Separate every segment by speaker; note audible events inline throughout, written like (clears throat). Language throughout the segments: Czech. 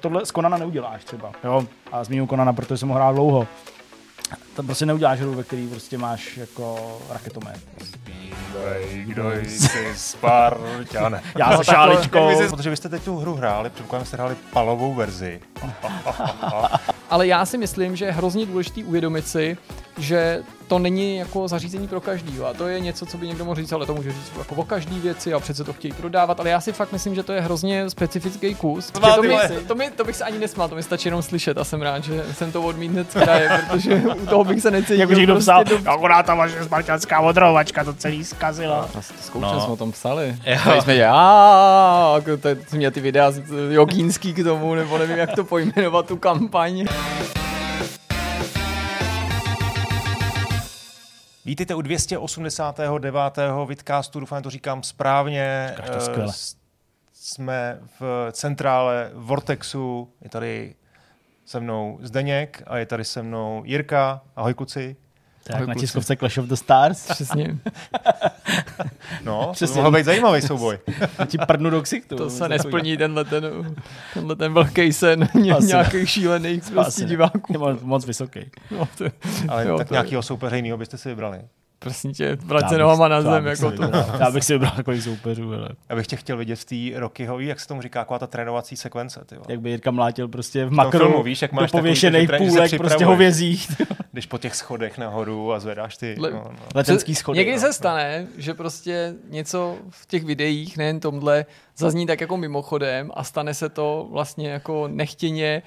Speaker 1: tohle z Konana neuděláš třeba. Jo? A zmíním Konana, protože jsem ho hrál dlouho. Tam prostě neuděláš hru, ve který prostě máš jako raketomet.
Speaker 2: Kdo jsi Spartan? (laughs)
Speaker 1: Já se šáličkou.
Speaker 2: Protože vy jste teď tu hru hráli, předpokládám, jste hráli palovou verzi. (laughs) (laughs)
Speaker 3: Ale já si myslím, že je hrozně důležitý uvědomit si, že to není jako zařízení pro každýho. A to je něco, co by někdo mohl říct, ale to může říct jako o každý věci a přece to chtějí prodávat. Ale já si fakt myslím, že to je hrozně specifický kus. To, mi, to, mi, to, bych se ani nesmál, to mi stačí jenom slyšet a jsem rád, že jsem to odmítl z kraje, protože u toho bych se necítil.
Speaker 1: Jako někdo
Speaker 3: prostě
Speaker 1: psal,
Speaker 3: do-
Speaker 1: akorát ta vaše spartanská odrovačka to celý zkazila.
Speaker 3: Zkoušel
Speaker 1: No.
Speaker 3: jsme o tom psali. Jo. jsme, já, jako to, to mě ty videa z- jogínský k tomu, nebo nevím, jak to pojmenovat, tu kampaň.
Speaker 2: Vítejte u 289. vidcastu, doufám, to říkám správně.
Speaker 1: Říkáš to
Speaker 2: Eh,
Speaker 1: skvěle.
Speaker 2: s- Jsme v centrále Vortexu, je tady se mnou Zdeněk a je tady se mnou Jirka. Ahoj kluci.
Speaker 1: Tak
Speaker 3: Ahoj,
Speaker 1: na tiskovce Clash of the Stars.
Speaker 3: Přesně. (laughs)
Speaker 2: No, to
Speaker 1: Přesně.
Speaker 2: by mohl být zajímavý souboj. (laughs)
Speaker 1: Ti prdnu do ksichtu.
Speaker 3: To se nesplní tenhle ten, tenhle ten velký sen ně, nějakých šílených prostě diváků.
Speaker 1: Je moc, moc vysoký.
Speaker 3: No, to,
Speaker 2: Ale
Speaker 3: Jo,
Speaker 2: tak
Speaker 3: to-
Speaker 2: nějakého soupeře jiného byste si vybrali.
Speaker 3: Prosím tě, vrať se nohama na
Speaker 1: já
Speaker 3: zem,
Speaker 1: bych si
Speaker 3: jako to.
Speaker 1: vybral- Já bych si vybral takových soupeřů, ale
Speaker 2: Já bych tě chtěl vidět v té Rockyhový, jak se tomu říká, taková ta trénovací sekvence. Ty vole.
Speaker 1: jak by Jirka mlátil prostě v
Speaker 2: tom
Speaker 1: makru
Speaker 2: filmu, víš, jak máš se
Speaker 1: půlek prostě hovězích. (laughs)
Speaker 2: Když po těch schodech nahoru a zvedáš ty...
Speaker 3: Le-
Speaker 2: No, no.
Speaker 1: Letenský schody.
Speaker 3: Někdy
Speaker 1: no.
Speaker 3: se stane, že prostě něco v těch videích, nejen tomhle, zazní tak jako mimochodem a stane se to vlastně jako nechtěně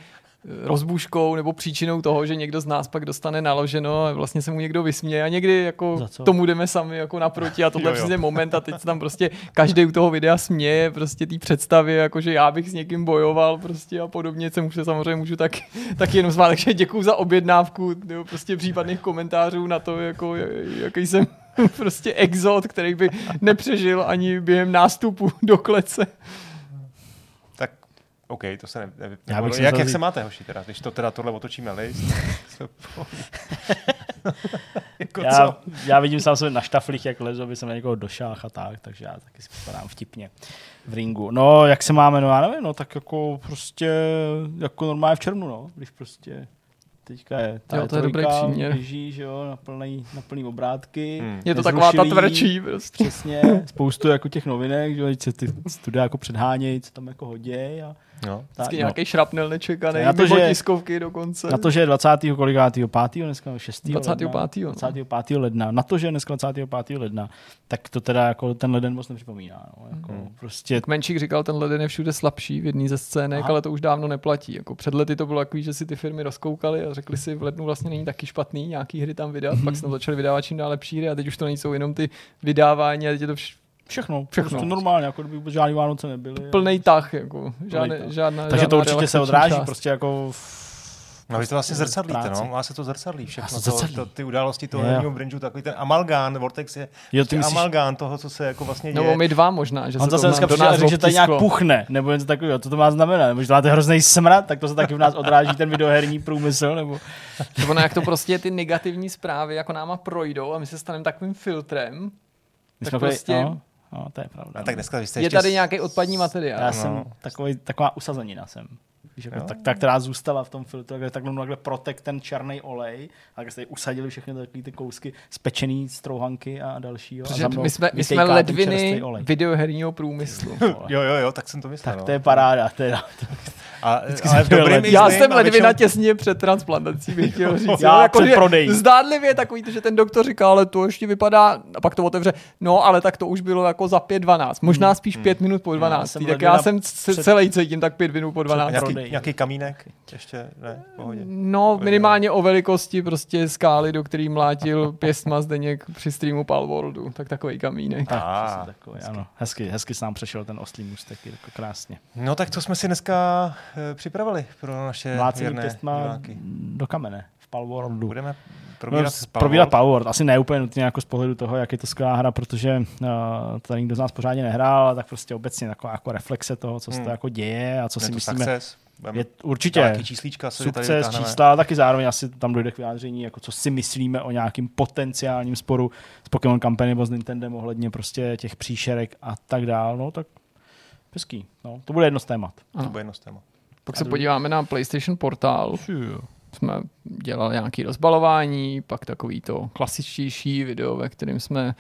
Speaker 3: rozbuškou nebo příčinou toho, že někdo z nás pak dostane naloženo a vlastně se mu někdo vysměje a někdy jako tomu jdeme sami jako naproti a tohle
Speaker 2: Jo,
Speaker 3: je
Speaker 2: jo.
Speaker 3: přesně moment a teď se tam prostě každý u toho videa směje prostě té představě, jako že já bych s někým bojoval prostě a podobně, se může samozřejmě můžu tak, (laughs) tak jenom smát, takže děkuju za objednávku, nebo prostě případných komentářů na to, jako jaký jsem (laughs) prostě exot, který by nepřežil ani během nástupu do klece.
Speaker 2: OK, to se ne... ne
Speaker 1: Já bych
Speaker 2: jak, jak, se máte, hoši, teda? Když to teda tohle otočíme list. (laughs) jako
Speaker 1: Já,
Speaker 2: co?
Speaker 1: já vidím sám sebe na štaflích, jak lezu, aby jsem na někoho došáhl a tak, takže já taky si připadám vtipně v ringu. No, jak se máme, no já nevím, no tak jako prostě, jako normálně v červnu, no, když prostě teďka je ta
Speaker 3: Jo, to je
Speaker 1: E3,
Speaker 3: dobrý příměr.
Speaker 1: běží, že jo, na plný, na plný obrátky.
Speaker 2: Hmm.
Speaker 3: Je to taková ta tvrdší prostě.
Speaker 1: Přesně, spoustu jako těch novinek, že jo, teď se ty studia jako předhánějí, co tam jako hodějí a
Speaker 2: No.
Speaker 1: tak,
Speaker 3: Vždycky
Speaker 1: no.
Speaker 3: nějaký šrapnel nečekaný,
Speaker 1: Na to, že-
Speaker 3: tiskovky dokonce.
Speaker 1: Na to, že je 20. kolikátýho 5. dneska 6.
Speaker 3: 25.,
Speaker 1: ledna,
Speaker 3: no.
Speaker 1: 25. ledna. Na to, že je dneska 25. ledna, tak to teda jako ten leden moc nepřipomíná. No. Jako
Speaker 2: Mhm.
Speaker 1: prostě
Speaker 3: Menšík říkal, ten leden je všude slabší v jedné ze scének,
Speaker 1: Aha.
Speaker 3: ale to už dávno neplatí. Jako před lety to bylo takový, že si ty firmy rozkoukaly a řekli si, v lednu vlastně není taky špatný nějaký hry tam vydat,
Speaker 1: Mhm.
Speaker 3: pak tam začali vydávat čím dál lepší hry a teď už to nejsou jenom ty vydávání, a teď je to vš-
Speaker 1: všechno.
Speaker 3: Všechno.
Speaker 1: Prostě normálně, jako kdyby vůbec žádný Vánoce nebyly.
Speaker 3: plný tah, jako žádné,
Speaker 1: tah.
Speaker 3: žádná
Speaker 1: Takže to
Speaker 3: žádná
Speaker 1: určitě se odráží
Speaker 3: část.
Speaker 1: prostě jako v
Speaker 2: No vy to vlastně zrcadlíte, no. Má se to zrcadlí všechno. To,
Speaker 1: zrcadlí.
Speaker 2: to, ty události toho herního brinžu, takový ten amalgán, Vortex je
Speaker 1: Jo, ty
Speaker 2: prostě
Speaker 1: myslíš,
Speaker 2: amalgán toho, co se jako vlastně děje.
Speaker 3: Nebo my dva možná, že
Speaker 1: on
Speaker 3: se to
Speaker 1: zase dneska
Speaker 3: do
Speaker 1: a
Speaker 3: nás
Speaker 1: řekl, že tady nějak puchne, nebo něco takového. Co to má znamenat? Nebo že to máte hrozný smrad, tak to se taky v nás odráží ten videoherní průmysl, nebo...
Speaker 3: To ono, jak to prostě ty negativní zprávy jako náma projdou a my se staneme takovým filtrem,
Speaker 1: My
Speaker 3: Tak
Speaker 1: jsme
Speaker 3: prostě-
Speaker 1: no, no, to je pravda.
Speaker 2: A tak dneska vy jste
Speaker 3: je
Speaker 2: ještě
Speaker 3: tady nějaký odpadní materiál.
Speaker 1: Já
Speaker 2: No.
Speaker 1: jsem takový, taková usazenina jsem. Víš, jako tak, ta, která zůstala v tom filtru, tak takhle, takhle protek ten černý olej, a tak jste tady usadili všechny takové ty kousky spečený strouhanky a další. Jo, a
Speaker 3: Protože
Speaker 1: mnou
Speaker 3: my jsme, my jsme ledviny videoherního průmyslu.
Speaker 2: Jo, jo, jo, tak jsem to myslel.
Speaker 1: Tak
Speaker 2: no.
Speaker 1: to je paráda. Teda.
Speaker 2: A, (laughs)
Speaker 1: Vždycky
Speaker 2: ale v dobrým
Speaker 3: Já jsem
Speaker 2: a
Speaker 3: ledvina
Speaker 2: většinou-
Speaker 3: těsně před transplantací, bych chtěl říct.
Speaker 1: Já
Speaker 3: jako,
Speaker 1: prodejí.
Speaker 3: Zdánlivě takový, že ten doktor říká, ale to ještě vypadá, a pak to otevře, no ale tak to už bylo jako za 5.12, možná spíš 5 minut po 12,
Speaker 1: jsem
Speaker 3: tak já jsem celý cítím tak 5 minut po 12.
Speaker 2: Nějaký,
Speaker 1: prodej.
Speaker 2: Nějaký kamínek? Ještě ne, v pohodě.
Speaker 3: No, minimálně o velikosti prostě skály, do který mlátil pěstma Zdeněk při streamu Palworldu, tak takový kamínek.
Speaker 2: Ah,
Speaker 1: takový, ano. Hezky, hezky se nám přešel ten oslý můstek, jako krásně.
Speaker 2: No tak co jsme si dneska e, připravili pro naše
Speaker 1: Mlácení
Speaker 2: věrné
Speaker 1: pěstma
Speaker 2: diváky?
Speaker 1: do kamene v Palworldu.
Speaker 2: Budeme
Speaker 1: No,
Speaker 2: probírat Palworld.
Speaker 1: probírat Palworld. Asi ne úplně nutně jako z pohledu toho, jak je to skvělá hra, protože uh, to nikdo z nás pořádně nehrál, ale tak prostě obecně taková jako reflexe toho, co se
Speaker 2: Hmm.
Speaker 1: to jako děje a co
Speaker 2: Je
Speaker 1: si
Speaker 2: to
Speaker 1: myslíme.
Speaker 2: success.
Speaker 1: Je určitě
Speaker 2: Nějaký číslíčka,
Speaker 1: sukces, čísla, taky zároveň asi tam dojde k vyjádření, jako co si myslíme o nějakým potenciálním sporu s Pokémon Company nebo s Nintendem ohledně prostě těch příšerek a tak dál. No tak hezký. No, to bude jedno z témat.
Speaker 2: To bude jedno z téma.
Speaker 3: Pak se podíváme na PlayStation portál. Jsme dělali nějaké rozbalování, pak takový to klasičtější video, ve kterém jsme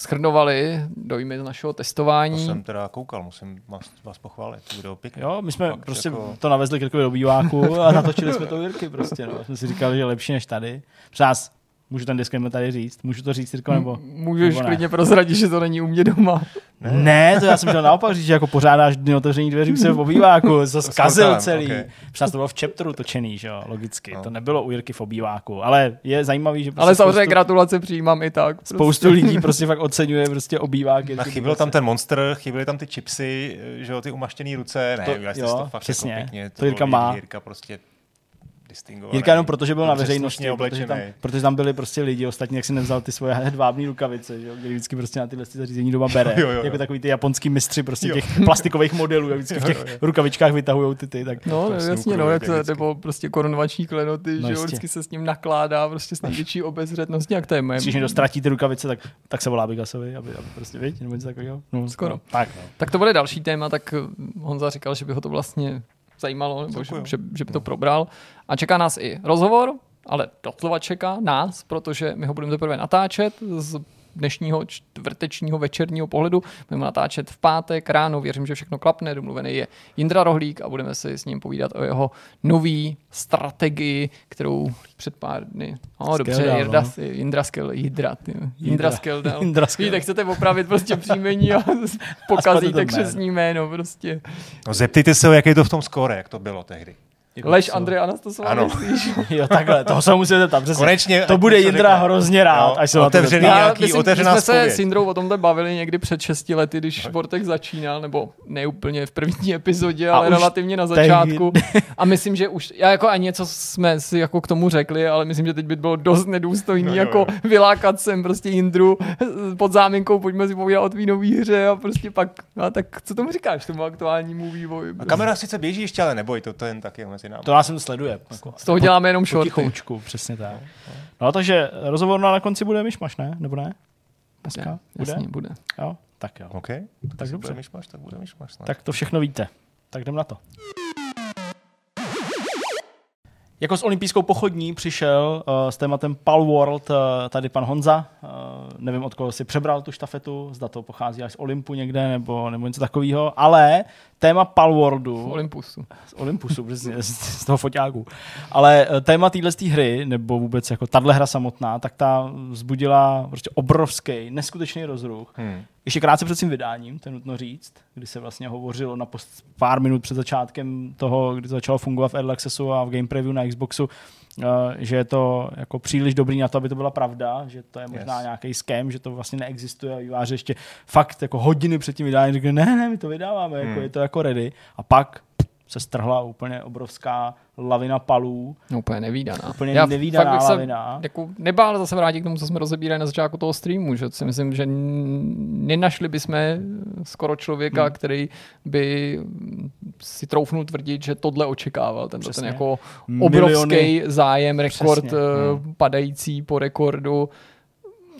Speaker 3: schrnovali dojmy z našeho
Speaker 2: To
Speaker 3: testování.
Speaker 2: jsem teda koukal, musím vás, vás pochválit. To video pěkné.
Speaker 1: Jo, my jsme
Speaker 2: Fakt
Speaker 1: prostě
Speaker 2: jako-
Speaker 1: to navezli Kirkovi do býváku a natočili jsme to u Jirky prostě, no. Jsme si říkali, že je lepší než tady. Přes nás, můžu ten disclaimer tady říct, můžu to říct, Jirko, nebo...
Speaker 3: Můžeš
Speaker 1: nebo ne?
Speaker 3: klidně prozradit, že to není u mě doma.
Speaker 1: Ne. ne, to já jsem chtěl naopak říct, že jako pořádáš dny otevření dveří sebe v obýváku, (laughs) to zkazil celý.
Speaker 2: ok.
Speaker 1: Okay. Přes to bylo v chapteru točený, že jo, logicky.
Speaker 2: No.
Speaker 1: To nebylo u Jirky v obýváku, ale je zajímavý, že prostě
Speaker 3: Ale samozřejmě
Speaker 1: spoustu,
Speaker 3: gratulace přijímám i tak. Prostě.
Speaker 1: spoustu lidí prostě fakt oceňuje prostě obývák.
Speaker 2: A chyběl tam
Speaker 1: Dubace.
Speaker 2: ten monster, chyběly tam ty chipsy, že jo, ty umaštěné ruce. Ne,
Speaker 1: To- jo,
Speaker 2: to fakt
Speaker 1: přesně.
Speaker 2: jako pěkně.
Speaker 1: To Jirka
Speaker 2: bylo
Speaker 1: má.
Speaker 2: Jirka prostě distingovaný.
Speaker 1: Jirka jenom protože byl na veřejnosti, protože tam,
Speaker 2: oblečený.
Speaker 1: protože tam byli prostě lidi, ostatní, jak si nevzal ty svoje (laughs) hedvábní rukavice, že jo, který vždycky prostě na tyhle ty zařízení doma bere. (laughs)
Speaker 2: Jo, jo, jo.
Speaker 1: Jako takový ty japonský mistři prostě
Speaker 2: Jo.
Speaker 1: těch plastikových modelů, jak vždycky v těch rukavičkách vytahují ty ty. Tak
Speaker 3: No,
Speaker 2: To je
Speaker 3: jasně, no,
Speaker 2: jak vždycky.
Speaker 3: nebo prostě korunovační klenoty,
Speaker 1: No
Speaker 3: že jo, vždycky se s ním nakládá prostě s největší obezřetností, jak to je moje.
Speaker 1: když někdo ztratí ty rukavice, tak, tak se volá Bigasovi, aby, aby prostě, víš, nebo něco takového. No,
Speaker 3: Skoro.
Speaker 1: No, tak, no.
Speaker 3: Tak to bude další téma, tak Honza říkal, že by ho to vlastně zajímalo, nebo že, že, že by to probral. A čeká nás i rozhovor, ale doslova čeká nás, protože my ho budeme teprve natáčet z dnešního čtvrtečního večerního pohledu. Budeme natáčet v pátek ráno, věřím, že všechno klapne. Domluvený je Jindra Rohlík a budeme si s ním povídat o jeho nový strategii, kterou před pár dny. No, dobře,
Speaker 1: Skeldal,
Speaker 3: Jirda,
Speaker 1: no.
Speaker 3: Jindra Skel, Jindra, ty, Jindra Skeldal.
Speaker 1: Jindra Skeldal.
Speaker 3: Víte, chcete opravit prostě příjmení a (laughs) pokazíte
Speaker 1: jméno.
Speaker 3: křesní jméno prostě.
Speaker 2: No, zeptejte se ho, jak je to v tom skóre, jak to bylo tehdy.
Speaker 1: Jako
Speaker 3: Lež
Speaker 1: co?
Speaker 3: Andrej Anastasová,
Speaker 2: Ano.
Speaker 3: myslíš? (laughs)
Speaker 1: Jo, takhle, toho se musíte zeptat, přesně.
Speaker 2: Konečně,
Speaker 1: to bude Jindra
Speaker 2: řekne.
Speaker 1: hrozně rád,
Speaker 2: Jo,
Speaker 1: až se na to
Speaker 2: otevřený nějaký
Speaker 3: myslím,
Speaker 2: otevřená
Speaker 3: my jsme se s Jindrou o tomhle bavili někdy před 6 lety, když Vortex začínal, nebo ne úplně v první epizodě,
Speaker 1: A
Speaker 3: ale relativně na
Speaker 1: tehdy-
Speaker 3: začátku. (laughs) A myslím, že už, já jako ani něco jsme si jako k tomu řekli, ale myslím, že teď by bylo dost nedůstojný
Speaker 2: No jo,
Speaker 3: jako
Speaker 2: jo.
Speaker 3: vylákat sem prostě Jindru pod záminkou, pojďme si povídat o tvý nový hře a prostě pak, no a tak co tomu říkáš tomu aktuálnímu vývoji?
Speaker 2: A kamera sice běží ještě, ale neboj, to, to jen tak je mezi námi.
Speaker 1: To nás sem sleduje. Jako,
Speaker 3: Z toho děláme jenom
Speaker 1: po
Speaker 3: shorty.
Speaker 1: tichoučku, přesně tak. No, takže rozhovor na konci bude myšmaš, ne? Nebo ne? Dneska? Bude?
Speaker 3: Jasně, bude.
Speaker 1: Jo? Tak jo.
Speaker 2: OK,
Speaker 1: Tak
Speaker 2: tak
Speaker 1: dobře.
Speaker 2: bude myšmaš, tak bude myšmaš. snad.
Speaker 1: Tak to všechno víte. Tak jdem na to. Jako s olympijskou pochodní přišel uh, s tématem Pal World uh, tady pan Honza. Uh, nevím, od koho si přebral tu štafetu, zda to pochází až z Olympu někde, nebo, nebo něco takového, ale téma Pal Worldu...
Speaker 3: Olympusu.
Speaker 1: z Olympusu, přesně, z, z toho foťáku. Ale eh, téma téhle hry, nebo vůbec jako tahle hra samotná, tak ta vzbudila prostě obrovský, neskutečný rozruch.
Speaker 2: Hmm.
Speaker 1: Ještě krátce před tím vydáním, to je nutno říct, kdy se vlastně hovořilo na post, pár minut před začátkem toho, kdy to začalo fungovat v Early Accessu a v Game Preview na Xboxu, že je to jako příliš dobrý na to, aby to byla pravda, že to je možná
Speaker 2: Yes.
Speaker 1: nějaký scam, že to vlastně neexistuje a výváři ještě fakt jako hodiny před tím vydáním řekli, ne, ne, my to vydáváme, jako
Speaker 2: Hmm.
Speaker 1: je to jako ready. A pak se strhla úplně obrovská lavina palů,
Speaker 3: No, úplně nevýdaná.
Speaker 1: úplně
Speaker 3: Já
Speaker 1: nevídaná
Speaker 3: fakt bych se
Speaker 1: lavina.
Speaker 3: jako nebál zase vrátit k tomu, co jsme rozebírali na začátku toho streamu, že si myslím, že nenašli bychom skoro člověka,
Speaker 1: Hmm.
Speaker 3: který by si troufnul tvrdit, že tohle očekával. Ten, ten jako
Speaker 1: Miliony.
Speaker 3: obrovský zájem, rekord
Speaker 1: Přesně.
Speaker 3: eh, padající po rekordu.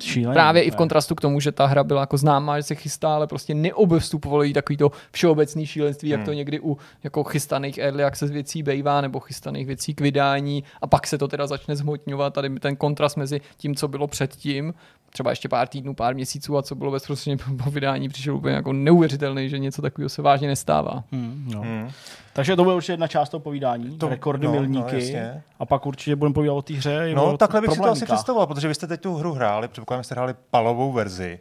Speaker 1: Šílený,
Speaker 3: Právě i v kontrastu k tomu, že ta hra byla jako známá, že se chystá, ale prostě neobstupovalo jí takový to všeobecný šílenství, jak
Speaker 2: Hmm.
Speaker 3: to někdy u jako chystaných early access věcí bejvá, nebo chystaných věcí k vydání a pak se to teda začne zhmotňovat. Tady ten kontrast mezi tím, co bylo předtím, třeba ještě pár týdnů, pár měsíců a co bylo bezprostředně po vydání, přišel úplně jako neuvěřitelný, že něco takového se vážně nestává.
Speaker 1: Hmm, no.
Speaker 2: Hmm.
Speaker 1: Takže to bude určitě jedna část toho povídání,
Speaker 2: To-
Speaker 1: rekordy,
Speaker 2: no, no,
Speaker 1: milníky.
Speaker 2: jasně.
Speaker 1: a pak určitě budeme povídat o té hře.
Speaker 2: No,
Speaker 1: o
Speaker 2: takhle bych si to asi představoval, protože vy jste teď tu hru hráli, předpokládám, že jste hráli palovou verzi.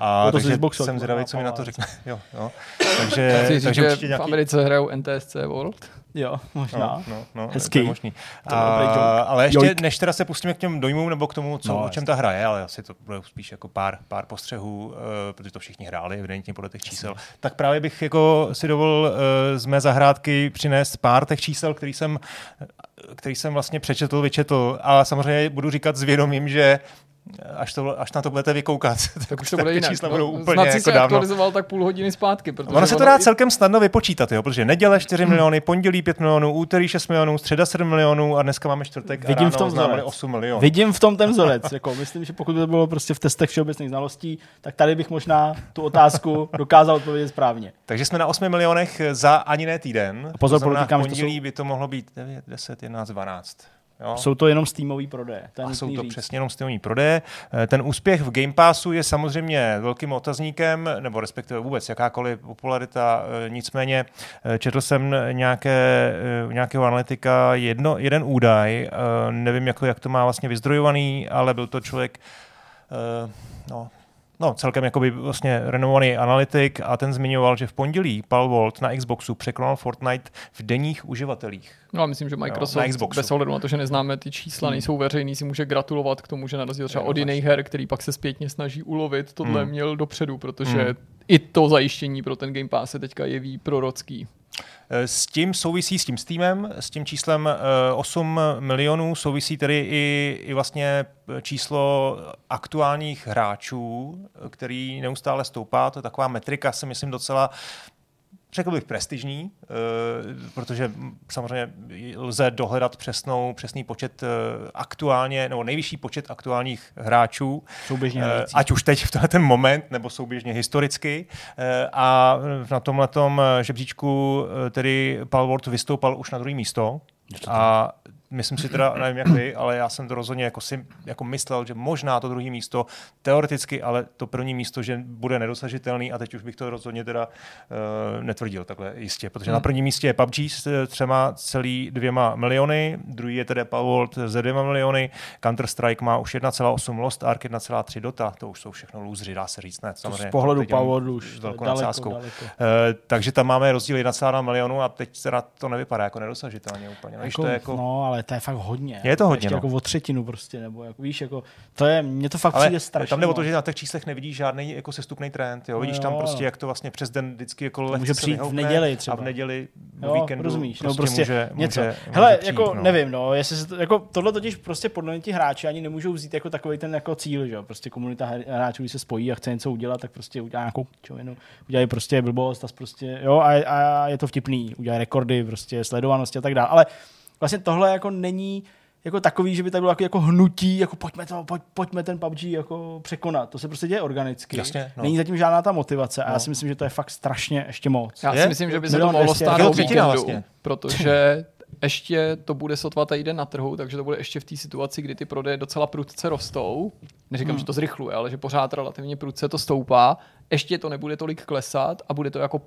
Speaker 2: A (laughs)
Speaker 1: No to
Speaker 2: takže
Speaker 1: Xboxu
Speaker 2: jsem zvědavý, co mi na to řekne. (laughs) Jo, jo. Takže,
Speaker 3: Chci říct,
Speaker 2: takže
Speaker 3: že
Speaker 2: určitě
Speaker 3: v
Speaker 2: nějaký...
Speaker 3: Americe hrajou NTSC World.
Speaker 1: Jo, možná.
Speaker 2: No, no, no,
Speaker 1: Hezký.
Speaker 2: To je možný.
Speaker 1: To.
Speaker 2: A, ale ještě,
Speaker 1: Joke.
Speaker 2: než teda se pustíme k těm dojmům nebo k tomu, co,
Speaker 1: No,
Speaker 2: o čem ta hra je, ale asi to bude spíš jako pár, pár postřehů, uh, protože to všichni hráli, evidentně podle těch čísel. Tak právě bych jako si dovolil uh, z mé zahrádky přinést pár těch čísel, který jsem, který jsem vlastně přečetl, vyčetl. A samozřejmě budu říkat s vědomím, že až, to, až na to budete vykoukat, (laughs)
Speaker 3: tak už to bude jinak.
Speaker 2: čísla budou
Speaker 3: no,
Speaker 2: úplně
Speaker 3: jako
Speaker 2: jako
Speaker 3: se
Speaker 2: dávno.
Speaker 3: aktualizoval tak půl hodiny zpátky. Protože
Speaker 2: Ono se to dá celkem snadno vypočítat, jo, protože neděle 4 miliony, pondělí 5 milionů, úterý 6 milionů, středa 7 milionů a dneska máme čtvrtek a
Speaker 1: Vidím
Speaker 2: ráno
Speaker 1: v tom vzorec.
Speaker 2: 8 milionů.
Speaker 1: Vidím v tom ten vzorec. (laughs) Jako, myslím, že pokud by to bylo prostě v testech všeobecných znalostí, tak tady bych možná tu otázku dokázal odpovědět správně.
Speaker 2: Takže jsme na 8 milionech za ani ne týden.
Speaker 1: A pozor,
Speaker 2: to znamená, pondělí
Speaker 1: jsou-
Speaker 2: by to mohlo být 9, 10, 11, 12. Jo?
Speaker 1: Jsou to jenom Steamový prodeje. To je
Speaker 2: A jsou to
Speaker 1: říct.
Speaker 2: přesně jenom stejný prodeje. Eh, Ten úspěch v Game Passu je samozřejmě velkým otazníkem, nebo respektive vůbec jakákoliv popularita. eh, Nicméně eh, četl jsem nějaké, nějakého analytika jedno, jeden údaj, nevím, jak, jak to má vlastně vyzdrojovaný, ale byl to člověk, no, No, celkem jakoby vlastně renomovaný analytik a ten zmiňoval, že v pondělí Palvolt na Xboxu překonal Fortnite v denních uživatelích.
Speaker 3: No a myslím, že Microsoft,
Speaker 2: na Xboxu.
Speaker 3: bez ohledu na to, že neznáme ty čísla, nejsou veřejný, si může gratulovat k tomu, že na rozdíl třeba od jiných her, který pak se zpětně snaží ulovit, tohle
Speaker 2: Hmm.
Speaker 3: měl dopředu, protože
Speaker 2: Hmm.
Speaker 3: i to zajištění pro ten Game Pass se teďka jeví prorocký.
Speaker 2: Eh, S tím souvisí s tím Steamem, s tím číslem eh, 8 milionů, souvisí tedy i, i vlastně číslo aktuálních hráčů, eh, který neustále stoupá. To je taková metrika, si myslím, docela řekl bych prestižní, eh, protože samozřejmě lze dohledat přesnou, přesný počet eh, aktuálně, nebo nejvyšší počet aktuálních hráčů,
Speaker 1: Souběžně
Speaker 2: Eh,
Speaker 1: hrající.
Speaker 2: ať už teď v ten moment, nebo souběžně historicky. A na tomhle žebříčku tedy Palworld vystoupal už na druhé místo. A myslím si teda, nevím jak vy, ale já jsem to rozhodně jako, si, jako myslel, že možná to druhé místo, teoreticky, ale to první místo, že bude nedosažitelný a teď už bych to rozhodně teda uh, netvrdil takhle jistě, protože
Speaker 3: Hmm.
Speaker 2: na prvním místě je PUBG s eh, třema celý dvěma miliony, druhý je tedy Palworld ze dvěma miliony, Counter-Strike má už 1,8, Lost Ark 1,3 Dota, to už jsou všechno lůzři, dá se říct, ne?
Speaker 1: To
Speaker 2: Samozřejmě,
Speaker 1: z pohledu Power už to daleko, daleko.
Speaker 2: Eh, takže tam máme rozdíl 1,2 milionu a teď teda to nevypadá jako nedosažitelně úplně. No,
Speaker 1: Jako,
Speaker 2: to je jako,
Speaker 1: No, ale to je fakt hodně.
Speaker 2: Je to hodně,
Speaker 1: Ještě
Speaker 2: no.
Speaker 1: jako o třetinu prostě, nebo jako, víš, jako, to je, mně to fakt
Speaker 2: ale
Speaker 1: přijde strašně.
Speaker 2: tam jde o to, že na těch číslech nevidíš žádný jako sestupný trend. Jo?
Speaker 1: No
Speaker 2: Vidíš
Speaker 1: jo,
Speaker 2: tam
Speaker 1: no.
Speaker 2: prostě, jak to vlastně přes den vždycky jako lehce
Speaker 1: může přijít v neděli třeba.
Speaker 2: A v neděli,
Speaker 1: Jo,
Speaker 2: víkendu
Speaker 1: rozumíš,
Speaker 2: prostě,
Speaker 1: no prostě
Speaker 2: může,
Speaker 1: něco.
Speaker 2: Může,
Speaker 1: Hele,
Speaker 2: může přijít,
Speaker 1: jako
Speaker 2: no.
Speaker 1: nevím, no, jestli se to, jako tohle totiž prostě podle mě ti hráči ani nemůžou vzít jako takový ten jako cíl, že jo, prostě komunita hráčů, když se spojí a chce něco udělat, tak prostě udělá nějakou čovinu, udělají prostě blbost a prostě, jo, a, a, je to vtipný, udělají rekordy, prostě sledovanosti a tak dále, ale vlastně tohle jako není jako takový, že by tak bylo jako, jako hnutí, jako pojďme, to, pojď, pojďme ten PUBG jako překonat. To se prostě děje organicky.
Speaker 2: Jasně, no.
Speaker 1: Není zatím žádná ta motivace a já
Speaker 2: No.
Speaker 1: si myslím, že to je fakt strašně ještě moc.
Speaker 3: Já
Speaker 2: Je?
Speaker 3: si myslím, že by se to mohlo stát o
Speaker 2: třetina
Speaker 3: víkendu,
Speaker 2: vlastně.
Speaker 3: protože ještě to bude sotva týden na trhu, takže to bude ještě v té situaci, kdy ty prodeje docela prudce rostou. Neříkám,
Speaker 1: Hmm.
Speaker 3: že to zrychluje, ale že pořád relativně prudce to stoupá. Ještě to nebude tolik klesat a bude to jako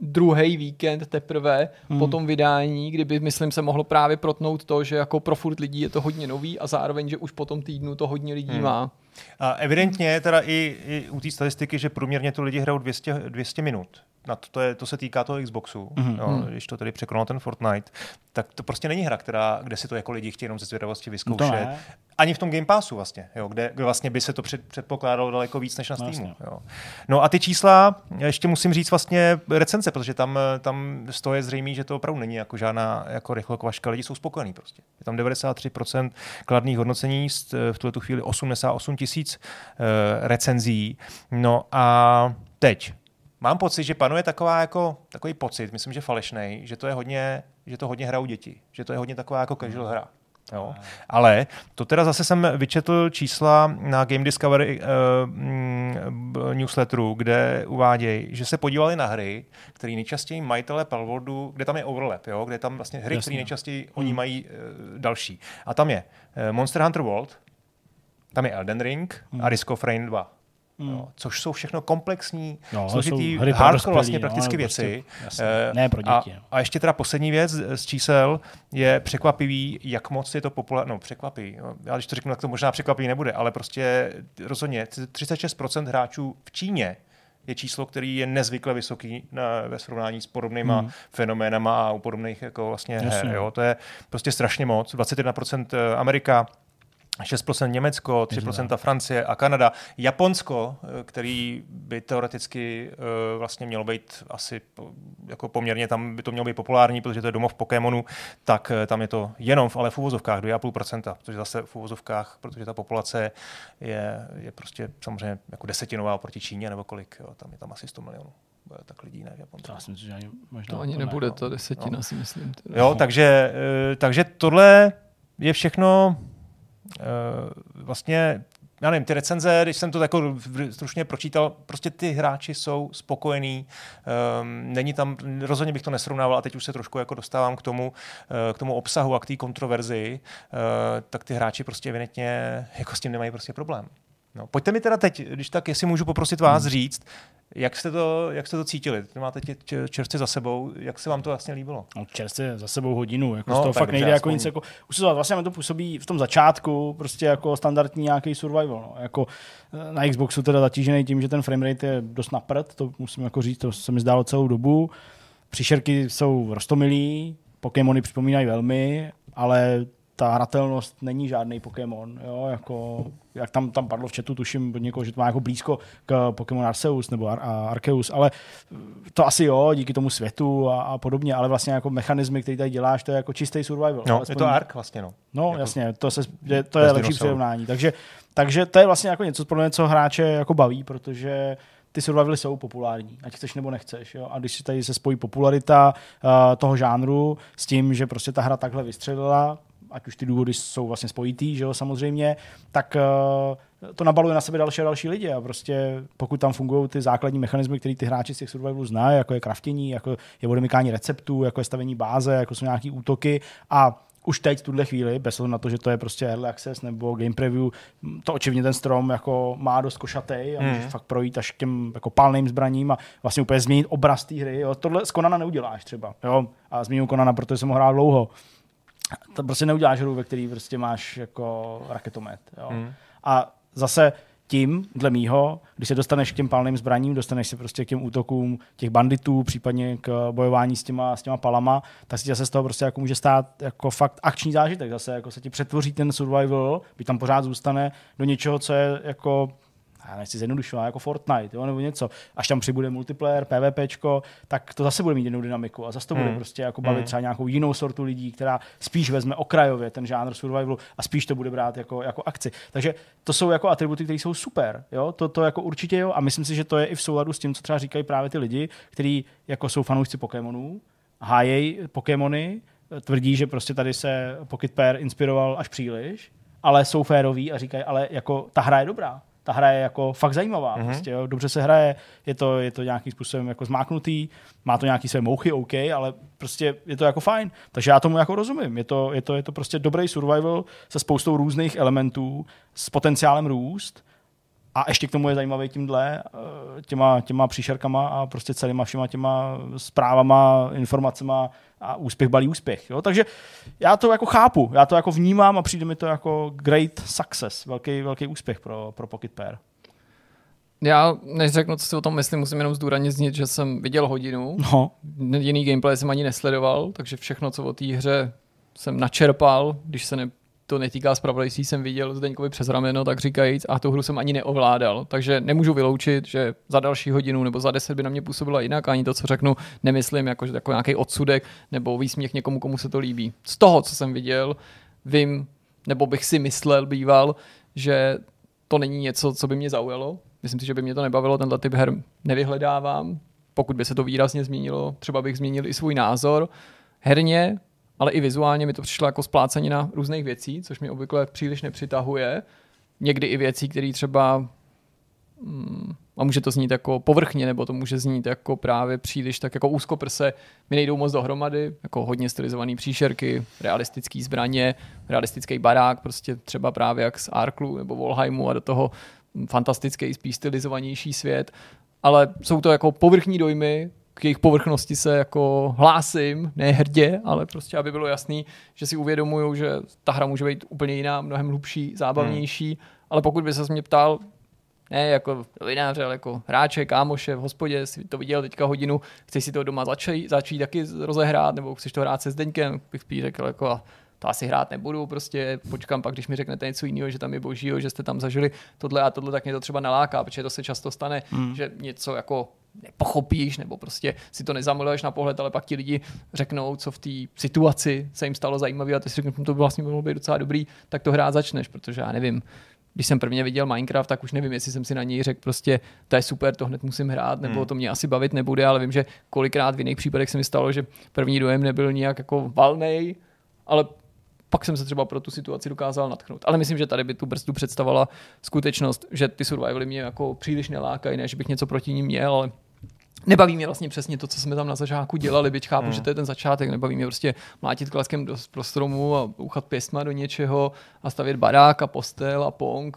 Speaker 3: druhý víkend teprve hmm. po tom vydání, kdyby, myslím, se mohlo právě protnout to, že jako pro furt lidí je to hodně nový a zároveň, že už po tom týdnu to hodně lidí hmm. má.
Speaker 2: A evidentně je teda i, i u té statistiky, že průměrně tu lidi hrajou 200, 200 minut. Na to, to, je, to se týká toho Xboxu, mm-hmm. jo, když to tedy překonal ten Fortnite, tak to prostě není hra, která, kde si to jako lidi chtějí jenom ze zvědavosti vyzkoušet.
Speaker 1: To ne.
Speaker 2: Ani v tom Game Passu vlastně, jo, kde, kde vlastně by se to před, předpokládalo daleko víc než na
Speaker 1: No,
Speaker 2: Steamu.
Speaker 1: jasně.
Speaker 2: Jo. No a ty čísla, ještě musím říct vlastně recenze, protože tam, tam z toho je zřejmé, že to opravdu není jako žádná jako rychlokvaška, lidi jsou spokojení prostě. Je tam 93% kladných hodnocení, v tuhle tu chvíli 88 tisíc uh, recenzí. No a teď, Mám pocit, že panuje taková jako, takový pocit, myslím, že falešný, že to je hodně, že to hodně hrajou děti, že to je hodně taková jako casual hra. Jo. Ale to teda zase jsem vyčetl čísla na Game Discovery uh, newsletteru, kde uvádějí, že se podívali na hry, které nejčastěji majitele Palworldu, kde tam je overlap, jo, kde tam vlastně hry, které nejčastěji
Speaker 1: Hmm.
Speaker 2: oni mají uh, další. A tam je uh, Monster Hunter World, tam je Elden Ring
Speaker 1: Hmm.
Speaker 2: a Risk of Rain 2. Jo, což jsou všechno komplexní,
Speaker 1: No,
Speaker 2: no, složitý,
Speaker 1: hry
Speaker 2: hardcore vlastně
Speaker 1: no,
Speaker 2: prakticky
Speaker 1: ale
Speaker 2: věci.
Speaker 1: prostě, jasně,
Speaker 2: Eh,
Speaker 1: ne pro děti,
Speaker 2: A,
Speaker 1: no.
Speaker 2: a ještě teda poslední věc z čísel je překvapivý, jak moc je to populární. No, překvapivý. jo. Já když to řeknu, tak to možná překvapivý nebude, ale prostě rozhodně 36% hráčů v Číně je číslo, který je nezvykle vysoký na, ve srovnání s podobnýma hmm. fenoménama a u podobných jako vlastně
Speaker 1: Jasně.
Speaker 2: her. Jo. To je prostě strašně moc. 21% Amerika, 6% Německo, 3% Francie a Kanada. Japonsko, eh, který by teoreticky uh, vlastně mělo být asi jako poměrně tam by to mělo být populární, protože to je domov Pokémonu, tak uh, tam je to jenom v, ale v úvozovkách 2,5%, protože zase v úvozovkách, protože ta populace je, je prostě samozřejmě jako desetinová proti Číně nebo kolik, jo, tam je tam asi 100 milionů tak lidí ne v Japonsku.
Speaker 1: Já si myslím, že ani možná
Speaker 3: to ani nebude to desetina, no. si myslím.
Speaker 2: Teda. Jo, takže, takže tohle je všechno vlastně já nevím, ty recenze, když jsem to jako stručně pročítal, prostě ty hráči jsou spokojení, um, není tam, rozhodně bych to nesrovnával a teď už se trošku jako dostávám k tomu, uh, k tomu obsahu a k té kontroverzi, uh, tak ty hráči prostě evidentně jako s tím nemají prostě problém. No, pojďte mi teda teď, když tak, jestli můžu poprosit vás hmm. říct, jak jste to, jak jste to cítili? Máte tě čerstvě za sebou, jak se vám to vlastně líbilo?
Speaker 1: No, čerstvě za sebou hodinu, jako no, z toho fakt nejde jako nic jako usuzovat. Vlastně to působí v tom začátku prostě jako standardní nějaký survival. No. Jako eh, na Xboxu teda zatížený tím, že ten framerate je dost napřed, to musím jako říct, to se mi zdálo celou dobu. Příšerky jsou rostomilí, Pokémony připomínají velmi, ale ta hratelnost není žádný Pokémon, jo, jako, jak tam, tam padlo v chatu, tuším od někoho, že to má jako blízko k Pokémon Arceus nebo Ar- Arceus, ale to asi jo, díky tomu světu a, a podobně, ale vlastně jako mechanismy, které tady děláš, to je jako čistý survival.
Speaker 2: No, je to Ark vlastně, no.
Speaker 1: No, jako, jasně, to, se, je, to je lepší přirovnání, takže, takže to je vlastně jako něco, podle mě, co hráče jako baví, protože ty survivaly jsou populární, ať chceš nebo nechceš. Jo? A když si tady se spojí popularita uh, toho žánru s tím, že prostě ta hra takhle vystřelila, ať už ty důvody jsou vlastně spojitý, že jo, samozřejmě, tak uh, to nabaluje na sebe další a další lidi a prostě pokud tam fungují ty základní mechanismy, které ty hráči z těch survivalů znají, jako je kraftění, jako je odemykání receptů, jako je stavení báze, jako jsou nějaký útoky a už teď v tuhle chvíli, bez ohledu na to, že to je prostě early access nebo game preview, to očividně ten strom jako má dost košatej a může mm. fakt projít až k těm jako palným zbraním a vlastně úplně změnit obraz té hry. Jo. Tohle z Konana neuděláš třeba. Jo. A změnil Konana, protože jsem ho hrál dlouho to prostě neuděláš hru, ve který prostě máš jako raketomet. Jo. Hmm. A zase tím, dle mýho, když se dostaneš k těm palným zbraním, dostaneš se prostě k těm útokům těch banditů, případně k bojování s těma, s těma palama, tak si se z toho prostě jako může stát jako fakt akční zážitek. Zase jako se ti přetvoří ten survival, by tam pořád zůstane do něčeho, co je jako já nechci zjednodušovat, jako Fortnite, jo, nebo něco, až tam přibude multiplayer, PvPčko, tak to zase bude mít jinou dynamiku a zase to bude mm. prostě jako bavit mm. třeba nějakou jinou sortu lidí, která spíš vezme okrajově ten žánr survivalu a spíš to bude brát jako, jako akci. Takže to jsou jako atributy, které jsou super, jo, to, to jako určitě jo a myslím si, že to je i v souladu s tím, co třeba říkají právě ty lidi, kteří jako jsou fanoušci Pokémonů, hájejí Pokémony, tvrdí, že prostě tady se Pocket Pair inspiroval až příliš, ale jsou féroví a říkají, ale jako ta hra je dobrá ta hra je jako fakt zajímavá. Mm-hmm. Prostě, jo. Dobře se hraje, je to, je to nějakým způsobem jako zmáknutý, má to nějaký své mouchy, OK, ale prostě je to jako fajn. Takže já tomu jako rozumím. Je to, je to, je to prostě dobrý survival se spoustou různých elementů, s potenciálem růst, a ještě k tomu je zajímavý tímhle, eh, těma, těma příšerkama a prostě celýma všema těma zprávama, informacema a úspěch balí úspěch. Jo? Takže já to jako chápu, já to jako vnímám a přijde mi to jako great success, velký, velký úspěch pro, pro Pocket Pair.
Speaker 3: Já, než řeknu, co si o tom myslím, musím jenom zdůraznit, že jsem viděl hodinu.
Speaker 1: No.
Speaker 3: Jiný gameplay jsem ani nesledoval, takže všechno, co o té hře jsem načerpal, když se ne, to netýká zpravodajství, jsem viděl Zdeňkovi přes rameno, tak říkajíc, a tu hru jsem ani neovládal. Takže nemůžu vyloučit, že za další hodinu nebo za deset by na mě působila jinak, ani to, co řeknu, nemyslím jako, jako nějaký odsudek nebo výsměch někomu, komu se to líbí. Z toho, co jsem viděl, vím, nebo bych si myslel, býval, že to není něco, co by mě zaujalo. Myslím si, že by mě to nebavilo, tenhle typ her nevyhledávám. Pokud by se to výrazně změnilo, třeba bych změnil i svůj názor. Herně ale i vizuálně mi to přišlo jako splácenina různých věcí, což mě obvykle příliš nepřitahuje. Někdy i věcí, které třeba mm, a může to znít jako povrchně, nebo to může znít jako právě příliš tak jako úzkoprse, mi nejdou moc dohromady, jako hodně stylizované příšerky, realistický zbraně, realistický barák, prostě třeba právě jak z Arklu nebo Volheimu a do toho fantastický, spíš stylizovanější svět, ale jsou to jako povrchní dojmy, k jejich povrchnosti se jako hlásím, ne hrdě, ale prostě, aby bylo jasný, že si uvědomuju, že ta hra může být úplně jiná, mnohem hlubší, zábavnější, hmm. ale pokud by se mě ptal, ne jako novináře, ale jako hráče, kámoše v hospodě, si to viděl teďka hodinu, chceš si to doma začít, začít taky rozehrát, nebo chceš to hrát se Zdeňkem, bych spíš řekl, jako to asi hrát nebudu, prostě počkám pak, když mi řeknete něco jiného, že tam je božího, že jste tam zažili tohle a tohle, tak mě to třeba naláká, protože to se často stane, hmm. že něco jako nepochopíš, nebo prostě si to nezamiluješ na pohled, ale pak ti lidi řeknou, co v té situaci se jim stalo zajímavé a ty si řekneš, hm, to by vlastně mohlo být docela dobrý, tak to hrát začneš, protože já nevím, když jsem prvně viděl Minecraft, tak už nevím, jestli jsem si na něj řekl prostě, to je super, to hned musím hrát, nebo hmm. to mě asi bavit nebude, ale vím, že kolikrát v jiných případech se mi stalo, že první dojem nebyl nijak jako valnej, ale pak jsem se třeba pro tu situaci dokázal natchnout. Ale myslím, že tady by tu brzdu představovala skutečnost, že ty survivaly mě jako příliš nelákají, ne, že bych něco proti ním měl, ale Nebaví mě vlastně přesně to, co jsme tam na začátku dělali, byť chápu, hmm. že to je ten začátek, nebaví mě prostě mlátit klaskem do prostromu a uchat pěstma do něčeho a stavět barák a postel a pong.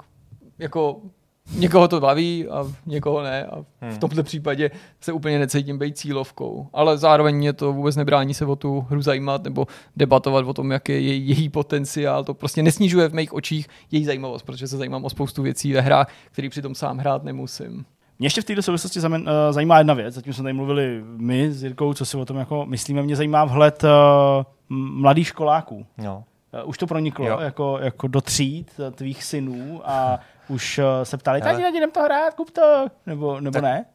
Speaker 3: Jako někoho to baví a někoho ne a v hmm. tomto případě se úplně necítím být cílovkou. Ale zároveň mě to vůbec nebrání se o tu hru zajímat nebo debatovat o tom, jaký je její, potenciál. To prostě nesnižuje v mých očích její zajímavost, protože se zajímám o spoustu věcí ve hrách, který přitom sám hrát nemusím.
Speaker 1: Mě ještě v této souvislosti eh, zajímá jedna věc, zatím jsme tady mluvili my s Jirkou, co si o tom jako myslíme. Mě zajímá vhled uh, mladých školáků.
Speaker 2: No.
Speaker 1: Uh, už to proniklo jako, jako do tříd tvých synů a už uh, se ptali, tady Ale... jdem to hrát, kup to, nebo, nebo tak, ne?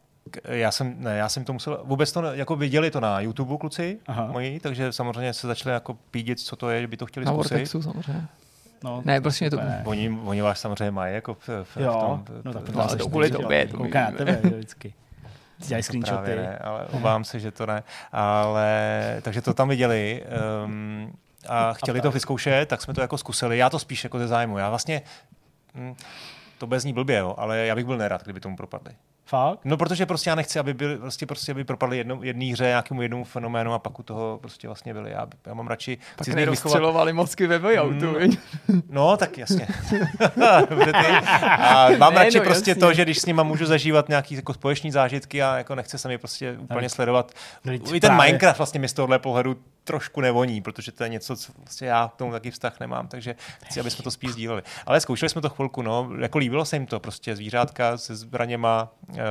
Speaker 2: Já jsem, ne, já jsem to musel, vůbec to, jako viděli to na YouTube kluci Aha. moji, takže samozřejmě se začali jako pídit, co to je, že by to chtěli
Speaker 3: na
Speaker 2: zkusit.
Speaker 3: Vortexu samozřejmě. No, ne, prostě mě to... Ne.
Speaker 2: Oni, oni vás samozřejmě mají jako v, v,
Speaker 1: jo,
Speaker 2: v tom...
Speaker 1: No, tak
Speaker 3: to, to kvůli tobě.
Speaker 1: Kouká na tebe vždycky. (laughs) Dělají screenshoty.
Speaker 2: Ne, ale (laughs) obávám se, že to ne. Ale, takže to tam viděli. Um, a chtěli to vyzkoušet, tak jsme to jako zkusili. Já to spíš jako ze zájmu. Já vlastně, hm, to bez ní blbě, jo, ale já bych byl nerad, kdyby tomu propadli.
Speaker 1: Fakt?
Speaker 2: No, protože prostě já nechci, aby byli, prostě, prostě aby propadli jednou, jedný hře, nějakému jednomu fenoménu a pak u toho prostě vlastně byli. Já, já mám radši...
Speaker 3: Pak nerozstřelovali mozky ve buyoutu, mm,
Speaker 2: No, tak jasně. (laughs) a mám ne, radši no, prostě jasně. to, že když s nima můžu zažívat nějaký jako společní zážitky a jako nechce se mi prostě úplně tak. sledovat. I ten Minecraft vlastně mi z tohohle pohledu trošku nevoní, protože to je něco, co vlastně já k tomu taky vztah nemám, takže chci, aby jsme to spíš sdíleli. Ale zkoušeli jsme to chvilku, no, jako líbilo se jim to, prostě zvířátka se zbraněma, eh,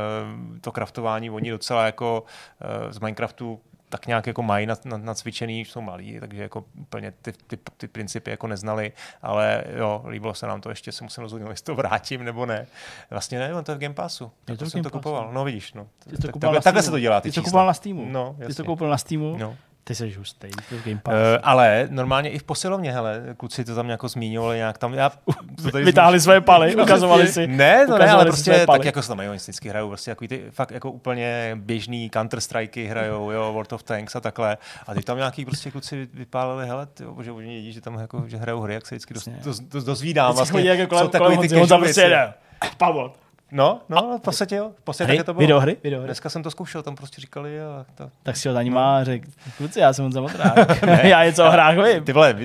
Speaker 2: to kraftování, oni docela jako eh, z Minecraftu tak nějak jako mají nacvičený, jsou malí, takže jako úplně ty, ty, ty principy jako neznali, ale jo, líbilo se nám to, ještě se musím rozhodnout, jestli to vrátím nebo ne. Vlastně ne, on to je v Game Passu. Je to jsem to kupoval, no vidíš, no.
Speaker 1: to tak,
Speaker 2: takhle se to dělá,
Speaker 1: ty, ty to kupoval na Steamu.
Speaker 2: No,
Speaker 1: jasně. Ty to koupil na Steamu. No. Ty jsi hustý, to v Game Pass. Uh,
Speaker 2: ale normálně i v posilovně, hele, kluci to tam jako zmínili nějak tam. Já, (laughs)
Speaker 1: to tady Vytáhli své paly, (laughs) ukazovali si.
Speaker 2: Ne, to ne, ale prostě tak jako se tam vždycky hrajou prostě jako ty fakt jako úplně běžný counter strikey hrajou, jo, World of Tanks a takhle. A teď tam nějaký prostě kluci vypálili, hele, tyjo, že oni jedí, že tam jako, že hrajou hry, jak se vždycky dost, dost, dost, dozvídám. Vlastně,
Speaker 1: jako kolem, jsou takový ty casual Pavel,
Speaker 2: No, no, v podstatě jo. V podstatě
Speaker 1: hry?
Speaker 2: to bylo.
Speaker 1: Videohry? Videohry?
Speaker 2: Dneska jsem to zkoušel, tam prostě říkali a to.
Speaker 1: Tak si ho za má a řekl, kluci, já jsem moc zamotrák. (laughs) (laughs) já něco o hrách vím.
Speaker 2: Ty vole,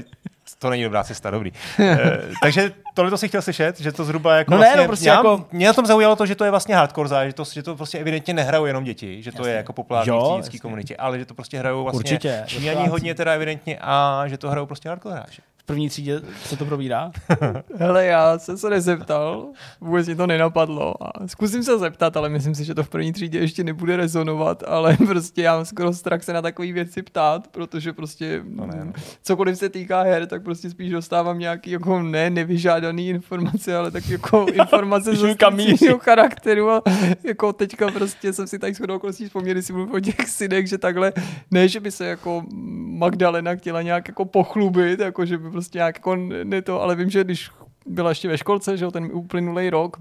Speaker 2: to není dobrá cesta, dobrý. (laughs) e, takže tohle to si chtěl slyšet, že to zhruba jako
Speaker 1: no
Speaker 2: vlastně,
Speaker 1: ne, no prostě já, jako...
Speaker 2: Mě na tom zaujalo to, že to je vlastně hardcore, že to, že to prostě evidentně nehrajou jenom děti, že to jasně. je jako populární v dětské komunitě, ale že to prostě hrajou vlastně
Speaker 1: Určitě,
Speaker 2: Číňani hodně teda evidentně a že to hrajou prostě hardcore hráči
Speaker 1: první třídě se to probírá? (laughs)
Speaker 3: Hele, já jsem se nezeptal, vůbec mi to nenapadlo. A zkusím se zeptat, ale myslím si, že to v první třídě ještě nebude rezonovat, ale (laughs) prostě já mám skoro strach se na takové věci ptát, protože prostě no ne, no. cokoliv se týká her, tak prostě spíš dostávám nějaký jako ne nevyžádaný informace, ale tak jako (laughs) informace z charakteru a jako teďka prostě jsem si tady shodou okolností vzpomněli si mluvit o těch synech, že takhle, ne, že by se jako Magdalena chtěla nějak jako pochlubit, jako že by prostě nějak jako ne to, ale vím, že když byla ještě ve školce, že jo, ten uplynulý rok,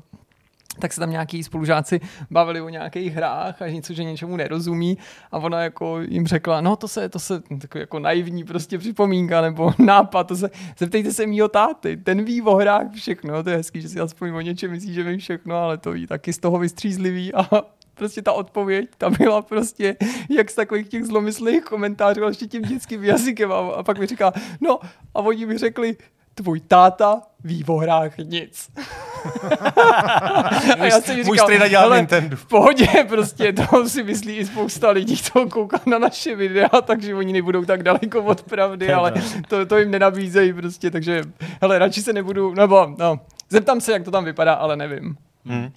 Speaker 3: tak se tam nějaký spolužáci bavili o nějakých hrách a něco, že něčemu nerozumí a ona jako jim řekla, no to se, to se, takový jako naivní prostě připomínka nebo (laughs) nápad, to se, zeptejte se mýho táty, ten ví o hrách všechno, to je hezký, že si aspoň o něčem myslí, že ví všechno, ale to ví taky z toho vystřízlivý a prostě ta odpověď, ta byla prostě jak z takových těch zlomyslných komentářů, ještě tím dětským jazykem a, a pak mi říká, no a oni mi řekli, tvůj táta ví o hrách nic. (laughs)
Speaker 2: a já jsem říkal, Můj dělal Nintendo.
Speaker 3: v pohodě, prostě to si myslí i spousta lidí, co kouká na naše videa, takže oni nebudou tak daleko od pravdy, ale to, to jim nenabízejí prostě, takže hele, radši se nebudu, nebo no, zeptám se, jak to tam vypadá, ale nevím. Hmm.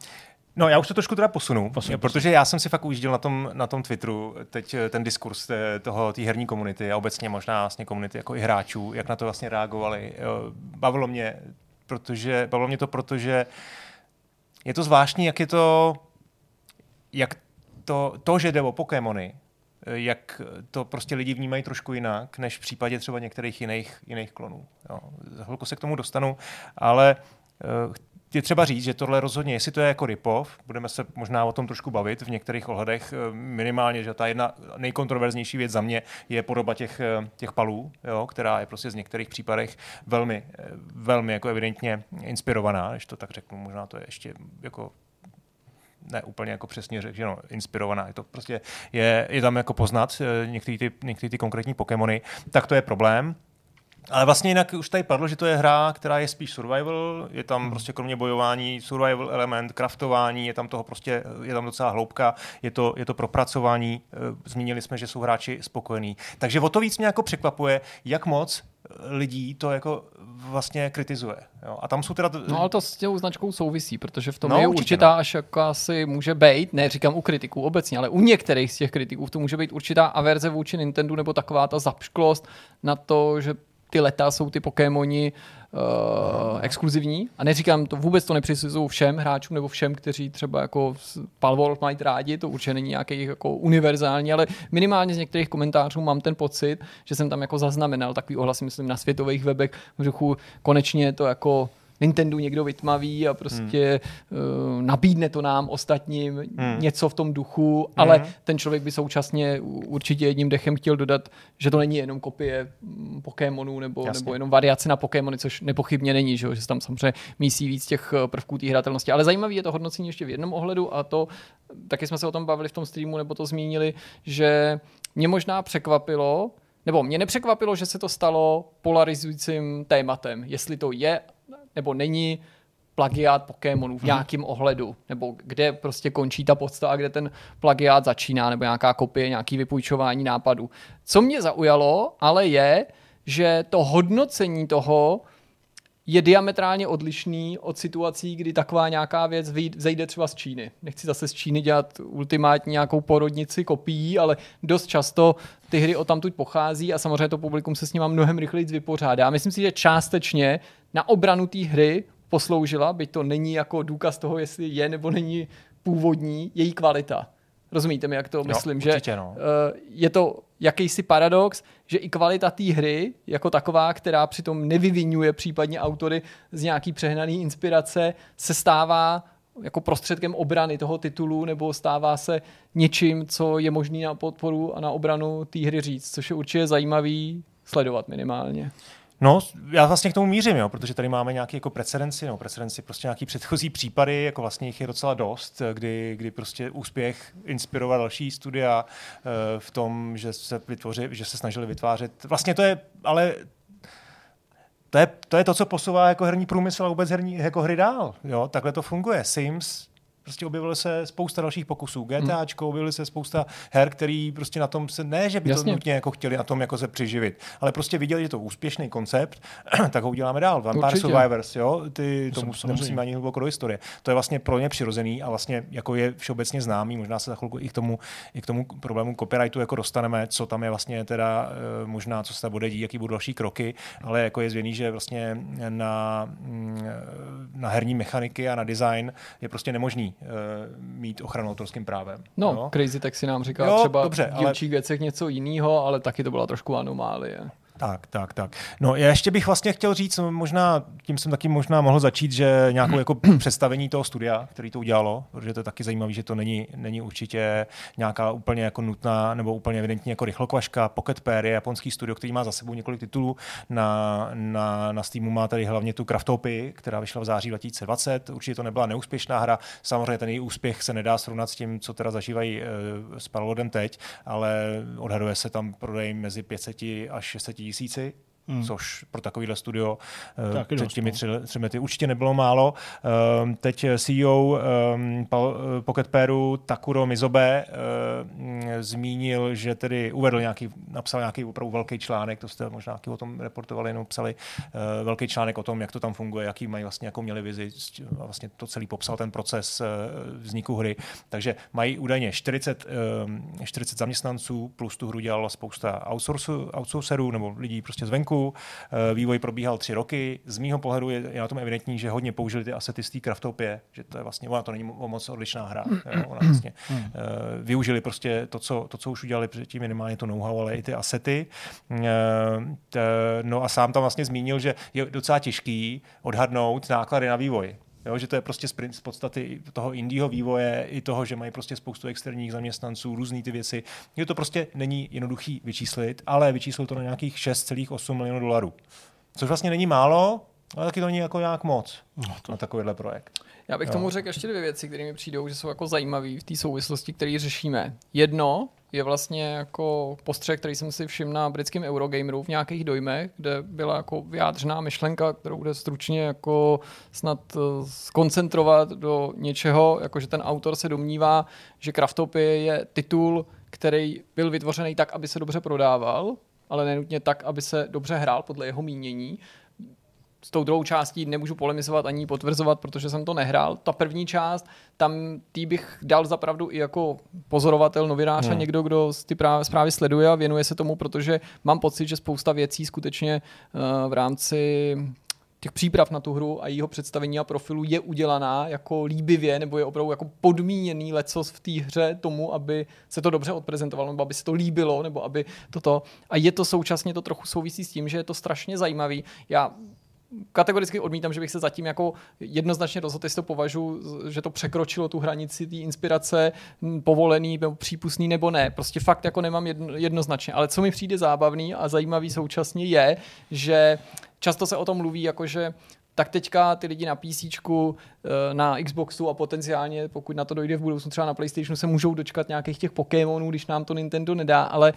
Speaker 2: No, já už to trošku teda posunu,
Speaker 1: Posun,
Speaker 2: protože já jsem si fakt ujížděl na tom, na tom Twitteru teď eh, ten diskurs té, toho, té herní komunity a obecně možná vlastně komunity jako i hráčů, jak na to vlastně reagovali. Jo, Bavilo mě, protože, bavilo mě to, protože je to zvláštní, jak je to, jak to, to že jde o Pokémony, eh, jak to prostě lidi vnímají trošku jinak, než v případě třeba některých jiných, jiných klonů. Jo. Za chvilku se k tomu dostanu, ale je třeba říct, že tohle rozhodně, jestli to je jako ripov, budeme se možná o tom trošku bavit v některých ohledech, eh, minimálně, že ta jedna nejkontroverznější věc za mě je podoba těch, eh, těch palů, jo, která je prostě z některých případech velmi, eh, velmi jako evidentně inspirovaná, když to tak řeknu, možná to je ještě jako ne úplně jako přesně řekl, že no, inspirovaná. Je to prostě, je, je tam jako poznat některé ty, některý ty konkrétní Pokémony, tak to je problém. Ale vlastně jinak už tady padlo, že to je hra, která je spíš survival, je tam hmm. prostě kromě bojování survival element, craftování, je tam toho prostě, je tam docela hloubka, je to, je to propracování, eh, zmínili jsme, že jsou hráči spokojení. Takže o to víc mě jako překvapuje, jak moc lidí to jako vlastně kritizuje. Jo? A tam jsou teda...
Speaker 3: No ale to s těm značkou souvisí, protože v tom no, je určitá ne. až jako asi může být, ne říkám u kritiků obecně, ale u některých z těch kritiků to může být určitá averze vůči Nintendo nebo taková ta zapšklost na to, že ty leta jsou ty Pokémoni uh, exkluzivní. A neříkám, to vůbec to nepřisuzuju všem hráčům nebo všem, kteří třeba jako Palworld mají rádi, to určitě není nějaký jako univerzální, ale minimálně z některých komentářů mám ten pocit, že jsem tam jako zaznamenal takový ohlas, myslím, na světových webech v duchu, konečně to jako Nintendo někdo vytmaví a prostě hmm. uh, nabídne to nám ostatním hmm. něco v tom duchu, ale hmm. ten člověk by současně určitě jedním dechem chtěl dodat, že to není jenom kopie mm, Pokémonů nebo, nebo jenom variace na Pokémony, což nepochybně není, že, že se tam samozřejmě mísí víc těch eh, prvků té hratelnosti. Ale zajímavé je to hodnocení ještě v jednom ohledu a to, taky jsme se o tom bavili v tom streamu, nebo to zmínili, že mě možná překvapilo, nebo mě nepřekvapilo, že se to stalo polarizujícím tématem, jestli to je nebo není plagiát Pokémonů v mhm. nějakém hmm. ohledu, nebo kde prostě končí ta podstata a kde ten plagiát začíná, nebo nějaká kopie, nějaký vypůjčování nápadů. Co mě zaujalo, ale je, že to hodnocení toho je diametrálně odlišný od situací, kdy taková nějaká věc vzejde třeba z Číny. Nechci zase z Číny dělat ultimátní nějakou porodnici kopií, ale dost často ty hry o tamtud pochází a samozřejmě to publikum se s ním mnohem rychleji vypořádá. Myslím si, že částečně na obranu té hry posloužila, byť to není jako důkaz toho, jestli je nebo není původní, její kvalita. Rozumíte mi, jak to myslím,
Speaker 2: jo, určitě,
Speaker 3: že
Speaker 2: no.
Speaker 3: uh, je to jakýsi paradox, že i kvalita té hry jako taková, která přitom nevyvinuje případně autory z nějaký přehnaný inspirace, se stává jako prostředkem obrany toho titulu nebo stává se něčím, co je možný na podporu a na obranu té hry říct, což je určitě zajímavý sledovat minimálně.
Speaker 2: No, já vlastně k tomu mířím, jo, protože tady máme nějaké jako precedenci, no, precedenci, prostě nějaký předchozí případy, jako vlastně jich je docela dost, kdy, kdy prostě úspěch inspiroval další studia uh, v tom, že se, vytvoři, že se snažili vytvářet. Vlastně to je, ale to je, to je to, co posouvá jako herní průmysl a vůbec herní, jako hry dál. Jo? Takhle to funguje. Sims prostě objevilo se spousta dalších pokusů. GTAčko, hmm. objevily se spousta her, který prostě na tom se, ne, že by Jasně. to nutně jako chtěli na tom jako se přiživit, ale prostě viděli, že to úspěšný koncept, (clears throat) tak ho uděláme dál. Vampire Určitě. Survivors, jo, ty to tomu nemusíme ani hluboko do historie. To je vlastně pro ně přirozený a vlastně jako je všeobecně známý, možná se za chvilku i k tomu, i k tomu problému copyrightu jako dostaneme, co tam je vlastně teda eh, možná, co se tam bude dít, jaký budou další kroky, ale jako je zvěný, že vlastně na, mm, na herní mechaniky a na design je prostě nemožný uh, mít ochranu autorským právem.
Speaker 3: No, no, Crazy tak si nám říkal jo, třeba dobře, v dílčích ale... věcech něco jiného, ale taky to byla trošku anomálie.
Speaker 2: Tak, tak, tak. No já ještě bych vlastně chtěl říct, možná, tím jsem taky možná mohl začít, že nějakou jako (clears throat) představení toho studia, který to udělalo, protože to je taky zajímavé, že to není, není určitě nějaká úplně jako nutná nebo úplně evidentně jako rychlokvaška. Pocket Pair je japonský studio, který má za sebou několik titulů. Na, na, na Steamu má tady hlavně tu Craftopy, která vyšla v září 2020. Určitě to nebyla neúspěšná hra. Samozřejmě ten její úspěch se nedá srovnat s tím, co teda zažívají uh, s Palvodem teď, ale odhaduje se tam prodej mezi 500 až 600 tisíci hmm. což pro takovýhle studio
Speaker 1: Taky
Speaker 2: před
Speaker 1: dost,
Speaker 2: těmi
Speaker 1: no.
Speaker 2: tři, tři lety určitě nebylo málo. Um, teď CEO um, Pocket Pairu Takuro Mizobe um, zmínil, že tedy uvedl nějaký, napsal nějaký opravdu velký článek, to jste možná o tom reportovali, jenom psali velký článek o tom, jak to tam funguje, jaký mají vlastně, jakou měli vizi, a vlastně to celý popsal ten proces vzniku hry. Takže mají údajně 40, um, 40 zaměstnanců, plus tu hru dělala spousta outsourcerů nebo lidí prostě zvenku. Uh, vývoj probíhal tři roky. Z mýho pohledu je, je na tom evidentní, že hodně použili ty asety z té Craftopie, že to je vlastně, ona to není moc odlišná hra. jo, ona vlastně, uh, využili prostě to co, to, co už udělali předtím, minimálně to know-how, ale i ty asety. T, no a sám tam vlastně zmínil, že je docela těžký odhadnout náklady na vývoj. Jo, že to je prostě sprint z podstaty toho indího vývoje i toho, že mají prostě spoustu externích zaměstnanců, různé ty věci. Je to prostě není jednoduchý vyčíslit, ale vyčíslil to na nějakých 6,8 milionů dolarů. Což vlastně není málo, ale taky to není jako nějak moc no to... na takovýhle projekt.
Speaker 3: Já bych jo. tomu řekl ještě dvě věci, které mi přijdou, že jsou jako zajímavé v té souvislosti, které řešíme. Jedno je vlastně jako postřeh, který jsem si všiml na britském Eurogameru v nějakých dojmech, kde byla jako vyjádřená myšlenka, kterou bude stručně jako snad eh, skoncentrovat do něčeho, jako že ten autor se domnívá, že Craftopie je titul, který byl vytvořený tak, aby se dobře prodával, ale nenutně tak, aby se dobře hrál podle jeho mínění s tou druhou částí nemůžu polemizovat ani potvrzovat, protože jsem to nehrál. Ta první část, tam tý bych dal zapravdu i jako pozorovatel, novinář hmm. a někdo, kdo ty právě, zprávy sleduje a věnuje se tomu, protože mám pocit, že spousta věcí skutečně uh, v rámci těch příprav na tu hru a jeho představení a profilu je udělaná jako líbivě, nebo je opravdu jako podmíněný lecos v té hře tomu, aby se to dobře odprezentovalo, nebo aby se to líbilo, nebo aby toto. A je to současně to trochu souvisí s tím, že je to strašně zajímavý. Já kategoricky odmítám, že bych se zatím jako jednoznačně rozhodl, jestli to považuji, že to překročilo tu hranici té inspirace, povolený nebo přípustný nebo ne. Prostě fakt jako nemám jedno, jednoznačně. Ale co mi přijde zábavný a zajímavý současně je, že často se o tom mluví, jako že tak teďka ty lidi na PC, eh, na Xboxu a potenciálně, pokud na to dojde v budoucnu třeba na PlayStationu, se můžou dočkat nějakých těch Pokémonů, když nám to Nintendo nedá, ale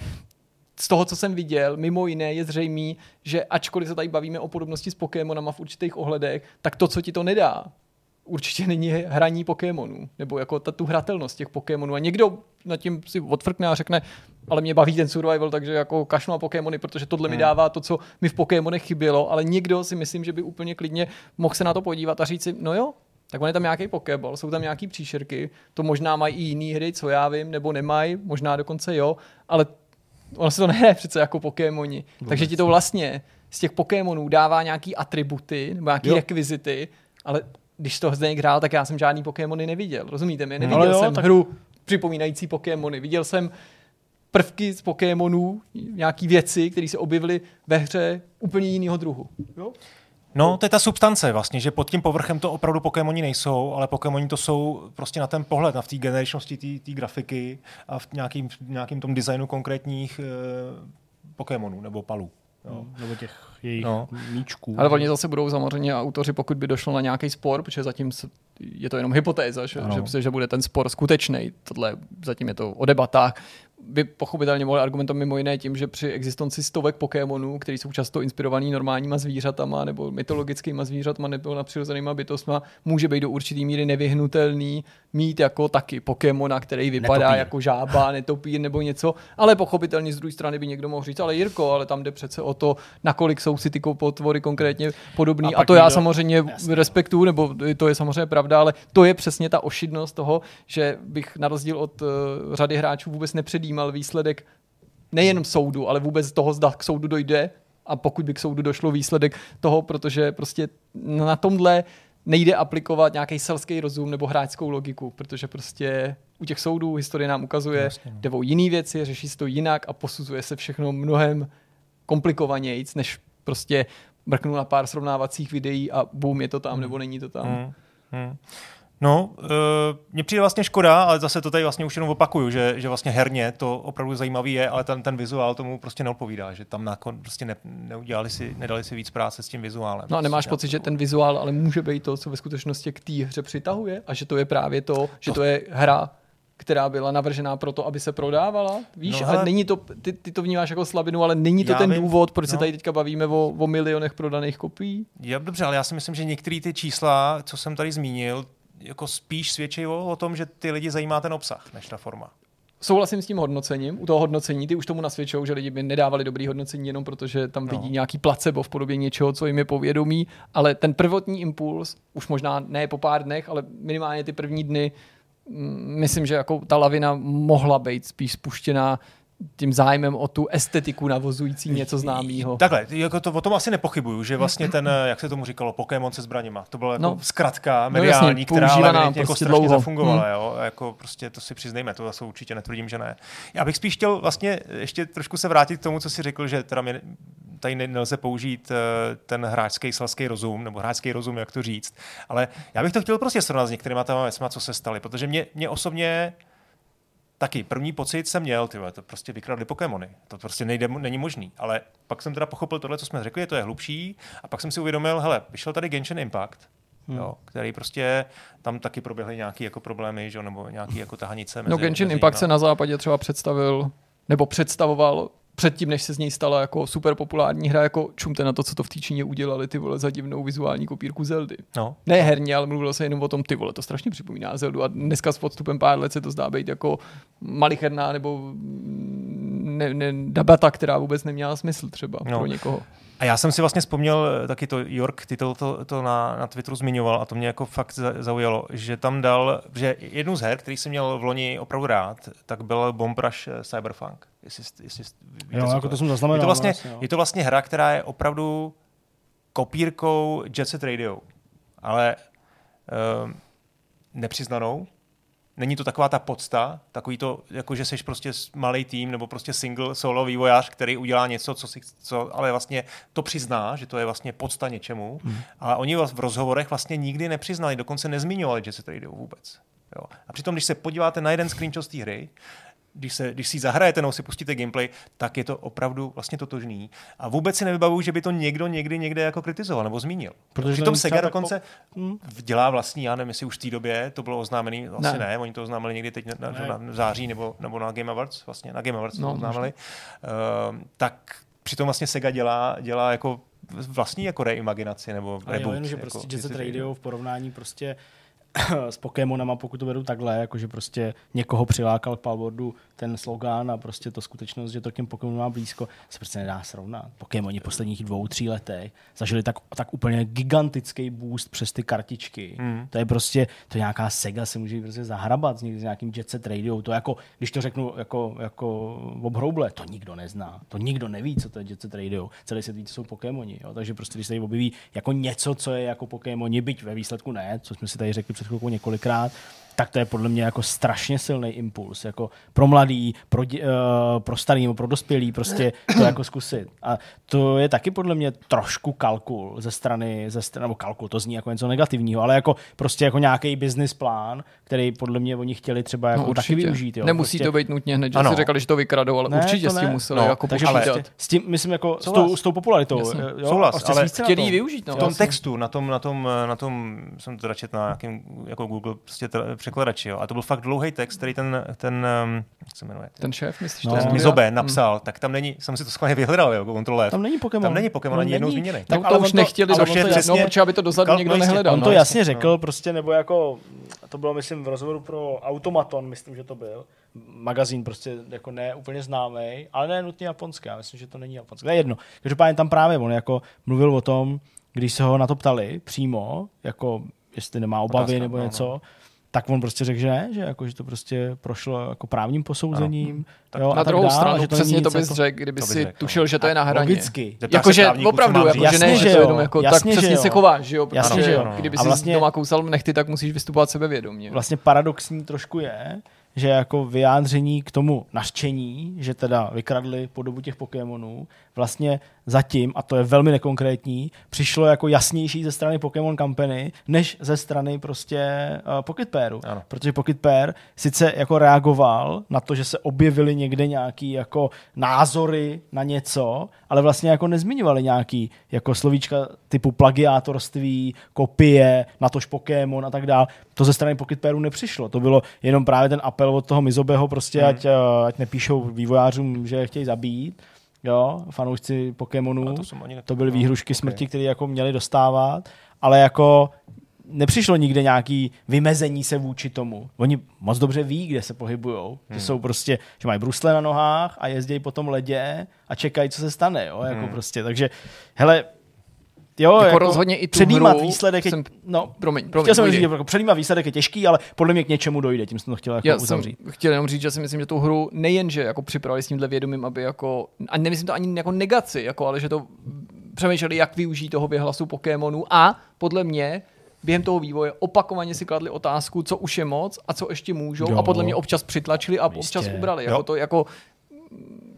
Speaker 3: z toho, co jsem viděl, mimo jiné je zřejmé, že ačkoliv se tady bavíme o podobnosti s Pokémonama v určitých ohledech, tak to, co ti to nedá, určitě není hraní Pokémonů, nebo jako ta, tu hratelnost těch Pokémonů. A někdo nad tím si odfrkne a řekne, ale mě baví ten survival, takže jako kašnu a Pokémony, protože tohle hmm. mi dává to, co mi v Pokémonech chybělo, ale někdo si myslím, že by úplně klidně mohl se na to podívat a říct si, no jo, tak on je tam nějaký Pokéball, jsou tam nějaký příšerky, to možná mají i jiné hry, co já vím, nebo nemají, možná dokonce jo, ale ono se to nehraje přece jako Pokémoni. Vůbec. Takže ti to vlastně z těch Pokémonů dává nějaký atributy nebo nějaký jo. rekvizity, ale když to Zdeněk hrál, tak já jsem žádný Pokémony neviděl. Rozumíte mi? Neviděl no, jo, jsem tak... hru připomínající Pokémony. Viděl jsem prvky z Pokémonů, nějaký věci, které se objevily ve hře úplně jiného druhu. Jo?
Speaker 2: No, to je ta substance vlastně, že pod tím povrchem to opravdu Pokémoni nejsou, ale Pokémoni to jsou prostě na ten pohled, na v té generačnosti té grafiky a v nějakým, nějakým tom designu konkrétních uh, Pokémonů nebo palů.
Speaker 1: Jo. Hmm, nebo těch jejich no. míčků.
Speaker 3: Ale oni zase budou samozřejmě autoři, pokud by došlo na nějaký spor, protože zatím je to jenom hypotéza, že, že, že bude ten spor skutečný. Tohle zatím je to o debatách by pochopitelně mohli argumentovat mimo jiné tím, že při existenci stovek Pokémonů, které jsou často inspirovaný normálníma zvířatama nebo mytologickými zvířatama nebo nadpřirozenýma bytostma, může být do určitý míry nevyhnutelný mít jako taky Pokémona, který vypadá netopír. jako žába, netopír nebo něco, ale pochopitelně z druhé strany by někdo mohl říct, ale Jirko, ale tam jde přece o to, nakolik jsou si ty potvory konkrétně podobný. A, a to já někdo... samozřejmě Jasně. respektuju, nebo to je samozřejmě pravda, ale to je přesně ta ošidnost toho, že bych na rozdíl od uh, řady hráčů vůbec nepředjímal zajímal výsledek nejenom soudu, ale vůbec toho, zda k soudu dojde a pokud by k soudu došlo výsledek toho, protože prostě na tomhle nejde aplikovat nějaký selský rozum nebo hráčskou logiku, protože prostě u těch soudů historie nám ukazuje, Jasně, no. jde o jiný věci, řeší se to jinak a posuzuje se všechno mnohem komplikovanějíc, než prostě mrknu na pár srovnávacích videí a boom, je to tam hmm. nebo není to tam. Hmm. Hmm.
Speaker 2: No, uh, mně přijde vlastně škoda, ale zase to tady vlastně už jenom opakuju, že, že vlastně herně to opravdu zajímavý je, ale ten, ten vizuál tomu prostě neodpovídá, že tam nakon prostě ne, neudělali si, nedali si víc práce s tím vizuálem.
Speaker 3: No a nemáš prostě pocit, že ten vizuál ale může být to, co ve skutečnosti k té hře přitahuje a že to je právě to, že to, to je hra která byla navržená proto, aby se prodávala. Víš,
Speaker 2: No,
Speaker 3: a
Speaker 2: hele-
Speaker 3: není to, ty, ty to vnímáš jako slabinu, ale není to ten
Speaker 2: vím,
Speaker 3: důvod, proč se
Speaker 2: no.
Speaker 3: tady teďka bavíme o, o milionech prodaných kopií.
Speaker 2: Já, dobře, ale já si myslím, že některé ty čísla, co jsem tady zmínil, jako spíš svědčí o, o tom, že ty lidi zajímá ten obsah, než ta forma.
Speaker 3: Souhlasím s tím hodnocením. U toho hodnocení ty už tomu nasvědčují, že lidi by nedávali dobrý hodnocení jenom protože tam vidí
Speaker 2: No.
Speaker 3: nějaký placebo v podobě něčeho, co jim je povědomí, ale ten prvotní impuls, už možná ne po pár dnech, ale minimálně ty první dny, mm, myslím, že jako ta lavina mohla být spíš spuštěná tím zájmem o tu estetiku navozující něco známého.
Speaker 2: Takhle, jako to, o tom asi nepochybuju, že vlastně ten, eh, jak se tomu říkalo, Pokémon se zbraněma, to byla jako
Speaker 3: No.
Speaker 2: no, zkratka
Speaker 3: No
Speaker 2: mediální,
Speaker 3: jasně,
Speaker 2: která ale evidentně jako
Speaker 3: prostě
Speaker 2: strašně
Speaker 3: dlouho.
Speaker 2: zafungovala,
Speaker 3: Hmm.
Speaker 2: jo, jako prostě to si přiznejme, to zase určitě netvrdím, že ne. Já bych spíš chtěl vlastně ještě trošku se vrátit k tomu, co si řekl, že teda mě, tady ne- nelze použít eh, ten hráčský selský rozum, nebo hráčský rozum, jak to říct, ale já bych to chtěl prostě srovnat s některýma těma věcma, co se staly, protože mě, mě osobně Taky, první pocit jsem měl, ty vole, to prostě vykradli Pokémony. To prostě nejde, není možný. Ale pak jsem teda pochopil tohle, co jsme řekli, to je hlubší. A pak jsem si uvědomil, hele, vyšel tady Genshin Impact, hmm. jo, který prostě, tam taky proběhly nějaké jako problémy, že, jo, nebo nějaké jako tahanice. Mezi,
Speaker 3: No Genshin
Speaker 2: mezi
Speaker 3: Impact se na západě třeba představil, nebo představoval předtím, než se z něj stala jako super populární hra, jako čumte na to, co to v té Číně udělali, ty vole, za divnou vizuální kopírku Zeldy.
Speaker 2: No,
Speaker 3: Ne herně, ale mluvilo se jenom o tom, ty vole, to strašně připomíná Zeldu a dneska s podstupem pár let se to zdá být jako malicherná nebo ne, ne, debata, která vůbec neměla smysl třeba
Speaker 2: No.
Speaker 3: pro někoho.
Speaker 2: A já jsem si vlastně vzpomněl eh, taky to, York, ty to, to, to na, na Twitteru zmiňoval a to mě jako fakt za- zaujalo, že tam dal, že jednu z her, který jsem měl v loni opravdu rád, tak byl Bomb Rush eh, Cyberpunk. Jestli, jestli víte,
Speaker 1: Jo, jako to jsem
Speaker 2: je.
Speaker 1: zaznamenal.
Speaker 2: Je to, vlastně,
Speaker 1: vlastně, jo.
Speaker 2: je to vlastně hra, která je opravdu kopírkou Jet Set Radio, ale uh, nepřiznanou. Není to taková ta podsta, takový to, jako že jsi prostě malý tým nebo prostě single solo vývojář, který udělá něco, co si, co, ale vlastně to přizná, že to je vlastně podsta něčemu. Hmm. A oni vás v rozhovorech vlastně nikdy nepřiznali, dokonce nezmiňovali Jet Set Radio vůbec. Jo. A přitom, když se podíváte na jeden screenshot z té hry, když, se, když si zahrajete nebo si pustíte gameplay, tak je to opravdu vlastně totožný. A vůbec si nevybavuju, že by to někdo někdy někde jako kritizoval nebo zmínil.
Speaker 1: Protože to
Speaker 2: Přitom Sega dokonce
Speaker 1: Hmm.
Speaker 2: dělá vlastní, já nevím, jestli už v té době to bylo oznámený, asi
Speaker 3: Ne.
Speaker 2: ne, oni to oznámili někdy teď na,
Speaker 1: Ne.
Speaker 2: na, na září nebo, nebo na Game Awards, vlastně na Game Awards
Speaker 3: No,
Speaker 2: to oznámili. Uh, tak přitom vlastně Sega dělá, dělá jako vlastní jako reimaginaci nebo
Speaker 1: Ale jo,
Speaker 2: reboot.
Speaker 1: jen, že
Speaker 2: jako
Speaker 1: prostě Jet Set Radio v porovnání prostě s Pokémonama, pokud to vedu takhle, jakože prostě někoho přilákal k Palwordu ten slogan a prostě to skutečnost, že to k těm Pokémonům má blízko, se prostě nedá srovnat. Pokémoni posledních dvou, tří letech zažili tak, tak úplně gigantický boost přes ty kartičky.
Speaker 2: Hmm.
Speaker 1: To je prostě, to je nějaká Sega se může prostě zahrabat s někdy s nějakým Jet Set Radio. To jako, když to řeknu jako, jako obhrouble, to nikdo nezná. To nikdo neví, co to je Jet Set Radio. Celý svět ví, co jsou Pokémoni. Jo? Takže prostě, když se tady objeví jako něco, co je jako Pokémoni, byť ve výsledku ne, co jsme si tady řekli před chvilkou několikrát, tak to je podle mě jako strašně silný impuls. Jako pro mladý, pro, dě, uh, pro starý nebo pro dospělý, prostě to jako zkusit. A to je taky podle mě trošku kalkul ze strany, ze strany nebo kalkul, to zní jako něco negativního, ale jako prostě jako nějaký business plán, který podle mě oni chtěli třeba jako
Speaker 3: No,
Speaker 1: taky využít. Jo.
Speaker 3: Nemusí
Speaker 1: prostě,
Speaker 3: to být nutně hned, že
Speaker 2: Ano.
Speaker 3: si řekli, že to vykradou, ale
Speaker 1: Ne,
Speaker 3: určitě
Speaker 1: to
Speaker 3: s tím museli
Speaker 2: No,
Speaker 3: jako
Speaker 1: takže
Speaker 3: počítat.
Speaker 1: prostě s tím, myslím, jako s tou, s tou popularitou.
Speaker 3: Jasně.
Speaker 1: eh, Jo,
Speaker 2: Souhlas, ale
Speaker 3: Chtěli využít, no.
Speaker 2: v tom textu, na tom, na tom, na tom jsem to četl na nějakém jako Google prostě překladači, jo. A to byl fakt dlouhý text, který ten, ten um, jak se jmenuje,
Speaker 3: Ten šéf, myslíš?
Speaker 1: No.
Speaker 2: ten? Mizobe napsal, tak tam není, jsem si to schválně vyhledal, jo, kontrole.
Speaker 1: Tam není Pokémon.
Speaker 2: Tam není Pokémon ani jednou
Speaker 1: není.
Speaker 2: zmíněný.
Speaker 3: No,
Speaker 1: ale
Speaker 3: to už nechtěli,
Speaker 1: ale to
Speaker 2: je
Speaker 3: no,
Speaker 2: přesně-
Speaker 3: protože aby to dozadu někdo
Speaker 2: no,
Speaker 3: nehledal.
Speaker 1: On
Speaker 3: no,
Speaker 1: to jasně řekl, prostě, nebo jako, to bylo, myslím, v rozhovoru pro Automaton, myslím, že to byl, magazín prostě jako ne úplně známý, ale ne nutně japonský, já myslím, že to není japonský. To je jedno. Každopádně tam právě on jako mluvil o tom, když se ho na to ptali přímo, jako jestli nemá obavy
Speaker 2: Otázka,
Speaker 1: nebo
Speaker 2: no,
Speaker 1: něco,
Speaker 2: no.
Speaker 1: Tak on prostě řekl, že ne, že, jako, že to prostě prošlo jako právním posouzením.
Speaker 2: Tak
Speaker 1: jo,
Speaker 3: Na
Speaker 1: a tak
Speaker 3: druhou
Speaker 1: dál,
Speaker 3: stranu,
Speaker 1: že to
Speaker 3: přesně to bys
Speaker 1: jako-
Speaker 3: řekl, kdyby si
Speaker 2: řekl,
Speaker 3: tušil,
Speaker 2: no.
Speaker 3: že to je na hraně.
Speaker 1: Logicky.
Speaker 3: Jakože opravdu, jakože
Speaker 2: říct.
Speaker 3: ne, že
Speaker 1: že
Speaker 3: to
Speaker 1: jo.
Speaker 3: jenom jako, tak
Speaker 1: Jasně, že
Speaker 3: přesně
Speaker 1: jo.
Speaker 3: se chováš, že jo?
Speaker 1: Jasně,
Speaker 3: protože
Speaker 1: že jo.
Speaker 3: Kdyby si
Speaker 1: vlastně-
Speaker 3: doma kousal nechty, tak musíš vystupovat sebevědomě.
Speaker 1: vlastně paradoxní trošku je, že jako vyjádření k tomu nařčení, že teda vykradli podobu těch Pokémonů, vlastně zatím, a to je velmi nekonkrétní, přišlo jako jasnější ze strany Pokémon Company, než ze strany prostě uh, Pocket Pairu.
Speaker 2: Ano.
Speaker 1: Protože Pocket Pair sice jako reagoval na to, že se objevily někde nějaký jako názory na něco, ale vlastně jako nezmiňovali nějaký jako slovíčka typu plagiátorství, kopie, natož Pokémon a tak dál. To ze strany Pocket Pairu nepřišlo. To bylo jenom právě ten apel apel od toho Mizobeho prostě,
Speaker 2: Hmm.
Speaker 1: ať, eh, ať nepíšou vývojářům, že je chtějí zabít, jo, fanoušci Pokémonů.
Speaker 2: To
Speaker 1: To byly výhrušky
Speaker 2: ok.
Speaker 1: smrti, které jako měli dostávat, ale jako nepřišlo nikde nějaký vymezení se vůči tomu. Oni moc dobře ví, kde se pohybujou.
Speaker 2: Hmm.
Speaker 1: Že jsou prostě, že mají brusle na nohách a jezdí po tom ledě a čekají, co se stane. Jo? Jako
Speaker 2: Hmm.
Speaker 1: prostě. Takže, hele, jo,
Speaker 3: Jako rozhodně i tu
Speaker 1: předjímat
Speaker 3: hru
Speaker 1: výsledek je,
Speaker 3: jsem-
Speaker 1: no,
Speaker 3: Promiň, promiň.
Speaker 1: chtěl jsem říct, jako předjímat výsledek je těžký, ale podle mě k něčemu dojde, tím jsem to chtěl jako
Speaker 3: Já jsem
Speaker 1: uzavřít.
Speaker 3: chtěl jenom říct, že si myslím, že tu hru nejenže jako připravili s tímhle vědomím, aby jako, a nemyslím to ani jako negaci, jako, ale že to přemýšleli, jak využít toho vyhlasu Pokémonů a podle mě během toho vývoje opakovaně si kladli otázku, co už je moc a co ještě můžou
Speaker 1: Jo.
Speaker 3: a podle mě občas přitlačili a
Speaker 1: Jistě.
Speaker 3: občas ubrali.
Speaker 2: Jo.
Speaker 3: Jako to jako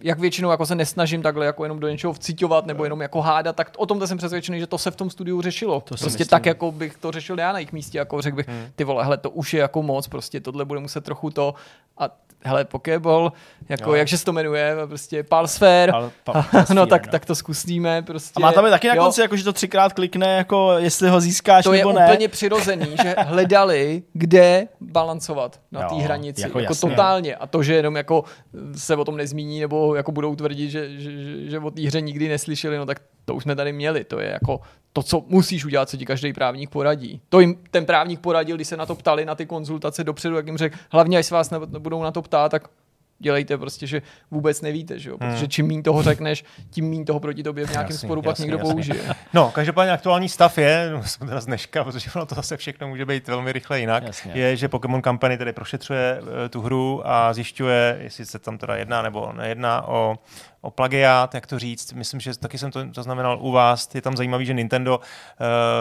Speaker 3: jak většinou jako se nesnažím takhle jako jenom do něčeho vciťovat nebo jenom jako hádat, tak o tomhle jsem přesvědčený, že to se v tom studiu řešilo.
Speaker 1: To
Speaker 3: prostě
Speaker 1: myslím.
Speaker 3: tak, jako bych to řešil já na jejich místě, jako řekl bych, ty vole, hele, to už je jako moc, prostě tohle bude muset trochu to a hele, Pokéball, jako
Speaker 2: Jo.
Speaker 3: jakže se to jmenuje, prostě Palsfér,
Speaker 1: Ale, pa, (laughs)
Speaker 3: no tak,
Speaker 1: no.
Speaker 3: tak to zkusíme prostě.
Speaker 1: A má tam taky na
Speaker 3: Jo,
Speaker 1: konci, jako, že to třikrát klikne, jako jestli ho získáš
Speaker 3: to je
Speaker 1: nebo ne.
Speaker 3: úplně přirozený, že hledali, kde balancovat na té hranici,
Speaker 1: jako
Speaker 3: jako, jako
Speaker 1: jasně.
Speaker 3: totálně. A to, že jenom jako se o tom nezmíní, nebo jako budou tvrdit, že, že, že, že o té hře nikdy neslyšeli, no tak to už jsme tady měli. To je jako to, co musíš udělat, co ti každý právník poradí. To jim ten právník poradil, když se na to ptali na ty konzultace dopředu, jak jim řekl, hlavně až se vás ne- nebudou na to ptát, tak dělejte prostě, že vůbec nevíte, že jo? protože čím méně toho řekneš, tím méně toho proti tobě v nějakém
Speaker 2: Jasně,
Speaker 3: sporu pak
Speaker 2: jasně,
Speaker 3: někdo
Speaker 2: jasně.
Speaker 3: použije.
Speaker 2: No, každopádně aktuální stav je, (laughs) jsme teda z dneška, protože ono to zase všechno může být velmi rychle jinak,
Speaker 1: Jasně.
Speaker 2: je, že Pokémon Company tedy prošetřuje eh, tu hru a zjišťuje, jestli se tam teda jedná nebo nejedná o, o plagiát, jak to říct. Myslím, že taky jsem to zaznamenal u vás. Je tam zajímavý, že Nintendo uh,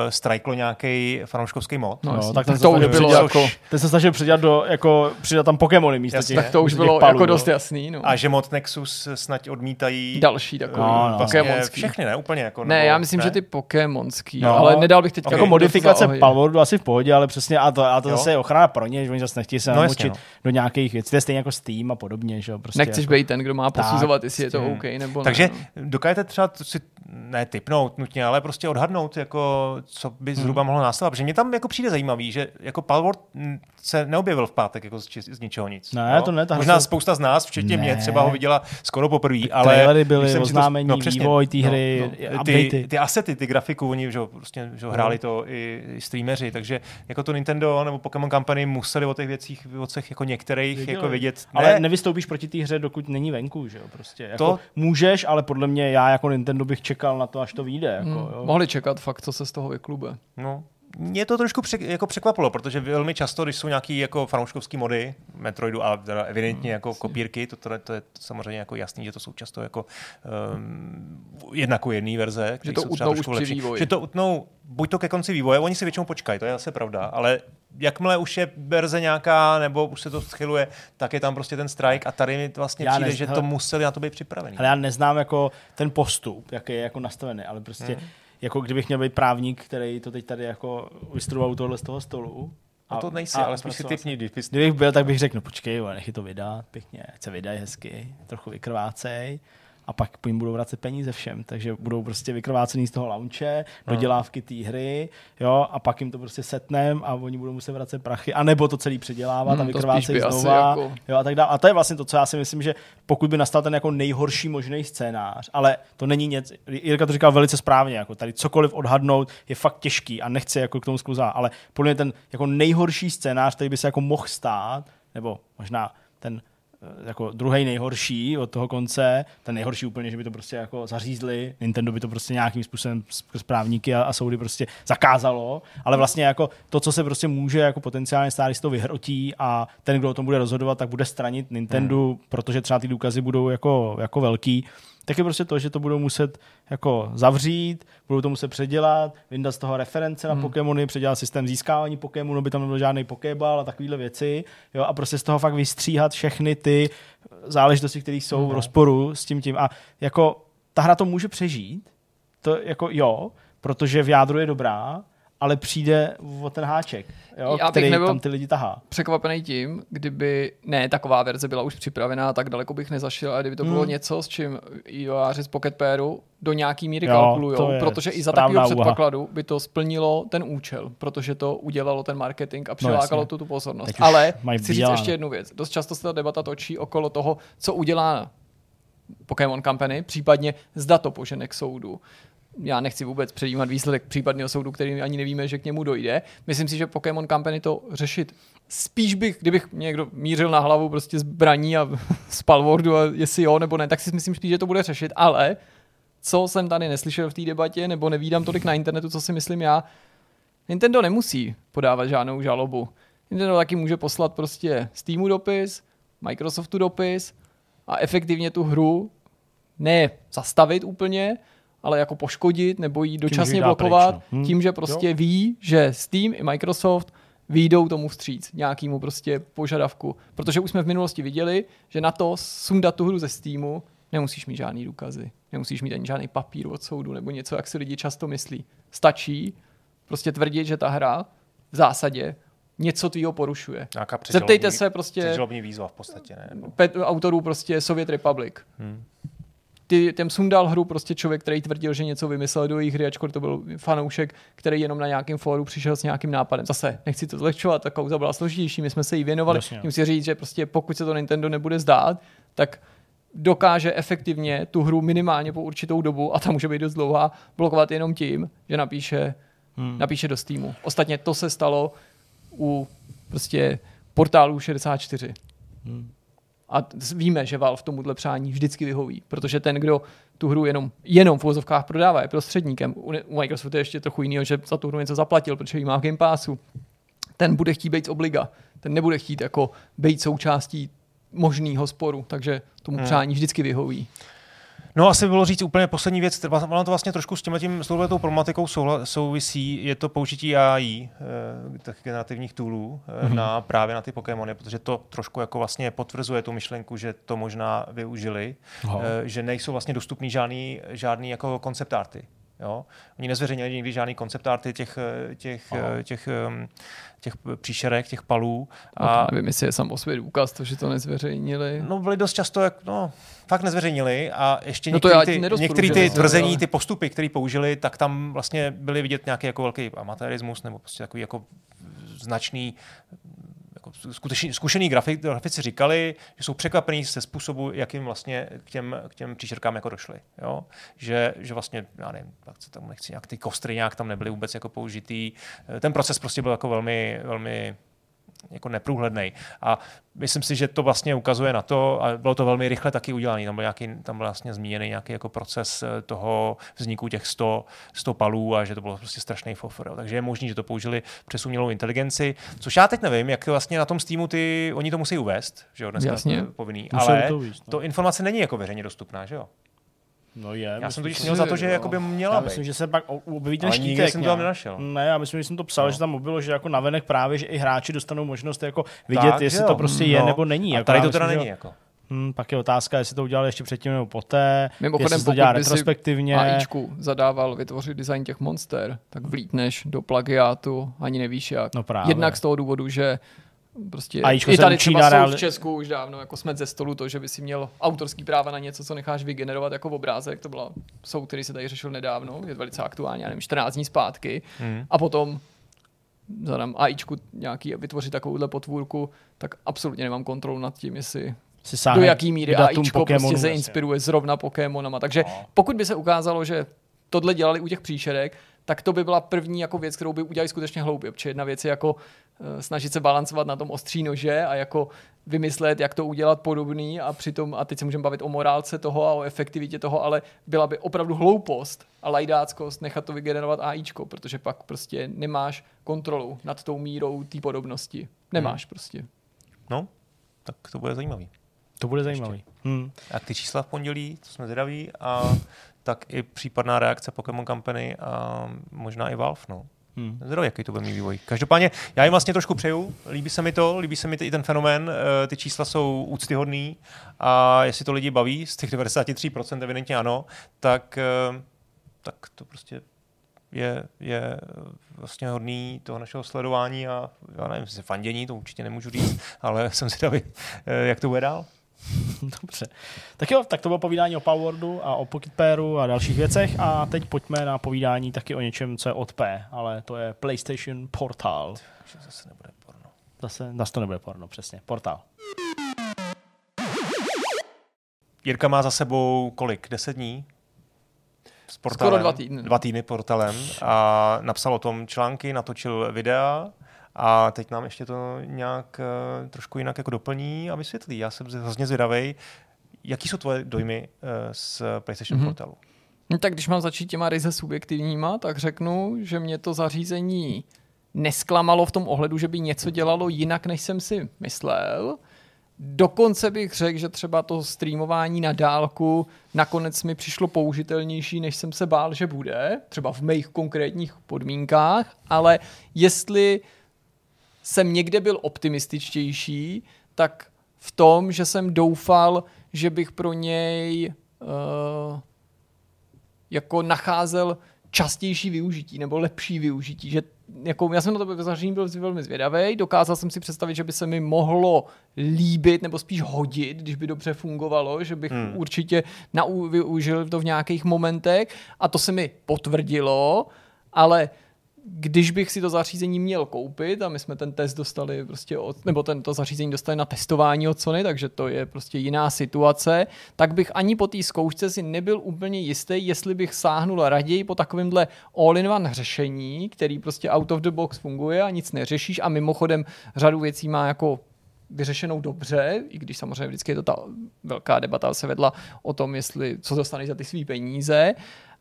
Speaker 2: strajklo nějaký fanouškovský mod.
Speaker 3: No,
Speaker 1: No, tak ten
Speaker 3: to už bylo jako,
Speaker 1: Ten se snažil přidat do, jako, přidat tam Pokémony místo těch,
Speaker 3: tak to už
Speaker 1: těch
Speaker 3: bylo
Speaker 1: palů,
Speaker 3: jako
Speaker 1: no.
Speaker 3: dost jasný. No.
Speaker 2: A že mod Nexus snad odmítají
Speaker 3: Další takový
Speaker 1: No, no.
Speaker 2: vlastně
Speaker 3: pokémonský.
Speaker 2: všechny, ne? Úplně jako,
Speaker 3: Ne,
Speaker 2: nebo-
Speaker 3: já myslím,
Speaker 2: ne?
Speaker 3: že ty pokémonský,
Speaker 1: No.
Speaker 3: ale nedal bych teď
Speaker 2: Ok.
Speaker 1: Jako
Speaker 2: Okay.
Speaker 1: modifikace
Speaker 3: Palworld.
Speaker 1: Palworldu asi v pohodě, ale přesně, a to, a to
Speaker 2: Jo.
Speaker 1: zase je ochrana pro ně, že oni zase nechtějí se
Speaker 2: No
Speaker 1: namočit
Speaker 2: jasně,
Speaker 1: do nějakých věcí. To je stejně jako Steam a podobně, že jo. Prostě
Speaker 3: Nechceš
Speaker 1: jako,
Speaker 3: být ten, kdo má posuzovat, jestli je to. OK nebo
Speaker 2: Takže
Speaker 3: ne. no.
Speaker 2: dokážete třeba si ne typnout nutně, ale prostě odhadnout, jako, co by zhruba mohlo následovat. Protože mě tam jako přijde zajímavý, že jako Palworld se neobjevil v pátek jako z, či- z ničeho nic.
Speaker 1: Ne,
Speaker 2: jo?
Speaker 1: to ne,
Speaker 2: Možná
Speaker 1: se-
Speaker 2: spousta z nás, včetně
Speaker 1: Ne.
Speaker 2: mě, třeba ho viděla skoro poprvé, ale...
Speaker 1: trailery byly,
Speaker 2: jsem si to-
Speaker 1: oznámení, vývoj té
Speaker 2: no,
Speaker 1: hry,
Speaker 2: ty,
Speaker 1: updatey.
Speaker 2: ty asety, ty grafiku, oni že, prostě, že jo, hráli to i, i streameři, takže jako to Nintendo nebo Pokémon Company museli o těch věcích, o těch jako některých
Speaker 1: Věděli.
Speaker 2: jako vědět.
Speaker 1: Ale
Speaker 2: Ne,
Speaker 1: nevystoupíš proti té hře, dokud není venku, že jo, prostě. Jako
Speaker 2: To-
Speaker 1: Můžeš, ale podle mě já jako Nintendo bych čekal na to, až to vyjde. Jako,
Speaker 3: Hmm,
Speaker 1: jo.
Speaker 3: mohli čekat fakt, co se z toho vyklube.
Speaker 2: No, mě to trošku přek, jako překvapilo, protože velmi často, když jsou nějaký jako fanouškovský mody Metroidu, ale teda evidentně jako kopírky, to, to, to je samozřejmě jako jasný, že to jsou často jako um, jednako jedné verze, které
Speaker 3: to
Speaker 2: jsou třeba
Speaker 3: utnou
Speaker 2: trošku lepší.
Speaker 3: vývoji.
Speaker 2: Že to utnou buď to ke konci vývoje, oni si většinou počkají, to je zase pravda, ale jakmile už je verze nějaká, nebo už se to schyluje, tak je tam prostě ten strike a tady mi vlastně
Speaker 1: Já
Speaker 2: přijde,
Speaker 1: ne-
Speaker 2: že to museli na to být připravený.
Speaker 1: Ale já neznám jako ten postup, jaký je jako nastavený, ale prostě
Speaker 2: Hmm.
Speaker 1: Jako kdybych měl být právník, který to teď tady jako vystudoval u tohle z toho stolu.
Speaker 2: A to nejsi,
Speaker 1: a
Speaker 2: ale spíš si bys-
Speaker 1: Kdybych byl, tak bych řekl, no počkej, nech to vydat, pěkně, ať se vydají hezky, trochu vykrvácej a pak jim budou vracet peníze všem, takže budou prostě vykrvácený z toho launche,
Speaker 2: No.
Speaker 1: dodělávky té hry, jo, a pak jim to prostě setnem a oni budou muset vracet prachy, anebo to celý předělávat
Speaker 3: Hmm,
Speaker 1: a vykrvácejí
Speaker 3: asi
Speaker 1: znova,
Speaker 3: jako-
Speaker 1: jo, a tak dále. A to je vlastně to, co já si myslím, že pokud by nastal ten jako nejhorší možný scénář, ale to není něco, Jirka to říkal velice správně, jako tady cokoliv odhadnout je fakt těžký a nechci jako k tomu sklouzat, ale podle mě ten jako nejhorší scénář, který by se jako mohl stát, nebo možná ten jako druhý nejhorší od toho konce, ten nejhorší úplně, že by to prostě jako zařízli, Nintendo by to prostě nějakým způsobem skrz právníky a, a soudy prostě zakázalo, ale vlastně jako to, co se prostě může jako potenciálně stát, když to vyhrotí a ten, kdo o tom bude rozhodovat, tak bude stranit Nintendo, hmm. protože třeba ty důkazy budou jako, jako velký, tak je prostě to, že to budou muset jako zavřít, budou to muset předělat, vyndat z toho reference na hmm. Pokémony, předělat systém získávání Pokémonů, by tam nebyl žádný Pokéball a takovéhle věci, jo, a prostě z toho fakt vystříhat všechny ty záležitosti, které jsou v rozporu s tím tím. A jako ta hra to může přežít, to jako jo, protože v jádru je dobrá, ale přijde o ten háček, jo,
Speaker 3: Já
Speaker 1: který
Speaker 3: nebyl-
Speaker 1: tam ty lidi tahá.
Speaker 3: překvapený tím, kdyby ne taková verze byla už připravená, tak daleko bych nezašel, a kdyby to bylo
Speaker 1: Hmm.
Speaker 3: něco, s čím IOáři z Pocket Pairu do nějaký míry
Speaker 1: Jo,
Speaker 3: kalkulujou, protože i za takového předpokladu by to splnilo ten účel, protože to udělalo ten marketing a přilákalo
Speaker 1: jasně.
Speaker 3: tu, tu pozornost.
Speaker 1: Teď
Speaker 3: Ale chci říct ještě jednu věc. Dost často se ta debata točí okolo toho, co udělá Pokémon Company, případně zda to požene k soudu. Já nechci vůbec předjímat výsledek případného soudu, který ani nevíme, že k němu dojde. Myslím si, že Pokémon Company to řešit spíš bych, kdybych někdo mířil na hlavu prostě zbraní a (laughs) z Palwordu a jestli jo nebo ne, tak si myslím spíš, že to bude řešit, ale co jsem tady neslyšel v té debatě, nebo nevídám tolik na internetu, co si myslím já, Nintendo nemusí podávat žádnou žalobu. Nintendo taky může poslat prostě Steamu dopis, Microsoftu dopis a efektivně tu hru ne zastavit úplně, ale jako poškodit nebo ji dočasně
Speaker 1: dá
Speaker 3: blokovat
Speaker 1: pryč, no. Hm.
Speaker 3: tím, že prostě ví, že Steam i Microsoft výjdou tomu vstříc, nějakému prostě požadavku. Protože už jsme v minulosti viděli, že na to sundat tu hru ze Steamu nemusíš mít žádný důkazy. Nemusíš mít ani žádný papír od soudu nebo něco, jak si lidi často myslí. Stačí prostě tvrdit, že ta hra v zásadě něco tvýho porušuje.
Speaker 2: Nějaká
Speaker 3: Zeptejte se prostě
Speaker 2: výzva v podstatě, ne?
Speaker 3: Pet, autorů prostě Soviet Republic.
Speaker 2: Hmm.
Speaker 3: Ty, ten sundal hru prostě člověk, který tvrdil, že něco vymyslel do jejich hry, ačkoliv to byl fanoušek, který jenom na nějakém fóru přišel s nějakým nápadem. Zase, nechci to zlehčovat, ta kauza byla složitější, my jsme se jí věnovali.
Speaker 1: Jasně.
Speaker 3: Musím říct, že prostě pokud se to Nintendo nebude zdát, tak dokáže efektivně tu hru minimálně po určitou dobu, a ta může být dost dlouhá, blokovat jenom tím, že napíše,
Speaker 1: Hmm.
Speaker 3: napíše do Steamu. Ostatně to se stalo u prostě portálu 64.
Speaker 1: Hmm.
Speaker 3: A víme, že Valve tomuhle přání vždycky vyhoví, protože ten, kdo tu hru jenom, jenom v uvozovkách prodává, je prostředníkem. U Microsoftu je ještě trochu jiného, že za tu hru něco zaplatil, protože ji má v Game Passu. Ten bude chtít být z obliga. Ten nebude chtít jako být součástí možného sporu, takže tomu
Speaker 2: Hmm.
Speaker 3: přání vždycky vyhoví.
Speaker 2: No asi bylo říct úplně poslední věc, ono to vlastně trošku s tím, tím s touhletou problematikou souvisí, je to použití AI, eh, těch generativních toolů
Speaker 1: Mhm.
Speaker 2: na právě na ty Pokémony, protože to trošku jako vlastně potvrzuje tu myšlenku, že to možná využili,
Speaker 1: Aha.
Speaker 2: eh, že nejsou vlastně dostupný žádný, žádný jako koncept arty. Jo? Oni nezveřejnili nikdy žádný koncept arty těch, těch,
Speaker 1: Aha.
Speaker 2: těch, těch příšerek, těch palů.
Speaker 3: A
Speaker 2: A
Speaker 3: nevím, jestli je sam o důkaz, to, že to nezveřejnili.
Speaker 2: No byli dost často, jak, no, fakt nezveřejnili a ještě
Speaker 3: No
Speaker 2: některé ty, některý ty tvrzení, ty postupy, které použili, tak tam vlastně byly vidět nějaký jako velký amatérismus nebo prostě takový jako značný skutečný, zkušený grafik, grafici říkali, že jsou překvapení ze způsobu, jakým vlastně k těm, k těm příšerkám jako došli. Jo? Že, že vlastně, já nevím, tak se tam nechci nějak ty kostry nějak tam nebyly vůbec jako použitý. Ten proces prostě byl jako velmi, velmi jako neprůhledný. A myslím si, že to vlastně ukazuje na to, a bylo to velmi rychle taky udělané, tam byl, nějaký, tam byl vlastně zmíněný nějaký jako proces eh, toho vzniku těch 100, 100 palů a že to bylo prostě strašný fofr. jo. Takže je možné, že to použili přes umělou inteligenci, což já teď nevím, jak vlastně na tom Steamu ty, oni to musí uvést, že jo, dneska
Speaker 3: Jasně.
Speaker 2: povinný, ale
Speaker 1: to uvést, no.
Speaker 2: to informace není jako veřejně dostupná, že jo?
Speaker 1: No je.
Speaker 2: Já
Speaker 1: myslím
Speaker 2: jsem totiž
Speaker 1: si,
Speaker 2: měl za to, že
Speaker 3: jo.
Speaker 2: jakoby měla
Speaker 1: Já
Speaker 2: být.
Speaker 1: myslím, že se pak objeví ten
Speaker 2: Ale
Speaker 1: štítek.
Speaker 2: nikde jsem to tam nenašel.
Speaker 1: Ne, já myslím, že jsem to psal,
Speaker 2: No.
Speaker 1: že tam bylo, že jako navenek právě, že i hráči dostanou možnost jako vidět,
Speaker 2: Tak,
Speaker 1: jestli
Speaker 2: jo.
Speaker 1: to prostě je
Speaker 2: No.
Speaker 1: nebo není.
Speaker 2: A
Speaker 1: Jako
Speaker 2: tady to
Speaker 1: myslím,
Speaker 2: teda
Speaker 1: že-
Speaker 2: není jako.
Speaker 1: Hmm, pak je otázka, jestli to udělali ještě předtím nebo poté,
Speaker 3: Mimochodem,
Speaker 1: jestli to dělá
Speaker 3: by
Speaker 1: retrospektivně.
Speaker 3: AIčku zadával vytvořit design těch monster, tak vlítneš do plagiátu, ani nevíš jak.
Speaker 1: No právě.
Speaker 3: Jednak z toho důvodu, že prostě
Speaker 1: AIčko
Speaker 3: i tady třeba jsou
Speaker 1: reali-
Speaker 3: v Česku už dávno jako smet ze stolu to, že by si měl autorský práva na něco, co necháš vygenerovat jako obrázek. To byla soud, který se tady řešil nedávno, je velice aktuální, já nevím, 14 dní zpátky.
Speaker 2: Hmm.
Speaker 3: A potom zadám AIčku nějaký a vytvořit takovouhle potvůrku, tak absolutně nemám kontrolu nad tím, jestli
Speaker 1: Si
Speaker 3: do jaký míry AIčko
Speaker 1: Pokémonu,
Speaker 3: prostě se
Speaker 1: jasně.
Speaker 3: inspiruje zrovna Pokémonama. Takže
Speaker 1: No.
Speaker 3: pokud by se ukázalo, že tohle dělali u těch příšerek, tak to by byla první jako věc, kterou by udělali skutečně hloupě. Protože jedna věc je jako snažit se balancovat na tom ostří nože a jako vymyslet, jak to udělat podobný a přitom, a teď se můžeme bavit o morálce toho a o efektivitě toho, ale byla by opravdu hloupost a lajdáckost nechat to vygenerovat AIčko, protože pak prostě nemáš kontrolu nad tou mírou té podobnosti. Nemáš prostě.
Speaker 2: No, tak to bude zajímavý.
Speaker 1: To bude zajímavý. Hmm.
Speaker 2: Jak ty čísla v pondělí, to jsme zvědaví, a tak i případná reakce Pokémon Company a možná i Valve, no.
Speaker 1: Hmm.
Speaker 2: Zvědavý, jaký to bude mít vývoj. Každopádně, já jim vlastně trošku přeju, líbí se mi to, líbí se mi i ten fenomén, eh, ty čísla jsou úctyhodný a jestli to lidi baví, z těch 93% evidentně ano, tak, eh, tak to prostě je, je vlastně hodný toho našeho sledování a já nevím, se fandění, to určitě nemůžu říct, ale (laughs) jsem zvědavý, eh, jak to bude dál. (laughs)
Speaker 1: Dobře. Tak jo, tak to bylo povídání o Powerwordu a o Pocket Pairu a dalších věcech a teď pojďme na povídání taky o něčem, co je od P, ale to je PlayStation Portal.
Speaker 2: Zase nebude porno.
Speaker 1: Zase, zase to nebude porno, přesně. Portal.
Speaker 2: Jirka má za sebou kolik? Deset dní? S portalem,
Speaker 3: Skoro dva týdny.
Speaker 2: Dva týdny portalem a napsal o tom články, natočil videa a teď nám ještě to nějak uh, trošku jinak jako doplní a vysvětlí. Já jsem hrozně zvědavý. Jaký jsou tvoje dojmy uh, z PlayStation mm-hmm. portalu?
Speaker 3: No, tak když mám začít těma ryze subjektivníma, tak řeknu, že mě to zařízení nesklamalo v tom ohledu, že by něco dělalo jinak, než jsem si myslel. Dokonce bych řekl, že třeba to streamování na dálku nakonec mi přišlo použitelnější, než jsem se bál, že bude, třeba v mých konkrétních podmínkách, ale jestli jsem někde byl optimističtější, tak v tom, že jsem doufal, že bych pro něj uh, jako nacházel častější využití nebo lepší využití, že jako, já jsem na to vyzaření byl velmi zvědavý, dokázal jsem si představit, že by se mi mohlo líbit nebo spíš hodit, když by dobře fungovalo, že bych hmm. určitě nau, využil to v nějakých momentech a to se mi potvrdilo, ale když bych si to zařízení měl koupit a my jsme ten test dostali prostě od, nebo tento zařízení dostali na testování od Sony, takže to je prostě jiná situace, tak bych ani po té zkoušce si nebyl úplně jistý, jestli bych sáhnul raději po takovémhle all-in-one řešení, který prostě out of the box funguje a nic neřešíš a mimochodem řadu věcí má jako vyřešenou dobře, i když samozřejmě vždycky je to ta velká debata se vedla o tom, jestli co dostaneš za ty svý peníze,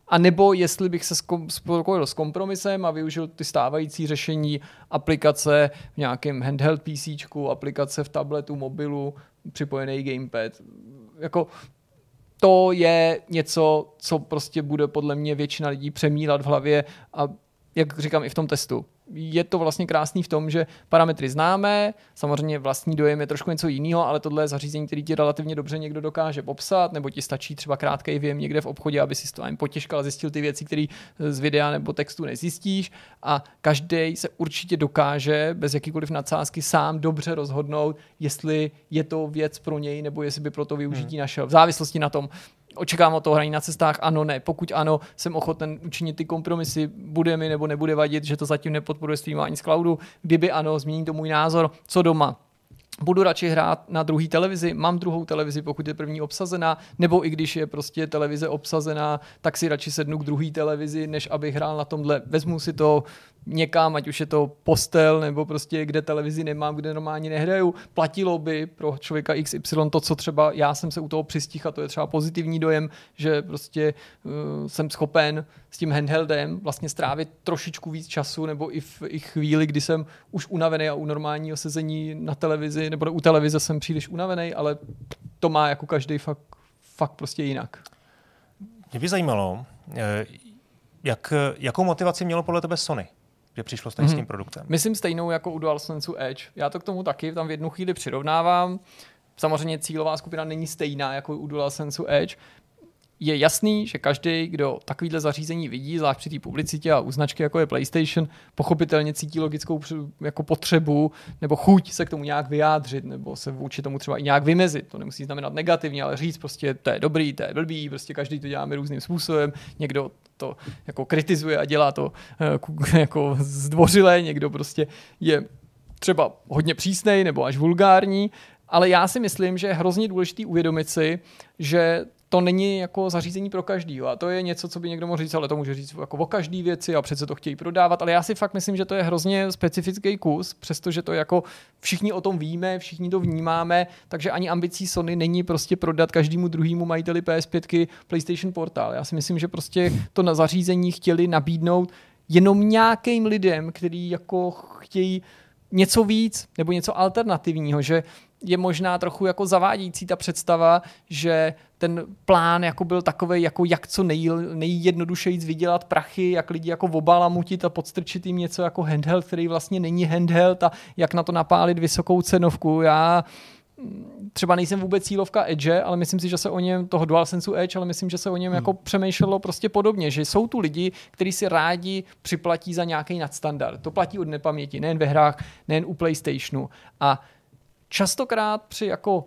Speaker 3: a nebo jestli bych se spokojil s kompromisem a využil ty stávající řešení aplikace v nějakém handheld PC, aplikace v tabletu, mobilu, připojený gamepad. Jako to je něco, co prostě bude podle mě většina lidí přemílat v hlavě a jak říkám i v tom testu je to vlastně krásný v tom, že parametry známe, samozřejmě vlastní dojem je trošku něco jiného, ale tohle je zařízení, který ti relativně dobře někdo dokáže popsat, nebo ti stačí třeba krátký věm někde v obchodě, aby si to jen potěžkal a zjistil ty věci, které z videa nebo textu nezjistíš. A každý se určitě dokáže bez jakýkoliv nadsázky sám dobře rozhodnout, jestli je to věc pro něj, nebo jestli by pro to využití hmm. našel. V závislosti na tom, očekávám od toho hraní na cestách, ano, ne. Pokud ano, jsem ochoten učinit ty kompromisy, bude mi nebo nebude vadit, že to zatím nepodporuje streamování z cloudu. Kdyby ano, změní to můj názor, co doma budu radši hrát na druhé televizi, mám druhou televizi, pokud je první obsazená, nebo i když je prostě televize obsazená, tak si radši sednu k druhé televizi, než abych hrál na tomhle. Vezmu si to, někam, ať už je to postel nebo prostě kde televizi nemám, kde normálně nehraju, platilo by pro člověka XY to, co třeba já jsem se u toho přistihl a to je třeba pozitivní dojem, že prostě uh, jsem schopen s tím handheldem vlastně strávit trošičku víc času nebo i v i chvíli, kdy jsem už unavený a u normálního sezení na televizi nebo u televize jsem příliš unavený, ale to má jako každý fakt, fakt prostě jinak.
Speaker 2: Mě by zajímalo, eh, jak, jakou motivaci mělo podle tebe Sony? Že přišlo s tím mm-hmm. produktem.
Speaker 3: Myslím stejnou jako u DualSense Edge. Já to k tomu taky tam v jednu chvíli přirovnávám. Samozřejmě cílová skupina není stejná jako u DualSense Edge. Je jasný, že každý, kdo takovýhle zařízení vidí, zvlášť při té publicitě a u značky jako je PlayStation, pochopitelně cítí logickou jako potřebu nebo chuť se k tomu nějak vyjádřit nebo se vůči tomu třeba i nějak vymezit. To nemusí znamenat negativně, ale říct prostě, to je dobrý, to je blbý, prostě každý to děláme různým způsobem. Někdo to jako kritizuje a dělá to eh, (laughs) jako zdvořilé, někdo prostě je třeba hodně přísnej nebo až vulgární, ale já si myslím, že je hrozně důležité uvědomit si, že to není jako zařízení pro každýho. A to je něco, co by někdo mohl říct, ale to může říct jako o každý věci a přece to chtějí prodávat. Ale já si fakt myslím, že to je hrozně specifický kus, přestože to jako všichni o tom víme, všichni to vnímáme, takže ani ambicí Sony není prostě prodat každému druhému majiteli PS5 PlayStation Portal. Já si myslím, že prostě to na zařízení chtěli nabídnout jenom nějakým lidem, kteří jako chtějí něco víc nebo něco alternativního, že je možná trochu jako zavádějící ta představa, že ten plán jako byl takový, jako jak co nej, nejjednodušeji vydělat prachy, jak lidi jako obalamutit a podstrčit jim něco jako handheld, který vlastně není handheld a jak na to napálit vysokou cenovku. Já třeba nejsem vůbec cílovka Edge, ale myslím si, že se o něm, toho DualSense Edge, ale myslím, že se o něm hmm. jako přemýšlelo prostě podobně, že jsou tu lidi, kteří si rádi připlatí za nějaký nadstandard. To platí od nepaměti, nejen ve hrách, nejen u PlayStationu. A častokrát při jako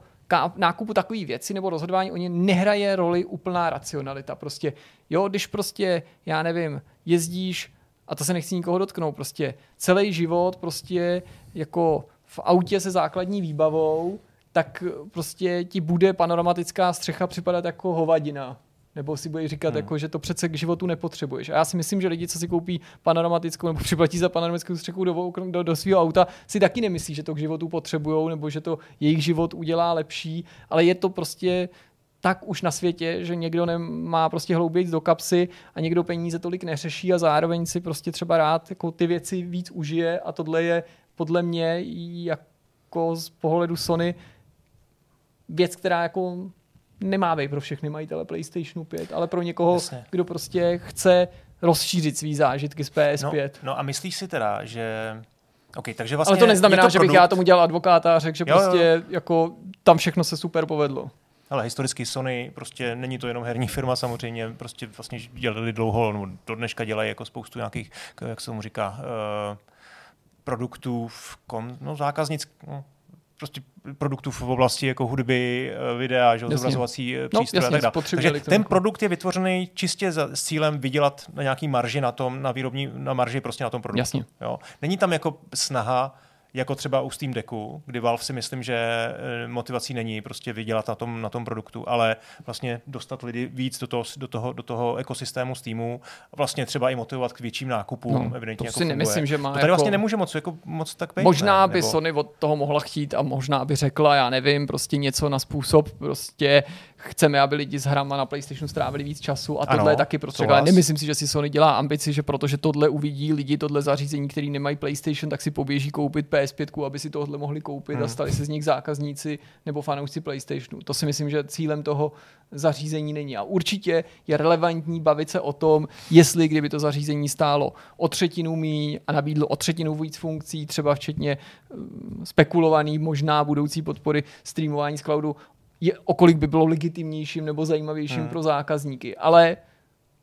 Speaker 3: nákupu takové věci nebo rozhodování o ně nehraje roli úplná racionalita. Prostě, jo, když prostě, já nevím, jezdíš, a to se nechci nikoho dotknout, prostě celý život prostě jako v autě se základní výbavou, tak prostě ti bude panoramatická střecha připadat jako hovadina. Nebo si budeš říkat, hmm. jako, že to přece k životu nepotřebuješ. A já si myslím, že lidi, co si koupí panoramatickou nebo připlatí za panoramickou střechu do, do, do svého auta, si taky nemyslí, že to k životu potřebují nebo že to jejich život udělá lepší, ale je to prostě tak už na světě, že někdo nemá prostě hloubějc do kapsy a někdo peníze tolik neřeší a zároveň si prostě třeba rád jako ty věci víc užije a tohle je podle mě jako z pohledu Sony věc, která jako nemá být pro všechny majitele PlayStationu 5, ale pro někoho, Jasně. kdo prostě chce rozšířit svý zážitky z PS5.
Speaker 2: No, no a myslíš si teda, že Okay, takže vlastně
Speaker 3: ale to neznamená, to že bych já tomu dělal advokáta a řekl, že jo, prostě jo. jako tam všechno se super povedlo.
Speaker 2: Ale historicky Sony prostě není to jenom herní firma samozřejmě, prostě vlastně dělali dlouho, no, do dneška dělají jako spoustu nějakých, jak se mu říká, uh, produktů v kon, no, zákaznic, no, prostě produktů v oblasti jako hudby, eh, videa, že, zobrazovací eh, no, přístroje a tak dále. Takže ten produkt je vytvořený čistě za, s cílem vydělat na nějaký marži na tom, na výrobní, na marži prostě na tom produktu. Jasně. Jo. Není tam jako snaha jako třeba u Steam Decku, kdy Valve si myslím, že eh, motivací není prostě vydělat na tom, na tom produktu, ale vlastně dostat lidi víc do toho, do toho, do toho ekosystému Steamu, vlastně třeba i motivovat k větším nákupům. No,
Speaker 3: evidentně to jako si funguje. nemyslím, že má
Speaker 2: to tady jako... vlastně nemůže moc, jako, moc tak být.
Speaker 3: Možná
Speaker 2: ne?
Speaker 3: by Nebo... Sony od toho mohla chtít a možná by řekla, já nevím, prostě něco na způsob, prostě chceme, aby lidi s hrama na PlayStationu strávili víc času a tohle ano, je taky prostě. Ale nemyslím si, že si Sony dělá ambici, že protože tohle uvidí lidi, tohle zařízení, který nemají PlayStation, tak si poběží koupit PS5, aby si tohle mohli koupit hmm. a stali se z nich zákazníci nebo fanoušci PlayStationu. To si myslím, že cílem toho zařízení není. A určitě je relevantní bavit se o tom, jestli kdyby to zařízení stálo o třetinu míň a nabídlo o třetinu víc funkcí, třeba včetně mm, spekulovaný možná budoucí podpory streamování z cloudu, je, okolik by bylo legitimnějším nebo zajímavějším hmm. pro zákazníky. Ale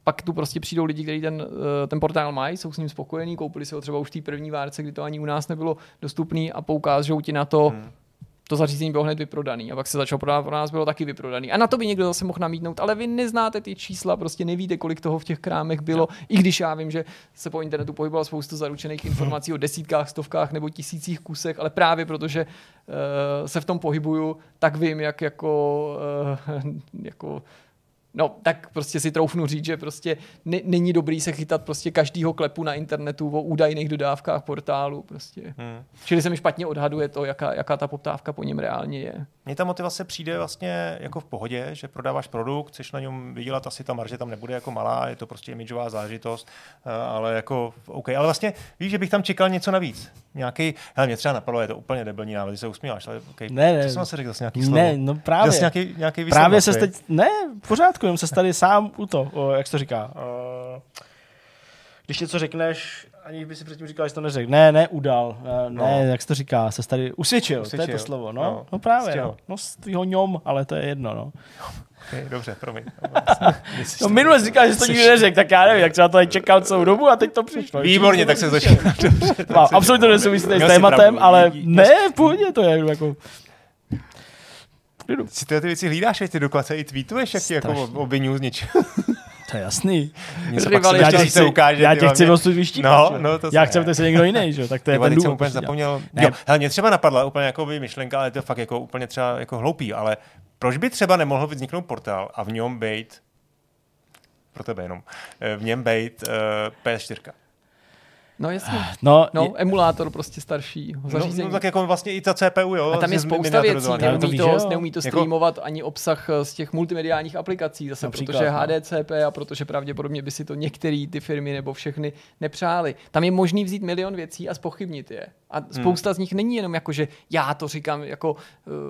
Speaker 3: pak tu prostě přijdou lidi, kteří ten, eh, ten portál mají, jsou s ním spokojení, koupili si ho třeba už v té první várce, kdy to ani u nás nebylo dostupný a poukážou ti na to, hmm to zařízení bylo hned vyprodaný a pak se začalo prodávat, pro nás bylo taky vyprodaný. A na to by někdo zase mohl namítnout, ale vy neznáte ty čísla, prostě nevíte, kolik toho v těch krámech bylo, no. i když já vím, že se po internetu pohybovalo spoustu zaručených informací o desítkách, stovkách nebo tisících kusech, ale právě protože uh, se v tom pohybuju, tak vím, jak jako, uh, (laughs) jako No, tak prostě si troufnu říct, že prostě ne, není dobrý se chytat prostě každýho klepu na internetu o údajných dodávkách portálu. Prostě. Hmm. Čili se mi špatně odhaduje to, jaká, jaká ta poptávka po něm reálně je.
Speaker 2: Mně ta motivace přijde vlastně jako v pohodě, že prodáváš produkt, chceš na něm vydělat, asi ta marže tam nebude jako malá, je to prostě imidžová zážitost, eh, ale jako OK. Ale vlastně víš, že bych tam čekal něco navíc. Nějaký, hele, mě třeba napadlo, je to úplně debilní návod, se usmíváš, ale OK.
Speaker 1: Ne, ne.
Speaker 2: Co jsem se řekl, zase nějaký slovo?
Speaker 1: Ne, no právě.
Speaker 2: Zase nějaký, nějaký
Speaker 1: právě se teď, ne, pořád pořádku, jenom se tady sám u to, o, jak se to říká. O, když něco řekneš, aniž by si předtím říkal, že to neřekl. Ne, ne, udal. Ne, no. ne jak se to říká, se tady usvědčil, usvědčil. to je to slovo. No, no, no právě. No. no, z tvýho ňom, ale to je jedno. No.
Speaker 2: Okay, dobře, promiň.
Speaker 1: no, minule říkal, že to nikdy neřekl, tak já nevím, jak třeba to čekal celou dobu a teď to přišlo.
Speaker 2: Výborně, tak se začal.
Speaker 1: Absolutně to nesouvisí s tématem, ale ne, v pohodě to je jako
Speaker 2: klidu. Si ty, ty věci hlídáš, ty dokonce i tweetuješ, jak jako obvinuju z něčeho. (laughs)
Speaker 1: To je jasný.
Speaker 2: já tě chci, ukáže,
Speaker 1: já tě chci vlastně vyštípat.
Speaker 2: No, no, to
Speaker 1: já chci, aby se někdo jiný, že? tak to je ten důvod.
Speaker 2: jsem úplně zapomněl. Jo, hele, mě třeba napadla úplně jako by myšlenka, ale je to fakt jako úplně třeba jako hloupý, ale proč by třeba nemohl vzniknout portál a v něm být pro tebe jenom, eh, v něm být uh, eh, PS4.
Speaker 3: No jasně. No, no je... emulátor prostě starší zařízení.
Speaker 2: No, no, tak jako vlastně i ta CPU, jo.
Speaker 3: A tam je spousta věcí, neumí to, to, neumí to streamovat jako... ani obsah eh, z těch multimediálních aplikací, zase Například, protože no. HDCP a protože pravděpodobně by si to některé ty firmy nebo všechny nepřáli. Tam je možný vzít milion věcí a spochybnit je. A hmm. spousta hmm. z nich není jenom jako, že já to říkám jako uh,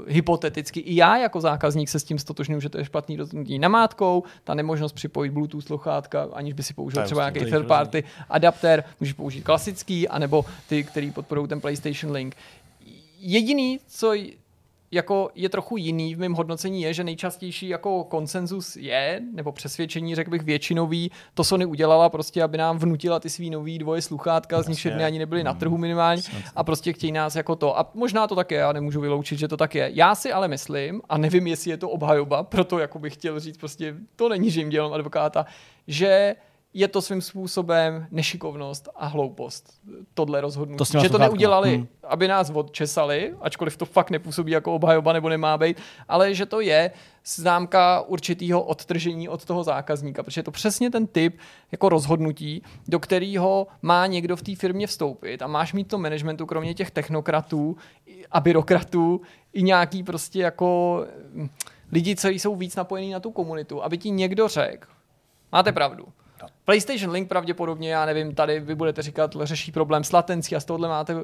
Speaker 3: hypoteticky. I já jako zákazník se s tím stotožňuji, že to je špatný rozhodnutí namátkou, ta nemožnost připojit Bluetooth sluchátka, aniž by si použil třeba nějaký third party adapter, můžeš použít klasický, anebo ty, který podporují ten PlayStation Link. Jediný, co jako je trochu jiný v mém hodnocení je, že nejčastější jako konsenzus je, nebo přesvědčení, řekl bych většinový, to Sony udělala prostě, aby nám vnutila ty svý nový dvoje sluchátka, z nich jedny ani nebyly na trhu minimálně a prostě chtějí nás jako to. A možná to tak je, já nemůžu vyloučit, že to tak je. Já si ale myslím, a nevím, jestli je to obhajoba, proto jako bych chtěl říct prostě, to není, že jim dělám advokáta, že je to svým způsobem nešikovnost a hloupost, tohle rozhodnutí. To že to neudělali, hmm. aby nás odčesali, ačkoliv to fakt nepůsobí jako obhajoba nebo nemá být, ale že to je známka určitého odtržení od toho zákazníka, protože je to přesně ten typ jako rozhodnutí, do kterého má někdo v té firmě vstoupit a máš mít to managementu, kromě těch technokratů a byrokratů, i nějaký prostě jako hm, lidi, co jsou víc napojení na tu komunitu, aby ti někdo řekl, máte pravdu, PlayStation Link pravděpodobně, já nevím, tady vy budete říkat, řeší problém s latencí a z tohohle máte,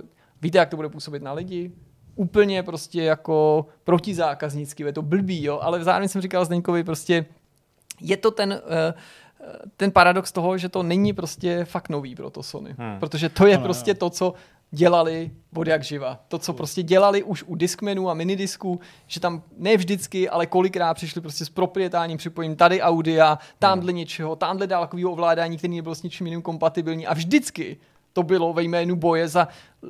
Speaker 3: víte, jak to bude působit na lidi? Úplně prostě jako protizákaznický, je to blbý, jo, ale zároveň jsem říkal Zdeňkovi prostě, je to ten, uh, ten paradox toho, že to není prostě fakt nový pro to Sony. Hmm. Protože to je no, prostě no. to, co dělali od jak živa. To, co prostě dělali už u Discmanů a minidisků, že tam ne vždycky, ale kolikrát přišli prostě s proprietárním připojením tady audia, tamhle hmm. něčeho, tamhle dálkového ovládání, který nebyl s ničím jiným kompatibilní a vždycky to bylo ve jménu boje za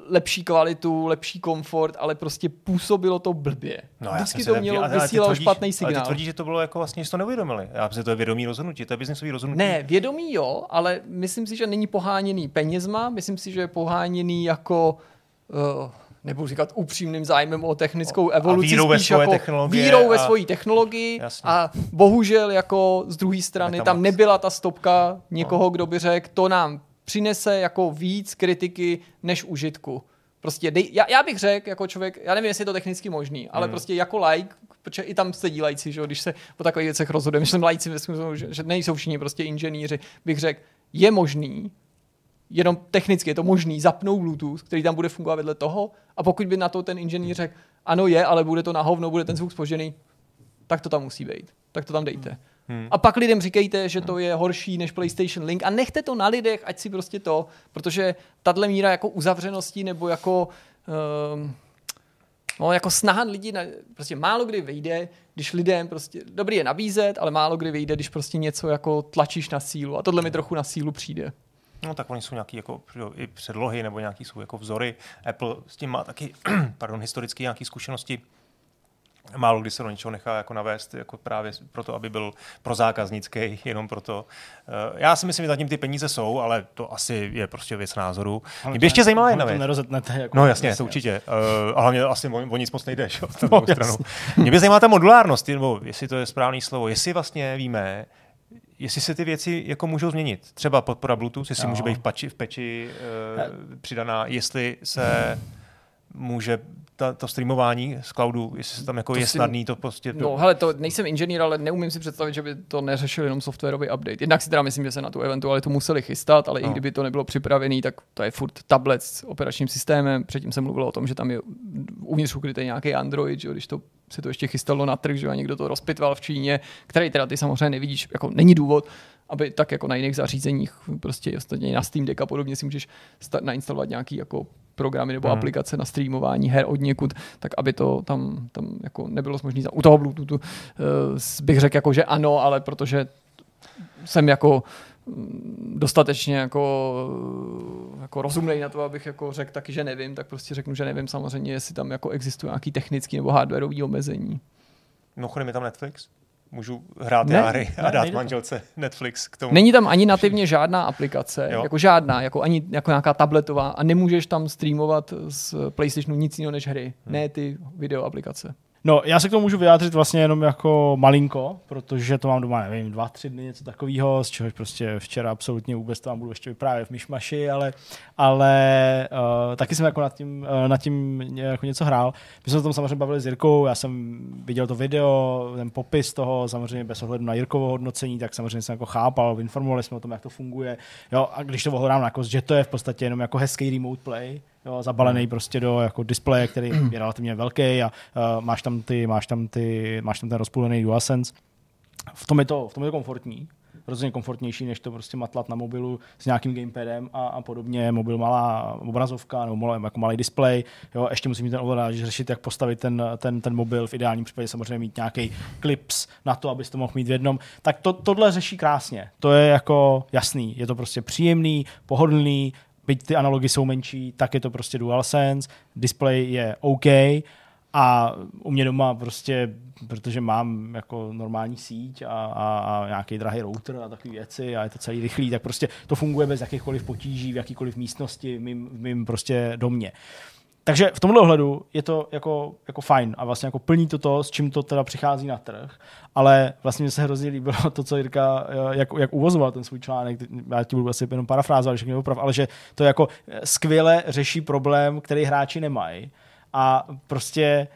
Speaker 3: lepší kvalitu, lepší komfort, ale prostě působilo to blbě. No, Vždycky to mělo, vysílalo špatný signál. Ale
Speaker 2: ty tvrdíš, že to bylo jako vlastně, že to neuvědomili. Já myslím, že to je vědomí rozhodnutí, to je biznesový rozhodnutí.
Speaker 3: Ne, vědomí jo, ale myslím si, že není poháněný penězma, myslím si, že je poháněný jako uh, nebudu říkat upřímným zájmem o technickou evoluci, a
Speaker 2: vírou ve svoje jako technologie
Speaker 3: vírou a... ve svoji technologii Jasně. a bohužel jako z druhé strany tam nebyla ta stopka někoho, no. kdo by řekl, to nám přinese jako víc kritiky než užitku. Prostě dej, já, já, bych řekl jako člověk, já nevím, jestli je to technicky možný, ale hmm. prostě jako like, protože i tam sedí lajci, že když se o takových věcech rozhoduje, myslím lajci, (laughs) že, že nejsou všichni prostě inženýři, bych řekl, je možný, jenom technicky je to možný, zapnout Bluetooth, který tam bude fungovat vedle toho a pokud by na to ten inženýr řekl, ano je, ale bude to na hovno, bude ten zvuk spožený, tak to tam musí být. Tak to tam dejte. Hmm. Hmm. A pak lidem říkejte, že to je horší než PlayStation Link a nechte to na lidech, ať si prostě to, protože tahle míra jako uzavřenosti nebo jako um, No, jako snaha lidí, na, prostě málo kdy vyjde, když lidem prostě, dobrý je nabízet, ale málo kdy vyjde, když prostě něco jako tlačíš na sílu a tohle mi trochu na sílu přijde.
Speaker 2: No tak oni jsou nějaký jako i předlohy nebo nějaký jsou jako vzory. Apple s tím má taky, (clears throat) pardon, historicky nějaké zkušenosti málo kdy se do něčeho nechá jako navést, jako právě proto, aby byl pro zákaznický, jenom proto. Eh, já si myslím, že zatím ty peníze jsou, ale to asi je prostě věc názoru. Mě by ještě zajímala jedna věc.
Speaker 1: Jako
Speaker 2: no jasně, to určitě. Uh, a hlavně asi o, o nic moc nejde, šo, (laughs) no, stranu. Mě by zajímala ta modulárnost, nebo jestli to je správný slovo, jestli vlastně víme, jestli se ty věci jako můžou změnit. Třeba podpora Bluetooth, jestli no. může být v, pači, v peči uh, přidaná, jestli se může ta, to streamování z cloudu, jestli se tam jako to je si, snadný to prostě...
Speaker 3: No hele, to nejsem inženýr, ale neumím si představit, že by to neřešil jenom softwarový update. Jednak si teda myslím, že se na tu eventualitu museli chystat, ale no. i kdyby to nebylo připravený, tak to je furt tablet s operačním systémem. Předtím jsem mluvil o tom, že tam je uvnitř ukrytý nějaký Android, že když to se to ještě chystalo na trh, že a někdo to rozpitval v Číně, který teda ty samozřejmě nevidíš, jako není důvod, aby tak jako na jiných zařízeních, prostě ostatně na Steam Deck a podobně si můžeš nainstalovat nějaký jako programy nebo hmm. aplikace na streamování her od někud, tak aby to tam, tam jako nebylo možné. U toho Bluetoothu uh, bych řekl jako, že ano, ale protože jsem jako mm, dostatečně jako, jako rozumnej na to, abych jako řekl taky, že nevím, tak prostě řeknu, že nevím samozřejmě, jestli tam jako existuje nějaký technický nebo hardwareový omezení.
Speaker 2: Mimochodem je tam Netflix? Můžu hrát ne, hry a ne, dát manželce to. Netflix k tomu.
Speaker 3: Není tam ani nativně žádná aplikace, jo. jako žádná, jako ani jako nějaká tabletová a nemůžeš tam streamovat z PlayStationu nic jiného než hry, hmm. ne ty video aplikace.
Speaker 1: No, já se k tomu můžu vyjádřit vlastně jenom jako malinko, protože to mám doma, nevím, dva, tři dny, něco takového, z čehož prostě včera absolutně vůbec to vám budu ještě vyprávět v myšmaši, ale, ale uh, taky jsem jako nad tím, uh, nad tím jako něco hrál. My jsme se tom samozřejmě bavili s Jirkou, já jsem viděl to video, ten popis toho, samozřejmě bez ohledu na Jirkovo hodnocení, tak samozřejmě jsem jako chápal, informovali jsme o tom, jak to funguje. Jo, a když to ohlodám na kost, že to je v podstatě jenom jako hezký remote play, jo, zabalený hmm. prostě do jako displeje, který (clears throat) je relativně velký a uh, máš tam ty, máš tam ty, máš tam ten rozpůlený DualSense. V tom je to, v tom je to komfortní. rozhodně komfortnější, než to prostě matlat na mobilu s nějakým gamepadem a, a podobně. Mobil malá obrazovka nebo malý, jako malý displej. Jo, ještě musím mít ten ovladač, řešit, jak postavit ten, ten, ten mobil. V ideálním případě samozřejmě mít nějaký clips na to, abyste to mohl mít v jednom. Tak to, tohle řeší krásně. To je jako jasný. Je to prostě příjemný, pohodlný, byť ty analogy jsou menší, tak je to prostě DualSense, display je OK a u mě doma prostě, protože mám jako normální síť a, a, a nějaký drahý router a takové věci a je to celý rychlý, tak prostě to funguje bez jakýchkoliv potíží v jakýkoliv místnosti v mým, v mým prostě domě. Takže v tomhle ohledu je to jako, jako fajn a vlastně jako plní to to, s čím to teda přichází na trh, ale vlastně mi se hrozně líbilo (laughs) to, co Jirka, eh, jak, jak uvozoval ten svůj článek, já ti budu asi jenom parafrázovat, všechny oprav, ale že to jako skvěle řeší problém, který hráči nemají a prostě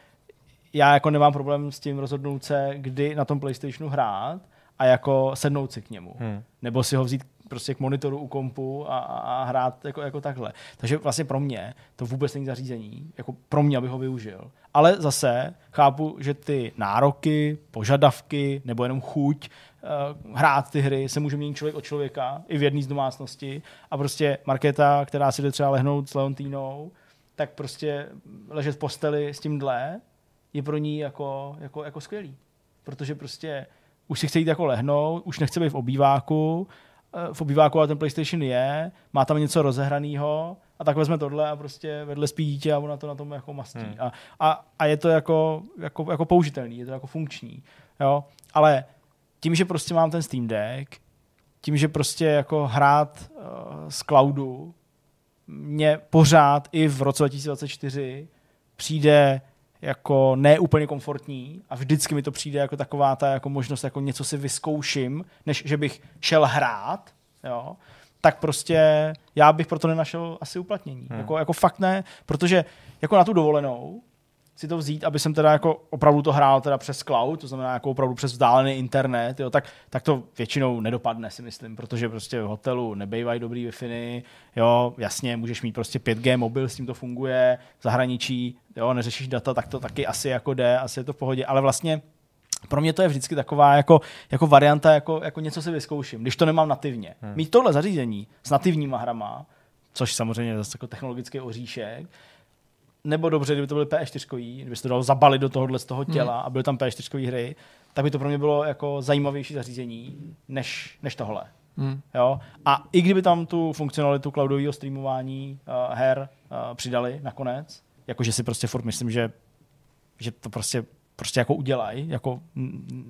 Speaker 1: já jako nemám problém s tím rozhodnout se, kdy na tom PlayStationu hrát a jako sednout si k němu. Hmm. Nebo si ho vzít prostě k monitoru u kompu a, a hrát jako, jako takhle. Takže vlastně pro mě to vůbec není zařízení, jako pro mě, abych ho využil. Ale zase chápu, že ty nároky, požadavky nebo jenom chuť uh, hrát ty hry se může měnit člověk od člověka, i v jedné z domácnosti. A prostě Markéta, která si jde třeba lehnout s Leontínou, tak prostě ležet v posteli s tímhle je pro ní jako, jako, jako skvělý. Protože prostě už si chce jít jako lehnout, už nechce být v obýváku, eh, v obýváku ale ten PlayStation je, má tam něco rozehraného a tak vezme tohle a prostě vedle spí dítě a ona to na tom jako mastí. Hmm. A, a, a, je to jako, jako, jako použitelný, je to jako funkční. Jo? Ale tím, že prostě mám ten Steam Deck, tím, že prostě jako hrát uh, z cloudu, mě pořád i v roce 2024 přijde jako neúplně komfortní a vždycky mi to přijde jako taková ta jako možnost jako něco si vyzkouším, než že bych šel hrát, jo, tak prostě já bych proto nenašel asi uplatnění. Hmm. Jako, jako fakt ne, protože jako na tu dovolenou si to vzít, aby jsem teda jako opravdu to hrál teda přes cloud, to znamená jako opravdu přes vzdálený internet, jo, tak, tak to většinou nedopadne, si myslím, protože prostě v hotelu nebejvají dobrý wi jo, jasně, můžeš mít prostě 5G mobil, s tím to funguje, v zahraničí, jo, neřešíš data, tak to taky asi jako jde, asi je to v pohodě, ale vlastně pro mě to je vždycky taková jako, jako varianta, jako, jako něco si vyzkouším, když to nemám nativně. Hmm. Mít tohle zařízení s nativníma hrama, což samozřejmě je zase jako technologický oříšek, nebo dobře, kdyby to byly P4, kdyby se to dalo zabalit do tohohle z toho těla hmm. a byly tam P4 hry, tak by to pro mě bylo jako zajímavější zařízení než, než tohle. Hmm. Jo? A i kdyby tam tu funkcionalitu cloudového streamování uh, her uh, přidali nakonec, jakože si prostě furt myslím, že, že to prostě prostě jako udělají, jako,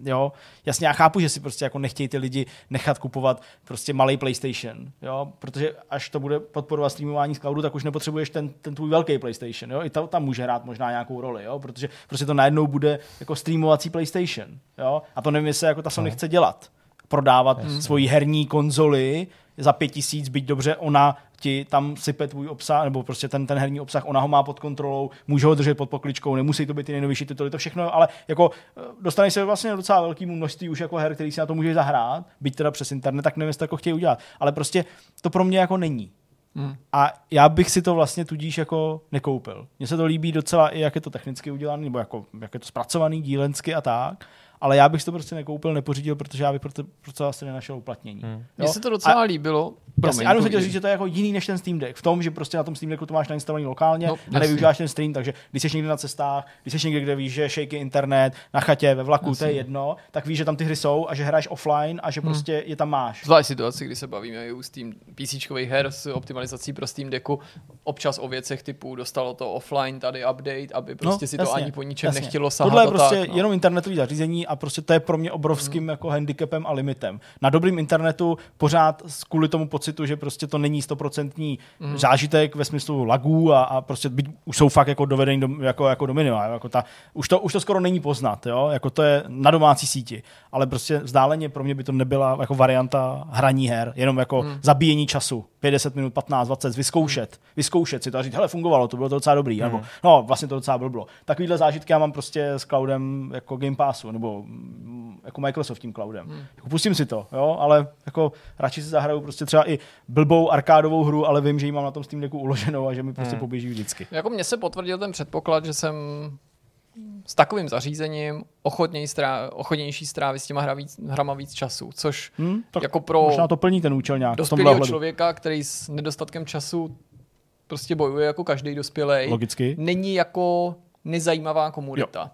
Speaker 1: jo, jasně já chápu, že si prostě jako nechtějí ty lidi nechat kupovat prostě malý PlayStation, jo, protože až to bude podporovat streamování z cloudu, tak už nepotřebuješ ten, ten tvůj velký PlayStation, jo, i to tam může hrát možná nějakou roli, jo, protože prostě to najednou bude jako streamovací PlayStation, jo, a to nevím, jestli jako ta Sony no. chce dělat prodávat mm. svoji herní konzoli za pět tisíc, byť dobře ona ti tam sype tvůj obsah, nebo prostě ten, ten herní obsah, ona ho má pod kontrolou, může ho držet pod pokličkou, nemusí to být ty nejnovější tituly, to všechno, ale jako eh, dostaneš se vlastně docela velkému množství už jako her, který si na to můžeš zahrát, byť teda přes internet, tak nevím, jestli to jako chtějí udělat. Ale prostě to pro mě jako není. Hmm. A já bych si to vlastně tudíž jako nekoupil. Mně se to líbí docela i jak je to technicky udělané, nebo jako, jak je to zpracovaný dílensky a tak, ale já bych to prostě nekoupil, nepořídil, protože já bych proto, proto asi nenašel uplatnění. Hmm.
Speaker 3: Mně se to docela a, líbilo.
Speaker 1: Promiň, já jsem chtěl říct, že to je jako jiný než ten Steam Deck. V tom, že prostě na tom Steam Decku to máš nainstalovaný lokálně no, a nevyužíváš ten stream, takže když jsi někde na cestách, když jsi někde, kde víš, že shaky internet, na chatě, ve vlaku, jasně. to je jedno, tak víš, že tam ty hry jsou a že hraješ offline a že hmm. prostě je tam máš.
Speaker 3: Zvlášť situace, kdy se bavíme i u Steam PC her s optimalizací pro Steam Decku, občas o věcech typu dostalo to offline, tady update, aby prostě no, si jasně, to ani po ničem jasně. nechtělo sahat.
Speaker 1: Tohle je prostě tak, no. jenom internetový zařízení a prostě to je pro mě obrovským jako handicapem a limitem. Na dobrým internetu pořád kvůli tomu pocitu, že prostě to není stoprocentní hmm. zážitek ve smyslu lagů a, a prostě být, už jsou fakt jako dovedení do, jako, jako do minima. Jako ta, už, to, už to skoro není poznat, jo? Jako to je na domácí síti. Ale prostě vzdáleně pro mě by to nebyla jako varianta hraní her, jenom jako hmm. zabíjení času. 50 minut, 15, 20, vyzkoušet, hmm. vyzkoušet si to a říct, hele, fungovalo, to bylo to docela dobrý, hmm. nebo no, vlastně to docela bylo. Takovýhle zážitky já mám prostě s cloudem jako Game Passu, nebo jako Microsoft tím cloudem. Hmm. Jako pustím si to, jo, ale jako radši si zahraju prostě třeba i blbou arkádovou hru, ale vím, že ji mám na tom Steam Decku uloženou a že mi prostě hmm. poběží vždycky.
Speaker 3: Jako mně se potvrdil ten předpoklad, že jsem s takovým zařízením ochotněj strá, ochotnější strávit s těma hra víc, hrama víc času, což
Speaker 1: Hmm, tak
Speaker 3: jako pro
Speaker 1: možná to plní ten účel nějak.
Speaker 3: dospělého člověka, který s nedostatkem času prostě bojuje jako každý dospělej,
Speaker 1: Logicky.
Speaker 3: není jako nezajímavá komunita.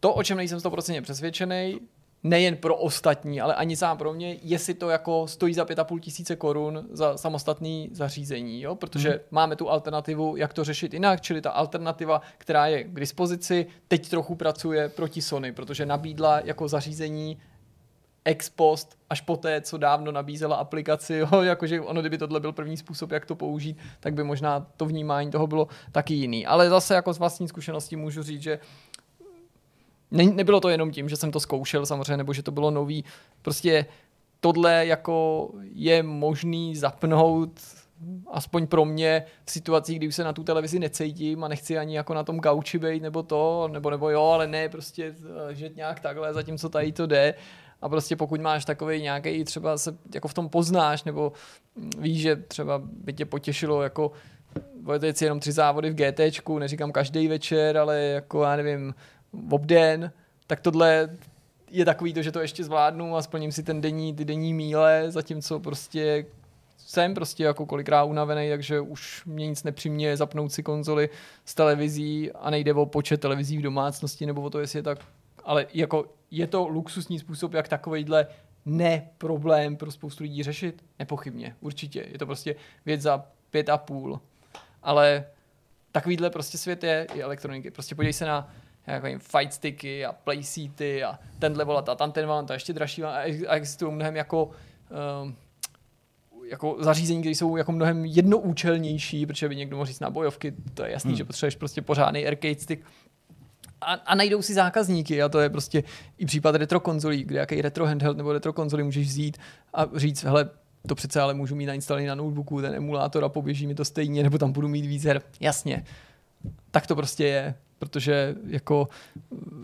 Speaker 3: To, o čem nejsem 100% přesvědčený, nejen pro ostatní, ale ani sám pro mě, jestli to jako stojí za 5,5 tisíce korun za samostatný zařízení, jo? protože hmm. máme tu alternativu, jak to řešit jinak, čili ta alternativa, která je k dispozici, teď trochu pracuje proti Sony, protože nabídla jako zařízení ex post, až poté, co dávno nabízela aplikaci, (laughs) jo, jakože ono, kdyby tohle byl první způsob, jak to použít, tak by možná to vnímání toho bylo taky jiný. Ale zase jako z vlastní zkušenosti můžu říct, že ne, nebylo to jenom tím, že jsem to zkoušel samozřejmě, nebo že to bylo nový. Prostě tohle jako je možný zapnout aspoň pro mě v situacích, kdy už se na tu televizi necítím a nechci ani jako na tom gauči být nebo to, nebo, nebo jo, ale ne, prostě eh, že nějak takhle, zatímco tady to jde. A prostě pokud máš takový nějaký, třeba se jako v tom poznáš, nebo mm, víš, že třeba by tě potěšilo jako si jenom tři závody v GTčku, neříkám každý večer, ale jako já nevím, obden, tak tohle je takový to, že to ještě zvládnu a splním si ten denní, ty denní míle, zatímco prostě jsem prostě jako kolikrát unavený, takže už mě nic nepřiměje zapnout si konzoli s televizí a nejde o počet televizí v domácnosti nebo o to, jestli je tak, ale jako je to luxusní způsob, jak takovýhle ne problém pro spoustu lidí řešit? Nepochybně, určitě. Je to prostě věc za pět a půl. Ale takovýhle prostě svět je i elektroniky. Prostě podívej se na jako jim fight sticky a play seaty a tenhle volat a tam ten volant a ještě dražší a ex- a existují mnohem jako um, jako zařízení, které jsou jako mnohem jednoúčelnější, protože by někdo mohl říct na bojovky, to je jasný, hmm. že potřebuješ prostě pořádný arcade stick, a, a najdou si zákazníky a to je prostě i případ retro konzolí, kde jaký retro handheld nebo retro konzoli můžeš vzít a říct, hele, to přece ale můžu mít nainstalovaný na notebooku, ten emulátor a poběží mi to stejně, nebo tam budu mít víc her. Jasně, tak to prostě je, protože jako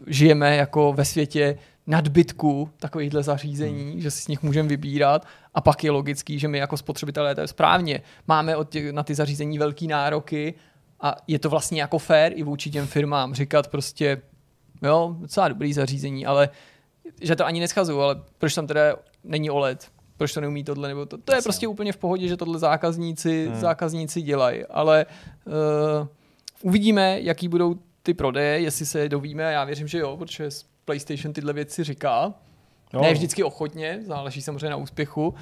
Speaker 3: žijeme jako ve světě nadbytku takovýchhle zařízení, hmm. že si z nich můžeme vybírat a pak je logický, že my jako spotřebitelé, to je správně, máme od těch, na ty zařízení velký nároky a je to vlastně jako fair i vůči těm firmám říkat prostě, jo, docela dobrý zařízení, ale že to ani neschazuju, ale proč tam teda není OLED? Proč to neumí tohle? Nebo to, to je prostě úplně v pohodě, že tohle zákazníci, hmm. zákazníci dělají, ale uh, uvidíme, jaký budou ty prodeje, jestli se je dovíme, já věřím, že jo, protože PlayStation tyhle věci říká.
Speaker 1: Jo.
Speaker 3: Ne vždycky ochotně, záleží samozřejmě na úspěchu,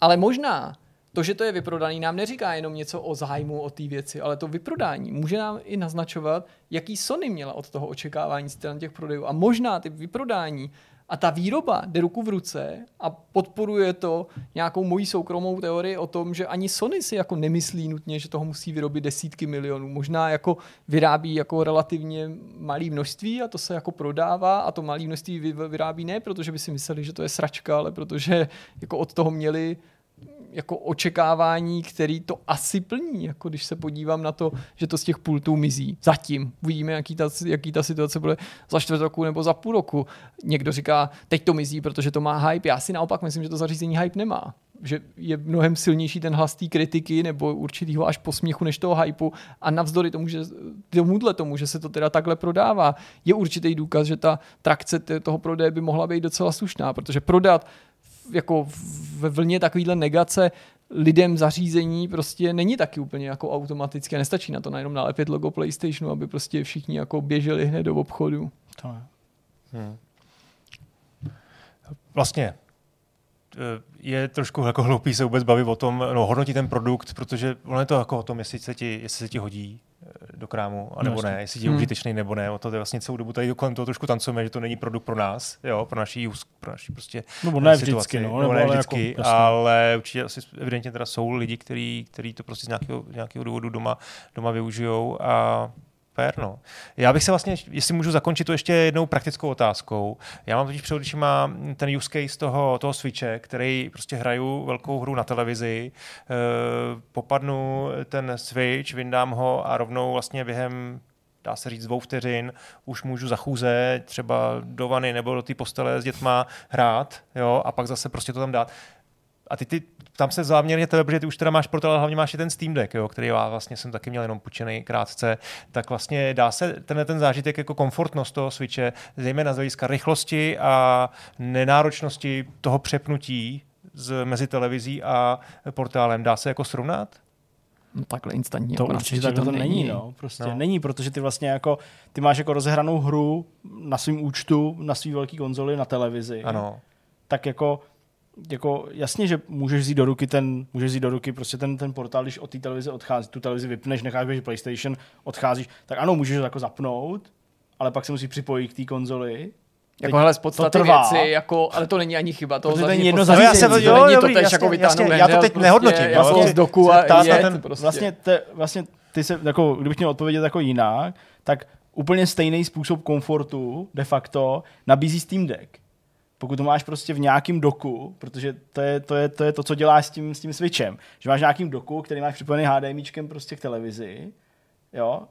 Speaker 3: ale možná to, že to je vyprodaný, nám neříká jenom něco o zájmu o té věci, ale to vyprodání může nám i naznačovat, jaký Sony měla od toho očekávání stran těch prodejů. A možná ty vyprodání a ta výroba jde ruku v ruce a podporuje to nějakou mojí soukromou teorii o tom, že ani Sony si jako nemyslí nutně, že toho musí vyrobit desítky milionů. Možná jako vyrábí jako relativně malé množství a to se jako prodává a to malé množství vy- vyrábí ne, protože by si mysleli, že to je sračka, ale protože jako od toho měli jako očekávání, který to asi plní, jako když se podívám na to, že to z těch pultů mizí. Zatím. Uvidíme, jaký ta, jaký ta situace bude za čtvrt roku nebo za půl roku. Někdo říká, teď to mizí, protože to má hype. Já si naopak myslím, že to zařízení hype nemá. Že je mnohem silnější ten hlas té kritiky nebo určitýho až posměchu než toho hypeu a navzdory tomu, že tomuhle tomu, že se to teda takhle prodává, je určitý důkaz, že ta trakce toho prodeje by mohla být docela slušná, protože prodat jako ve vlně takovýhle negace lidem zařízení prostě není taky úplně jako automatické. Nestačí na to najednou nalepit logo PlayStationu, aby prostě všichni jako běželi hned do obchodu.
Speaker 1: To ne.
Speaker 2: Hmm. Vlastně eh, je trošku jako hloupý se vůbec bavit o tom, no, hodnotit ten produkt, protože ono je to jako o tom, jestli se ti, jestli se ti hodí do krámu, anebo
Speaker 1: No,
Speaker 2: ne, jestli je
Speaker 3: Hmm.
Speaker 2: užitečný nebo ne. O to je vlastně celou dobu tady kolem toho trošku tancujeme, že to není produkt pro nás, jo, pro naší, pro naší prostě
Speaker 1: Nebo ne
Speaker 2: situaci,
Speaker 1: vždycky, no.
Speaker 2: nebo
Speaker 1: nebo
Speaker 2: ne
Speaker 1: ale
Speaker 2: vždycky,
Speaker 1: jako,
Speaker 2: ale určitě asi evidentně teda jsou lidi, kteří, kteří to prostě z nějakého, nějakého důvodu doma, doma využijou a Fair, no. Já bych se vlastně, jestli můžu zakončit to ještě jednou praktickou otázkou. Já mám totiž před očima ten use case toho, toho Switche, který prostě hraju velkou hru na televizi, e, popadnu ten Switch, vyndám ho a rovnou vlastně během dá se říct dvou vteřin, už můžu za chůze třeba do vany nebo do té postele s dětma hrát, jo, a pak zase prostě to tam dát. A ty, ty tam se záměrně tebe, protože ty už teda máš portál, ale hlavně máš i ten Steam Deck, jo, který já vlastně jsem taky měl jenom půjčený krátce, tak vlastně dá se tenhle ten zážitek jako komfortnost toho Switche, zejména z hlediska rychlosti a nenáročnosti toho přepnutí z, mezi televizí a portálem, dá se jako srovnat?
Speaker 3: No takhle instantně.
Speaker 1: To
Speaker 3: jako
Speaker 1: určitě
Speaker 3: Switchi
Speaker 1: tak to není, no. Prostě
Speaker 2: No.
Speaker 1: no. není, protože ty vlastně jako, ty máš jako rozehranou hru na svém účtu, na svý velký konzoli, na televizi.
Speaker 2: Ano.
Speaker 1: Tak jako, jako jasně, že můžeš vzít do ruky ten, můžeš vzít do ruky prostě ten, ten portál, když od té televize odchází, tu televizi vypneš, necháš běžet PlayStation, odcházíš, tak ano, můžeš to jako zapnout, ale pak se musí připojit k té konzoli.
Speaker 3: Jako hele, z podstaty
Speaker 1: to
Speaker 3: věci, jako, ale to není ani chyba
Speaker 1: to není jedno No, já jsem-
Speaker 3: to
Speaker 2: jo,
Speaker 3: není to
Speaker 2: dobrý,
Speaker 3: tež
Speaker 2: jasně,
Speaker 3: jako
Speaker 2: jasně, já to teď
Speaker 3: prostě
Speaker 2: nehodnotím,
Speaker 3: Jako
Speaker 2: vlastně
Speaker 3: z doku a jet
Speaker 2: ten-
Speaker 3: prostě.
Speaker 1: Vlastně, te, vlastně ty se, jako, kdybych měl odpovědět jako jinak, tak úplně stejný způsob komfortu de facto nabízí Steam Deck. Pokud to máš prostě v nějakém doku, protože to je to, je, to, je to co děláš s tím, s tím Switchem, že máš nějakým doku, který máš připojený HDMIčkem prostě k televizi, jo,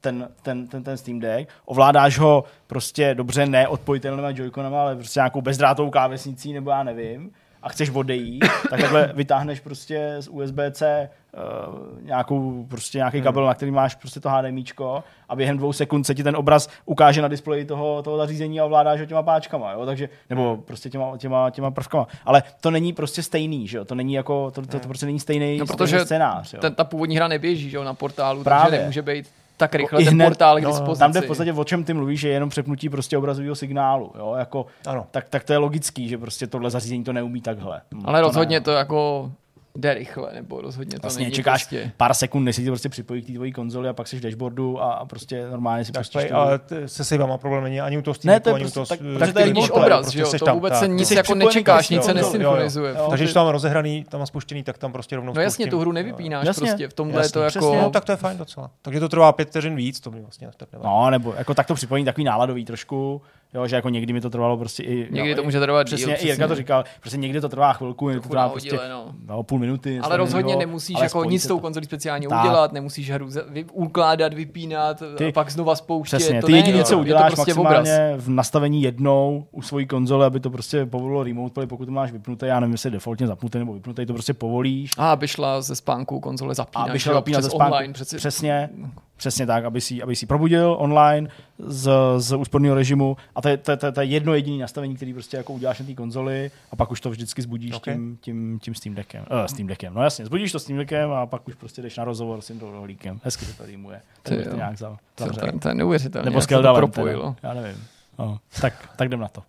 Speaker 1: ten, ten, ten, ten Steam Deck, ovládáš ho prostě dobře ne odpojitelnýma joyconama, ale prostě nějakou bezdrátovou klávesnicí, nebo já nevím, a chceš odejít, tak takhle vytáhneš prostě z USB-C uh, nějakou, prostě nějaký kabel, na který máš prostě to HDMIčko a během dvou sekund se ti ten obraz ukáže na displeji toho, toho zařízení a ovládáš ho těma páčkama, jo? takže, nebo prostě těma, těma, těma prvkama. Ale to není prostě stejný, že jo? To není jako, to, to, to prostě není stejný,
Speaker 3: No,
Speaker 1: stejný
Speaker 3: protože
Speaker 1: scénář. Jo?
Speaker 3: ten, ta původní hra neběží že jo, na portálu,
Speaker 1: Právě.
Speaker 3: takže nemůže být tak rychle
Speaker 1: I
Speaker 3: ten
Speaker 1: hned-
Speaker 3: portál k
Speaker 2: no,
Speaker 3: dispozici.
Speaker 1: Tam jde v podstatě o čem ty mluvíš, že je jenom přepnutí prostě obrazového signálu. Jo? Jako,
Speaker 2: Ano.
Speaker 1: tak, tak to je logický, že prostě tohle zařízení to neumí takhle.
Speaker 3: Ale rozhodně
Speaker 1: ne.
Speaker 3: to jako jde rychle, nebo rozhodně to
Speaker 1: Vlastně
Speaker 3: není
Speaker 1: čekáš
Speaker 3: prostě...
Speaker 1: pár sekund, než si ti prostě připojí k té tvojí konzoli a pak jsi v dashboardu a, prostě normálně si pustíš
Speaker 2: play, ale se savama problém není ani u toho Steam
Speaker 1: Ne, to je
Speaker 2: ani u
Speaker 1: prostě
Speaker 2: toho
Speaker 1: tak-
Speaker 3: Tak
Speaker 1: to je
Speaker 3: vidíš obraz,
Speaker 2: prostě
Speaker 3: že jo, to
Speaker 2: tam,
Speaker 3: vůbec
Speaker 2: tak.
Speaker 3: se nic jako nečekáš,
Speaker 1: prostě,
Speaker 3: nic se
Speaker 1: jo, jo, jo.
Speaker 3: nesynchronizuje.
Speaker 1: Jo.
Speaker 2: Takže když to mám rozehraný, tam mám spuštěný, tak tam prostě rovnou
Speaker 3: No jasně, tu hru nevypínáš
Speaker 1: Jasně,
Speaker 3: prostě, v tomhle je to jako...
Speaker 1: přesně,
Speaker 2: No, tak to je fajn docela. Takže to trvá pět vteřin víc, to mi vlastně tak nevadí.
Speaker 1: No, nebo jako tak to připojení takový náladový trošku, jo, že jako někdy mi to trvalo prostě i...
Speaker 3: Někdy
Speaker 1: jo,
Speaker 3: to může trvat
Speaker 1: Přesně,
Speaker 3: díl,
Speaker 1: i Jirka
Speaker 3: přesně.
Speaker 1: to říkal, prostě někdy to trvá chvilku, někdy to trvá prostě
Speaker 3: no.
Speaker 1: no, půl minuty.
Speaker 3: Ale rozhodně
Speaker 1: takového,
Speaker 3: nemusíš
Speaker 1: ale
Speaker 3: jako nic s tou
Speaker 1: to.
Speaker 3: konzolí speciálně
Speaker 1: Tak.
Speaker 3: udělat, nemusíš hru vy- ukládat, vypínat,
Speaker 1: Ty-
Speaker 3: a pak znova spouštět.
Speaker 1: Přesně,
Speaker 3: to
Speaker 1: ty jediné, co
Speaker 3: Je to
Speaker 1: uděláš
Speaker 3: prostě obraz.
Speaker 1: maximálně v nastavení jednou u svojí konzole, aby to prostě povolilo remote play, pokud to máš vypnutý, já nevím, jestli je defaultně zapnutý nebo vypnutý, to prostě povolíš.
Speaker 3: A aby šla ze spánku konzole
Speaker 1: A
Speaker 3: zapínat,
Speaker 1: aby zapínat
Speaker 3: přes
Speaker 1: ze spánku. Přesně, přesně tak, aby si, aby si probudil online z, z úsporného režimu a to je, to, je, to, je, to je jedno jediné nastavení, který prostě jako uděláš na té konzoli a pak už to vždycky zbudíš
Speaker 2: Okay.
Speaker 1: tím, tím, tím Steam Deckem. Uh, Steam Deckem, no jasně, zbudíš to Steam Deckem a pak už prostě jdeš na rozhovor s tím rohlíkem. Hezky to bych
Speaker 3: jo.
Speaker 1: to nějak za,
Speaker 3: To,
Speaker 1: zavřel.
Speaker 3: to, to je neuvěřitelné.
Speaker 1: Nebo s Keldalem.
Speaker 3: propojilo.
Speaker 1: teda. Já nevím. No, tak, tak jdem na to.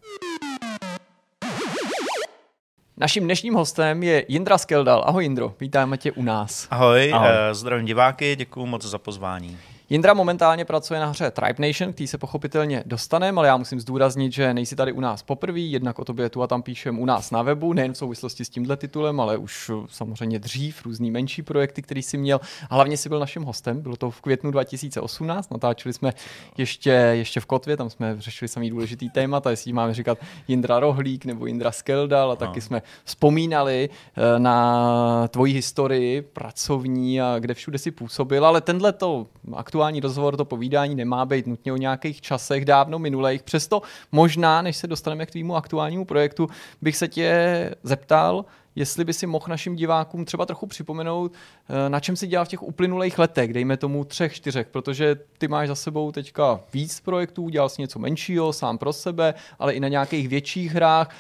Speaker 3: Naším dnešním hostem je Jindra Skeldal. Ahoj Jindro, vítáme tě u nás.
Speaker 4: Ahoj,
Speaker 1: Ahoj.
Speaker 4: Ahoj. zdravím diváky, děkuji moc za pozvání.
Speaker 3: Jindra momentálně pracuje na hře Tribe Nation, který se pochopitelně dostaneme, ale já musím zdůraznit, že nejsi tady u nás poprvé, jednak o tobě tu a tam píšem u nás na webu, nejen v souvislosti s tímhle titulem, ale už uh, samozřejmě dřív, různý menší projekty, který si měl. A hlavně si byl naším hostem, bylo to v květnu 2018, natáčeli jsme ještě, ještě v Kotvě, tam jsme řešili samý důležitý témata, jestli máme říkat Jindra Rohlík nebo Jindra Skeldal a taky jsme vzpomínali eh, na tvoji historii pracovní a kde všude si působil, ale tenhle to aktuální rozhovor, to povídání nemá být nutně o nějakých časech dávno minulých. Přesto možná, než se dostaneme k tvýmu aktuálnímu projektu, bych se tě zeptal, jestli by si mohl našim divákům třeba trochu připomenout, eh, na čem si dělal v těch uplynulých letech, dejme tomu třech, čtyřech, protože ty máš za sebou teďka víc projektů, dělal jsi něco menšího, sám pro sebe, ale i na nějakých větších hrách.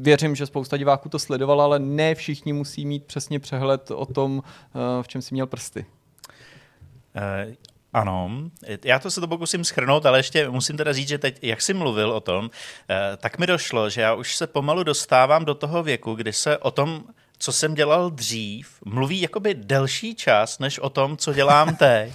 Speaker 3: Věřím, že spousta diváků to sledovala, ale ne všichni musí mít přesně přehled o tom, eh, v čem si měl prsty.
Speaker 4: Ano, já to se to pokusím schrnout, ale ještě musím teda říct, že teď, jak jsi mluvil o tom, eh, tak mi došlo, že já už se pomalu dostávám do toho věku, kdy se o tom, co jsem dělal dřív, mluví jakoby delší čas, než o tom, co dělám teď.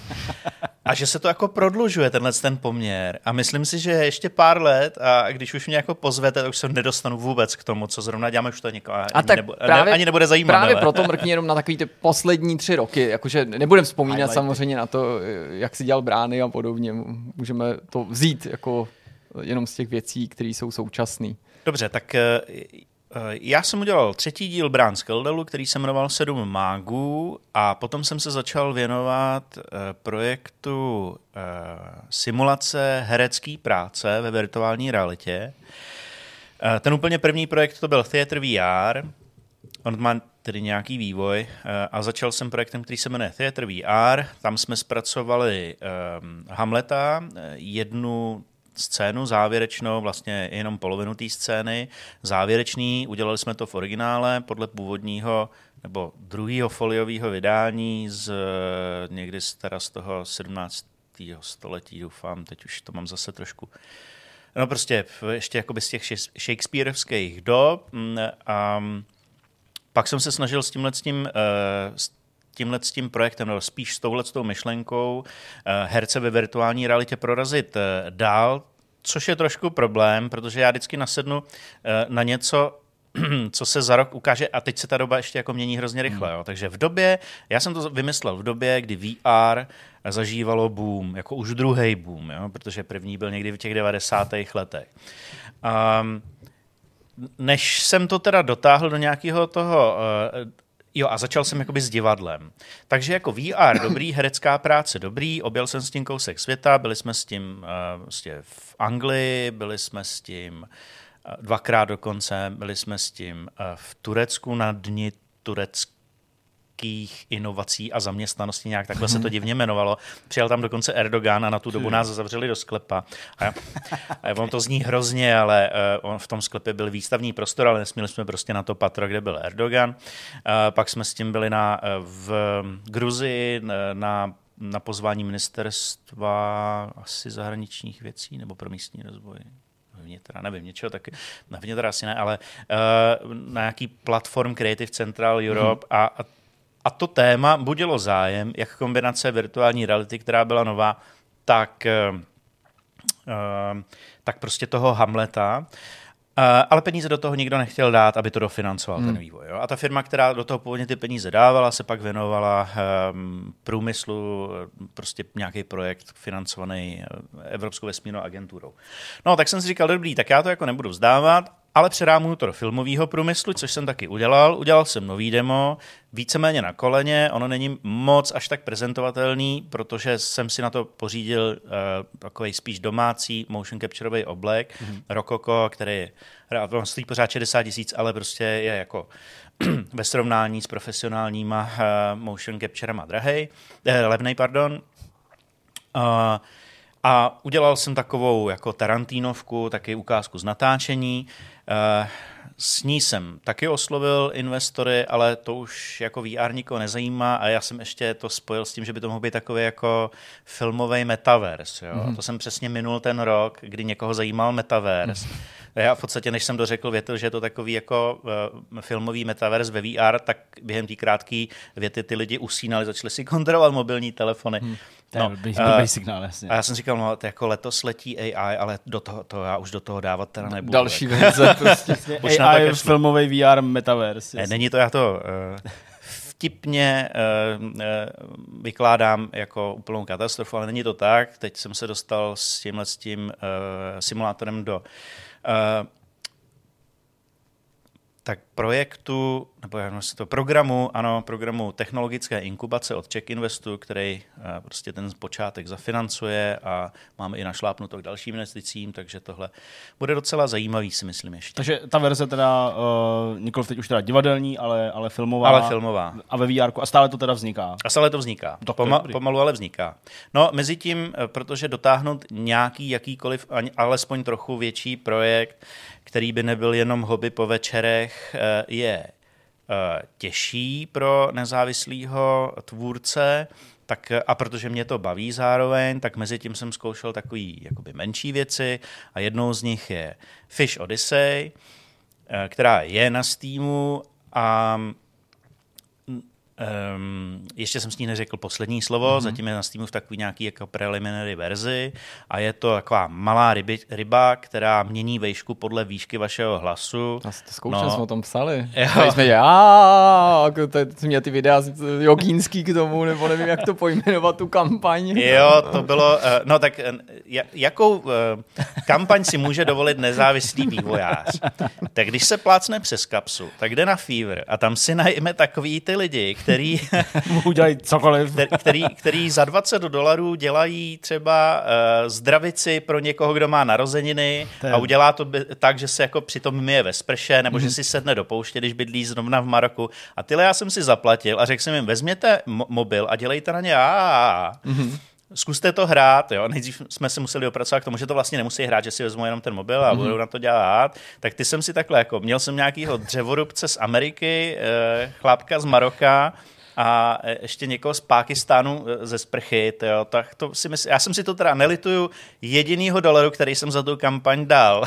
Speaker 4: A že se to jako prodlužuje, tenhle ten poměr. A myslím si, že ještě pár let, a když už mě jako pozvete, tak už se nedostanu vůbec k tomu, co zrovna děláme, už to někoho
Speaker 3: A
Speaker 4: ani,
Speaker 3: tak
Speaker 4: nebu,
Speaker 3: právě-
Speaker 4: ani nebude zajímat.
Speaker 3: Právě proto mrkni jenom na takový ty poslední tři roky, jakože nebudem vzpomínat
Speaker 1: Highlighty.
Speaker 3: samozřejmě na to, jak si dělal brány a podobně. Můžeme to vzít jako jenom z těch věcí, které jsou současné.
Speaker 4: Dobře, tak eh, já jsem udělal třetí díl Brán Skeldalu, který se jmenoval Sedm mágů a potom jsem se začal věnovat eh, projektu eh, simulace herecké práce ve virtuální realitě. Eh, Ten úplně první projekt to byl Theater VR on má tedy nějaký vývoj eh, a začal jsem projektem, který se jmenuje Theater VR. Tam jsme zpracovali um, Hamleta, jednu scénu závěrečnou, vlastně jenom polovinu té scény, závěrečný, udělali jsme to v originále podle původního nebo druhého foliového vydání z někdy z, teda z toho 17. století, doufám, teď už to mám zase trošku No prostě ještě jakoby z těch shakespeareovských dob. Mm, a pak jsem se snažil s tímhle s tím, eh, s tímhle s tím projektem, nebo spíš s touhle s tou myšlenkou eh, herce ve virtuální realitě prorazit eh, dál, což je trošku problém, protože já vždycky nasednu na něco, (clears throat) co se za rok ukáže, a teď se ta doba ještě jako mění hrozně rychle. Jo. Takže v době, já jsem to vymyslel v době, kdy VR zažívalo boom, jako už druhý boom, jo, protože první byl někdy v těch 90. letech. Um, než jsem to teda dotáhl do nějakého toho uh, Jo, a začal jsem jakoby s divadlem. Takže jako VR dobrý, (clears throat) herecká práce dobrý, objel jsem s tím kousek světa, byli jsme s tím uh, vlastně v Anglii, byli jsme s tím dvakrát dokonce. Byli jsme s tím eh, v Turecku na dni tureckých inovací a zaměstnanosti, nějak takhle se to divně jmenovalo. Přijel tam dokonce Erdogan a na tu dobu nás zavřeli do sklepa. A, a on to zní hrozně, ale uh, on v tom sklepě byl výstavní prostor, ale nesměli jsme prostě na to patro, kde byl Erdogan. Uh, pak jsme s tím byli na, v Gruzii na na pozvání ministerstva asi zahraničních věcí nebo pro místní rozvoj vnitra, nevím, něčeho taky, na vnitra asi ne, ale uh, na nějaký platform Creative Central Europe hmm. a, a, a to téma budilo zájem, jak kombinace virtuální reality, která byla nová, tak, uh, uh, tak prostě toho Hamleta. Uh, ale peníze do toho nikdo nechtěl dát, aby to dofinancoval hmm. ten vývoj. Jo? A ta firma, která do toho původně ty peníze dávala, se pak věnovala um, průmyslu, prostě nějaký projekt financovaný Evropskou vesmírnou agenturou. No, tak jsem si říkal, dobrý, tak já to jako nebudu vzdávat ale přerámuju to do filmového průmyslu, což jsem taky udělal. Udělal jsem nový demo, víceméně na koleně, ono není moc až tak prezentovatelný, protože jsem si na to pořídil uh, takový spíš domácí motion captureový oblek, mm-hmm. Rokoko, který je, on stojí pořád 60 tisíc, ale prostě je jako (clears throat) ve srovnání s profesionálníma uh, motion capturema drahej, eh, levnej, pardon. Uh, a udělal jsem takovou jako Tarantínovku, taky ukázku z natáčení. Uh, s ní jsem taky oslovil investory, ale to už jako VR nikoho nezajímá a já jsem ještě to spojil s tím, že by to mohl být takový jako filmový metaverse. Jo? Mm-hmm. To jsem přesně minul ten rok, kdy někoho zajímal metaverse. Mm-hmm. Já v podstatě, než jsem dořekl větu, že je to takový jako uh, filmový metaverse ve VR, tak během té krátké věty ty lidi usínali, začali si kontrolovat mobilní telefony. Hmm.
Speaker 1: No, blbý, uh, signál, jasně.
Speaker 4: A já jsem říkal, no, to jako letos letí AI, ale do toho, to já už do toho dávat teda nebudu.
Speaker 1: Další verze, prostě. AI tak filmový VR metaverse.
Speaker 4: Ne, není to, já to uh, vtipně uh, uh, vykládám jako úplnou katastrofu, ale není to tak. Teď jsem se dostal s tímhle s tím uh, simulátorem do uh, tak projektu, nebo jak se to programu, ano, programu technologické inkubace od Czech Investu, který uh, prostě ten počátek zafinancuje a máme i našlápnuto k dalším investicím, takže tohle bude docela zajímavý, si myslím ještě.
Speaker 1: Takže ta verze teda, uh, nikoliv teď už teda divadelní, ale, ale filmová.
Speaker 4: Ale filmová.
Speaker 1: A ve VR, a stále to teda vzniká.
Speaker 4: A stále to vzniká. To Poma- pomalu, ale vzniká. No, mezi tím, protože dotáhnout nějaký, jakýkoliv, alespoň trochu větší projekt, který by nebyl jenom hobby po večerech, eh, je eh, těžší pro nezávislého tvůrce, tak, a protože mě to baví zároveň, tak mezi tím jsem zkoušel takový jakoby menší věci a jednou z nich je Fish Odyssey, eh, která je na Steamu a Um, ještě jsem s ní neřekl poslední slovo, mm-hmm. zatím je na Steamu v takový nějaký jako preliminary verzi a je to taková malá ryby, ryba, která mění vejšku podle výšky vašeho hlasu.
Speaker 3: To, to zkoušel, no. jsme o tom psali. Jo. jsme dělali, to měl ty videa jogínský k tomu, nebo nevím, jak to pojmenovat, tu kampaň.
Speaker 4: Jo, to bylo, uh, no tak uh, jakou uh, kampaň si může dovolit nezávislý vývojář? Tak když se plácne přes kapsu, tak jde na Fever a tam si najme takový ty lidi, který, (laughs)
Speaker 1: udělat cokoliv.
Speaker 4: který, který, který za 20 dolarů dělají třeba uh, zdravici pro někoho, kdo má narozeniny
Speaker 1: je-
Speaker 4: a udělá to by, tak, že se jako přitom myje ve sprše, nebo že si sedne do pouště, když bydlí zrovna v Maroku. A tyhle já jsem si zaplatil a řekl jsem jim, vezměte mo- mobil a dělejte na ně a Zkuste to hrát, jo. Nejdřív jsme se museli opracovat k tomu, že to vlastně nemusí hrát, že si vezmu jenom ten mobil a budou na to dělat. Tak ty jsem si takhle jako, měl jsem nějakýho dřevorubce z Ameriky, eh, chlápka z Maroka, a eh, ještě někoho z Pákistánu eh, ze sprchy, jo, tak to si myslím, já jsem si to teda nelituju jedinýho dolaru, který jsem za tu kampaň dal.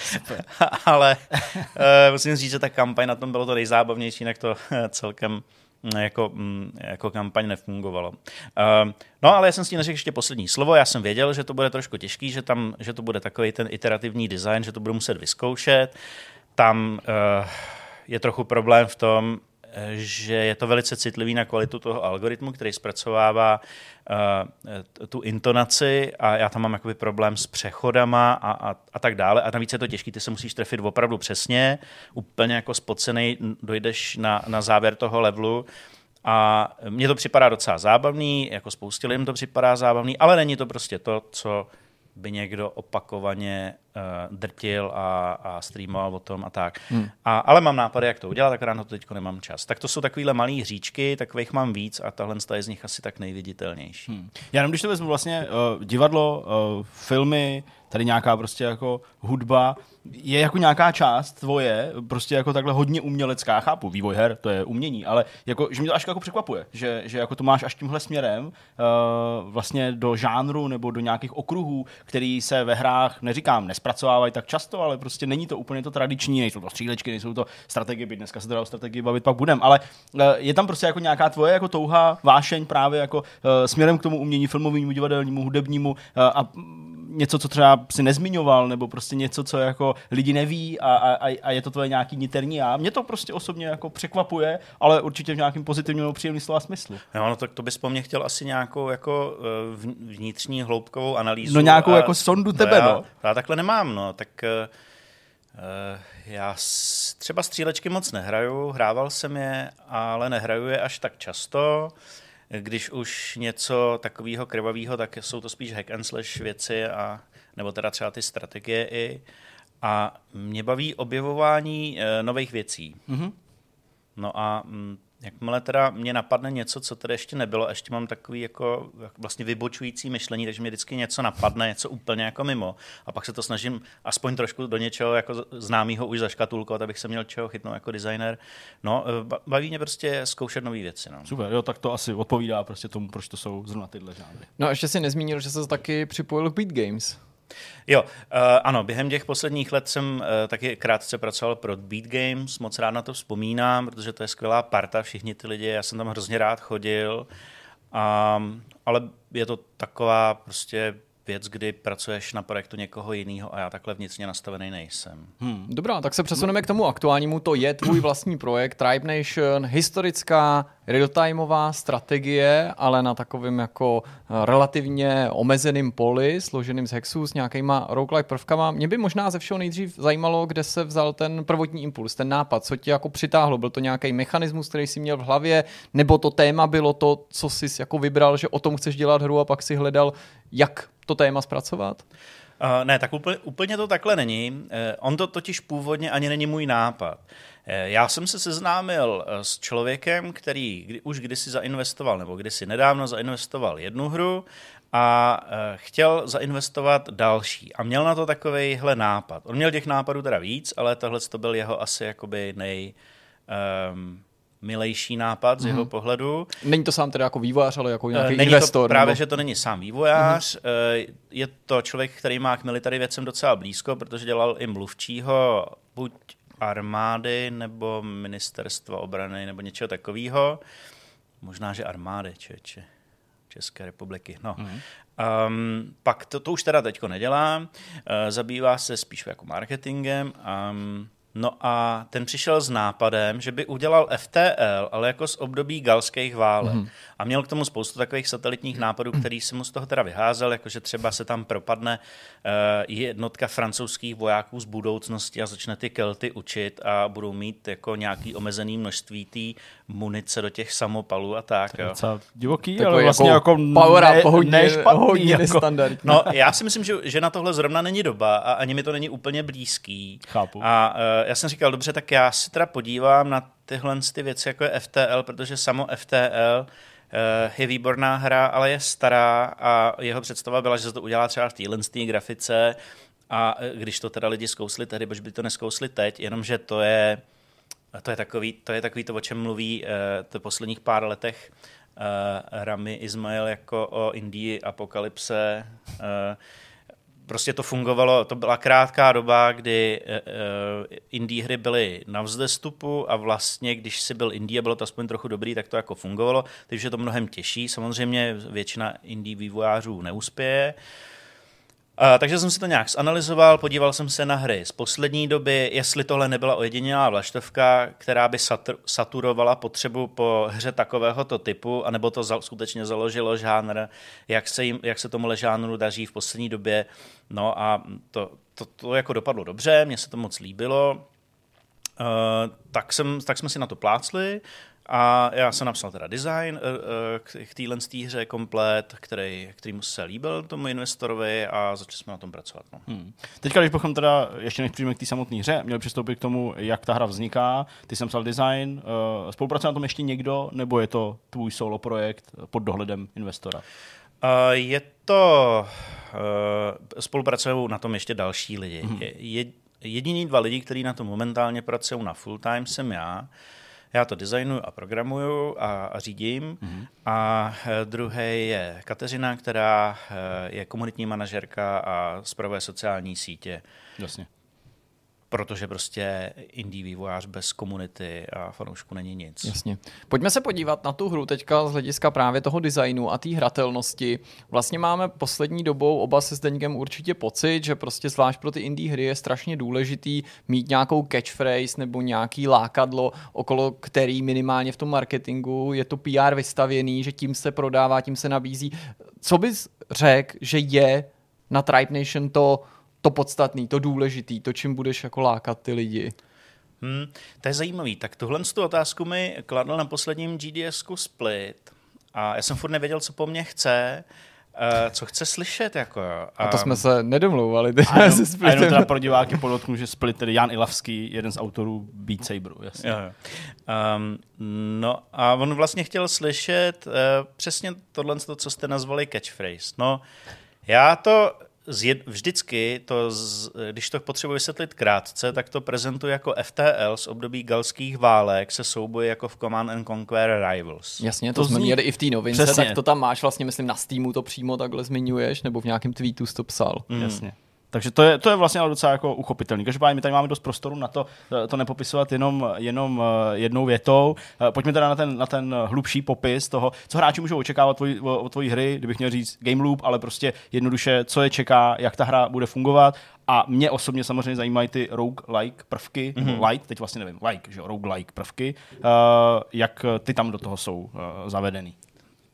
Speaker 4: (laughs) Ale uh, musím říct, že ta kampaň na tom bylo to nejzábavnější, jinak to celkem jako, mm, jako kampaň nefungovalo. Uh, no ale já jsem s tím neřekl ještě poslední slovo, já jsem věděl, že to bude trošku těžký, že, tam, že to bude takový ten iterativní design, že to budu muset vyzkoušet. Tam uh, je trochu problém v tom, že je to velice citlivý na kvalitu toho algoritmu, který zpracovává uh, tu intonaci a já tam mám jakoby problém s přechodama a, a, a tak dále. A navíc je to těžký, ty se musíš trefit opravdu přesně, úplně jako spocený, dojdeš na, na závěr toho levelu. A mně to připadá docela zábavný, jako spoustě lidem to připadá zábavný, ale není to prostě to, co by někdo opakovaně uh, drtil a, a streamoval o tom a tak. Hmm. A, ale mám nápady, jak to udělat, akorát na to teď nemám čas. Tak to jsou takovéhle malé hříčky, takových mám víc a tahle je z nich asi tak nejviditelnější. Hmm.
Speaker 1: Já jenom když to vezmu vlastně uh, divadlo, uh, filmy, tady nějaká prostě jako hudba, je jako nějaká část tvoje, prostě jako takhle hodně umělecká, chápu, vývoj her, to je umění, ale jako, že mě to až jako překvapuje, že, že jako to máš až tímhle směrem uh, vlastně do žánru nebo do nějakých okruhů, který se ve hrách, neříkám, nespracovávají tak často, ale prostě není to úplně to tradiční, nejsou to střílečky, nejsou to strategie, byť dneska se teda o strategii bavit pak budem, ale uh, je tam prostě jako nějaká tvoje jako touha, vášeň právě jako uh, směrem k tomu umění filmovému, divadelnímu, hudebnímu uh, a něco, co třeba si nezmiňoval, nebo prostě něco, co jako lidi neví a, a, a je to tvoje nějaký niterní já. Mě to prostě osobně jako překvapuje, ale určitě v nějakém pozitivním nebo příjemným slova smyslu.
Speaker 4: No, no tak to bys po mně chtěl asi nějakou jako eh, vnitřní hloubkovou analýzu.
Speaker 1: No nějakou a, jako sondu tebe,
Speaker 4: já,
Speaker 1: no.
Speaker 4: Já takhle nemám, no, tak uh, já třeba střílečky moc nehraju, hrával jsem je, ale nehraju je až tak často. Když už něco takového krvavého, tak jsou to spíš hack and slash věci, a, nebo teda třeba ty strategie i. A mě baví objevování uh, nových věcí. Mm-hmm. No a mm, jakmile teda mě napadne něco, co tady ještě nebylo, ještě mám takový jako vlastně vybočující myšlení, takže mě vždycky něco napadne, něco úplně jako mimo. A pak se to snažím aspoň trošku do něčeho jako známého už zaškatulkovat, abych se měl čeho chytnout jako designer. No, baví mě prostě zkoušet nové věci. No.
Speaker 1: Super, jo, tak to asi odpovídá prostě tomu, proč to jsou zrovna tyhle žánry.
Speaker 3: No a ještě si nezmínil, že se taky připojil k Beat Games.
Speaker 4: Jo, uh, ano, během těch posledních let jsem uh, taky krátce pracoval pro Beat Games, moc rád na to vzpomínám, protože to je skvělá parta, všichni ty lidi, já jsem tam hrozně rád chodil, um, ale je to taková prostě věc, kdy pracuješ na projektu někoho jiného a já takhle vnitřně nastavený nejsem.
Speaker 3: Hmm. Dobrá, tak se přesuneme k tomu aktuálnímu. To je tvůj vlastní projekt Tribe Nation, historická real-timeová strategie, ale na takovém jako relativně omezeným poli, složeným z hexů s nějakýma roguelike prvkama. Mě by možná ze všeho nejdřív zajímalo, kde se vzal ten prvotní impuls, ten nápad, co tě jako přitáhlo. Byl to nějaký mechanismus, který jsi měl v hlavě, nebo to téma bylo to, co jsi jako vybral, že o tom chceš dělat hru a pak si hledal, jak to téma zpracovat?
Speaker 4: Uh, ne, tak úplně, úplně to takhle není. Uh, on to totiž původně ani není můj nápad. Uh, já jsem se seznámil uh, s člověkem, který kdy, už kdysi zainvestoval, nebo kdysi nedávno zainvestoval jednu hru a uh, chtěl zainvestovat další. A měl na to takovýhle nápad. On měl těch nápadů teda víc, ale tohle to byl jeho asi jakoby nej... Um, milejší nápad z mm-hmm. jeho pohledu.
Speaker 3: Není to sám teda jako vývojář, ale jako nějaký
Speaker 4: není
Speaker 3: investor.
Speaker 4: To právě, nebo... že to není sám vývojář. Mm-hmm. Je to člověk, který má k military věcem docela blízko, protože dělal i mluvčího buď armády nebo ministerstva obrany nebo něčeho takového. Možná, že armády, čeče. České republiky. No. Mm-hmm. Um, pak to, to už teda teďko nedělá. Uh, zabývá se spíš jako marketingem. Um, No a ten přišel s nápadem, že by udělal FTL, ale jako z období galských válek. Mm-hmm. A měl k tomu spoustu takových satelitních nápadů, který si mu z toho teda vyházel, jakože třeba se tam propadne uh, jednotka francouzských vojáků z budoucnosti a začne ty kelty učit a budou mít jako nějaký omezený množství té munice do těch samopalů a tak.
Speaker 1: To je
Speaker 4: jo.
Speaker 1: docela divoký,
Speaker 3: Takový
Speaker 1: ale vlastně jako,
Speaker 3: jako power
Speaker 1: ne,
Speaker 3: hodně, hodně
Speaker 1: jako.
Speaker 3: nestandardní.
Speaker 4: No, já si myslím, že, že na tohle zrovna není doba a ani mi to není úplně blízký.
Speaker 1: Chápu.
Speaker 4: A uh, já jsem říkal, dobře, tak já se teda podívám na tyhle ty věci, jako je FTL, protože samo FTL uh, je výborná hra, ale je stará a jeho představa byla, že se to udělá třeba v téhle té grafice a eh, když to teda lidi zkousli tehdy, proč by to neskousli teď, jenomže to je to je takový to, je takový to o čem mluví uh, to posledních pár letech Rami Ismail jako o Indii apokalypse. Prostě to fungovalo, to byla krátká doba, kdy uh, indie hry byly na vzestupu a vlastně, když si byl indie a bylo to aspoň trochu dobrý, tak to jako fungovalo. Teď je to mnohem těžší. Samozřejmě většina indie vývojářů neuspěje. Uh, takže jsem si to nějak zanalizoval, podíval jsem se na hry z poslední doby, jestli tohle nebyla ojedinělá vlaštovka, která by satr- saturovala potřebu po hře takovéhoto typu, anebo to za- skutečně založilo žánr, jak se, jim, jak se tomuhle žánru daří v poslední době. No a to, to, to jako dopadlo dobře, mně se to moc líbilo. Uh, tak, jsem, tak jsme si na to plácli a já jsem napsal teda design uh, k, k téhle hře komplet, který, který mu se líbil tomu investorovi a začali jsme na tom pracovat. No.
Speaker 1: Hmm. Teďka, když bychom teda, ještě než přijďme k té samotné hře, měli přistoupit k tomu, jak ta hra vzniká, ty jsem psal design, uh, spolupracuje na tom ještě někdo, nebo je to tvůj solo projekt pod dohledem investora?
Speaker 4: Uh, je to, uh, spolupracují na tom ještě další lidi. Mm-hmm. Je, je, jediný dva lidi, kteří na tom momentálně pracují na full time, jsem já. Já to designuju a programuju a, a řídím. Mm-hmm. A eh, druhý je Kateřina, která eh, je komunitní manažerka a zpravuje sociální sítě.
Speaker 1: Jasně.
Speaker 4: Protože prostě indie vývojář bez komunity a fanoušku není nic.
Speaker 3: Jasně. Pojďme se podívat na tu hru teďka z hlediska právě toho designu a té hratelnosti. Vlastně máme poslední dobou oba se Zdeňkem určitě pocit, že prostě zvlášť pro ty indie hry je strašně důležitý mít nějakou catchphrase nebo nějaký lákadlo, okolo který minimálně v tom marketingu je to PR vystavěný, že tím se prodává, tím se nabízí. Co bys řekl, že je na Tribe Nation to to podstatný, to důležitý, to, čím budeš jako lákat ty lidi.
Speaker 4: Hmm, to je zajímavý. Tak tuhle tu otázku mi kladl na posledním GDSku Split a já jsem furt nevěděl, co po mně chce, uh, co chce slyšet. Jako,
Speaker 3: a, a to jsme se nedomlouvali.
Speaker 1: A jenom, a jenom teda pro diváky podotknu, že Split, tedy Jan Ilavský, jeden z autorů Beat Saberu. Jasně.
Speaker 4: Jo, jo. Um, no a on vlastně chtěl slyšet uh, přesně tohle, co jste nazvali catchphrase. No, já to zjed, vždycky, to z, když to potřebuji vysvětlit krátce, tak to prezentuji jako FTL z období galských válek se souboji jako v Command and Conquer Rivals.
Speaker 3: Jasně, to, to jsme zní... měli i v té novince, Přesně. tak to tam máš vlastně, myslím, na Steamu to přímo takhle zmiňuješ, nebo v nějakém tweetu jsi to psal.
Speaker 1: Mm. Jasně. Takže to je, to je vlastně docela jako uchopitelný. Každopádně my tady máme dost prostoru na to, to nepopisovat jenom, jenom jednou větou. Pojďme teda na ten, na ten hlubší popis toho, co hráči můžou očekávat od tvojí hry, kdybych měl říct game loop, ale prostě jednoduše, co je čeká, jak ta hra bude fungovat. A mě osobně samozřejmě zajímají ty rogue-like prvky, mm-hmm. light, teď vlastně nevím, like, že rogue-like prvky, uh, jak ty tam do toho jsou uh, zavedený.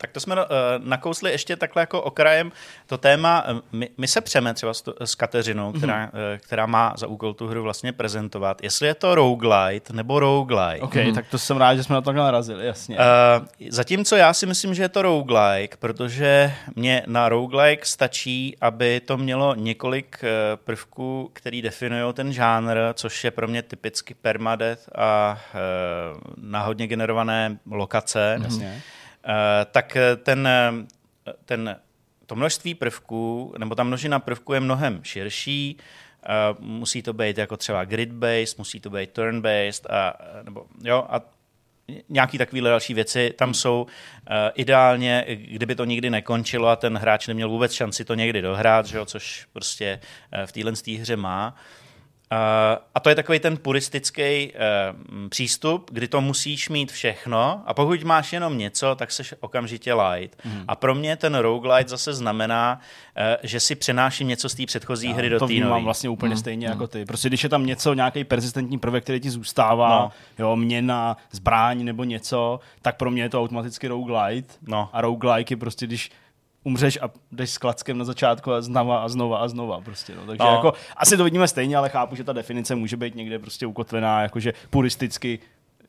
Speaker 4: Tak to jsme uh, nakousli ještě takhle jako okrajem to téma. My, my se přeme třeba s, s Kateřinou, která, mm-hmm. uh, která má za úkol tu hru vlastně prezentovat, jestli je to roguelite nebo roguelike.
Speaker 1: OK, mm-hmm. tak to jsem rád, že jsme na to narazili, jasně. Uh,
Speaker 4: zatímco já si myslím, že je to roguelike, protože mě na roguelike stačí, aby to mělo několik uh, prvků, který definují ten žánr, což je pro mě typicky permadeath a uh, náhodně generované lokace.
Speaker 1: Jasně.
Speaker 4: Uh, tak ten, ten, to množství prvků, nebo ta množina prvků je mnohem širší. Uh, musí to být jako třeba grid-based, musí to být turn-based, a, nebo jo, a nějaký takovýhle další věci tam jsou uh, ideálně, kdyby to nikdy nekončilo a ten hráč neměl vůbec šanci to někdy dohrát, že jo, což prostě uh, v téhle hře má. A to je takový ten puristický uh, přístup, kdy to musíš mít všechno a pokud máš jenom něco, tak seš okamžitě light. Mm. A pro mě ten roguelite zase znamená, uh, že si přenáším něco z té předchozí Já, hry do té
Speaker 1: mám vlastně úplně mm. stejně mm. jako ty. Prostě když je tam něco, nějaký persistentní prvek, který ti zůstává, no. jo, měna, zbraň nebo něco, tak pro mě je to automaticky roguelite. No. A roguelike je prostě, když umřeš a jdeš s klackem na začátku a znova a znova a znova. Prostě, no. Takže no. jako, asi to vidíme stejně, ale chápu, že ta definice může být někde prostě ukotvená, jakože puristicky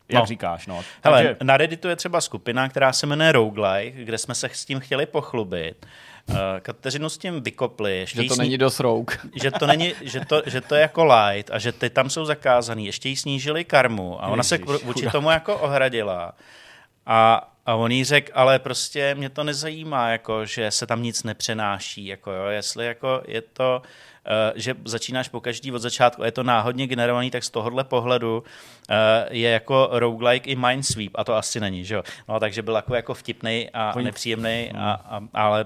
Speaker 1: jak no. říkáš. No.
Speaker 4: Hele, Takže... na Redditu je třeba skupina, která se jmenuje Roguelike, kde jsme se s tím chtěli pochlubit. Uh, Kateřinu s tím vykopli.
Speaker 3: Ještě že to sní... není dost rogue. (laughs)
Speaker 4: že, to není, že, to, že to je jako light a že ty tam jsou zakázaný. Ještě jí snížili karmu a ona Ježiš, se vůči tomu jako ohradila. A, a on jí řekl, ale prostě mě to nezajímá, jako, že se tam nic nepřenáší, jako, jo, jestli jako je to, že začínáš po každý od začátku a je to náhodně generovaný, tak z tohohle pohledu uh, je jako roguelike i Minesweep a to asi není, že jo. No, takže byl jako, jako vtipný a nepříjemný, a, a, ale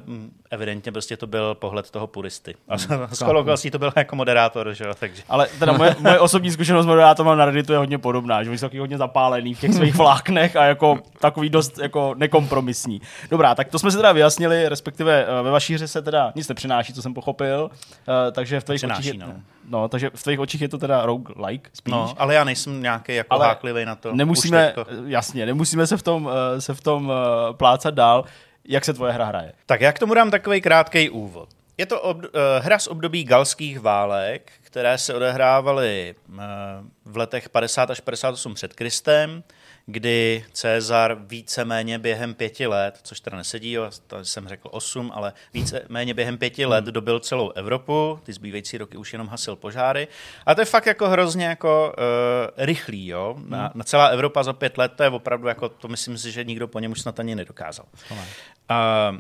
Speaker 4: evidentně prostě to byl pohled toho puristy. A hmm, (laughs) s okolností to byl jako moderátor, že jo, takže.
Speaker 1: Ale teda moje, (laughs) moje osobní zkušenost moderátora na Redditu je hodně podobná, že jsou taky hodně zapálený v těch svých (laughs) vláknech a jako takový dost jako nekompromisní. Dobrá, tak to jsme si teda vyjasnili, respektive eh, ve vaší hře se teda nic nepřináší, co jsem pochopil, uh, takže v tvých očích je, no. no. takže v tvých očích je to teda rogue-like spíš. No,
Speaker 4: ale já nejsem nějaký jako ale háklivý na to.
Speaker 1: Nemusíme, jasně, nemusíme se v tom, uh, se v tom uh, plácat dál. Jak se tvoje hra hraje?
Speaker 4: Tak já k tomu dám takový krátký úvod. Je to ob, uh, hra z období galských válek, které se odehrávaly uh, v letech 50 až 58 před Kristem, kdy Cezar víceméně během pěti let, což teda nesedí, jo, to jsem řekl osm, ale víceméně během pěti let hmm. dobil celou Evropu, ty zbývající roky už jenom hasil požáry. A to je fakt jako hrozně jako uh, rychlý, jo. Na, hmm. na celá Evropa za pět let, to je opravdu jako, to myslím si, že nikdo po něm už snad ani nedokázal. Uh,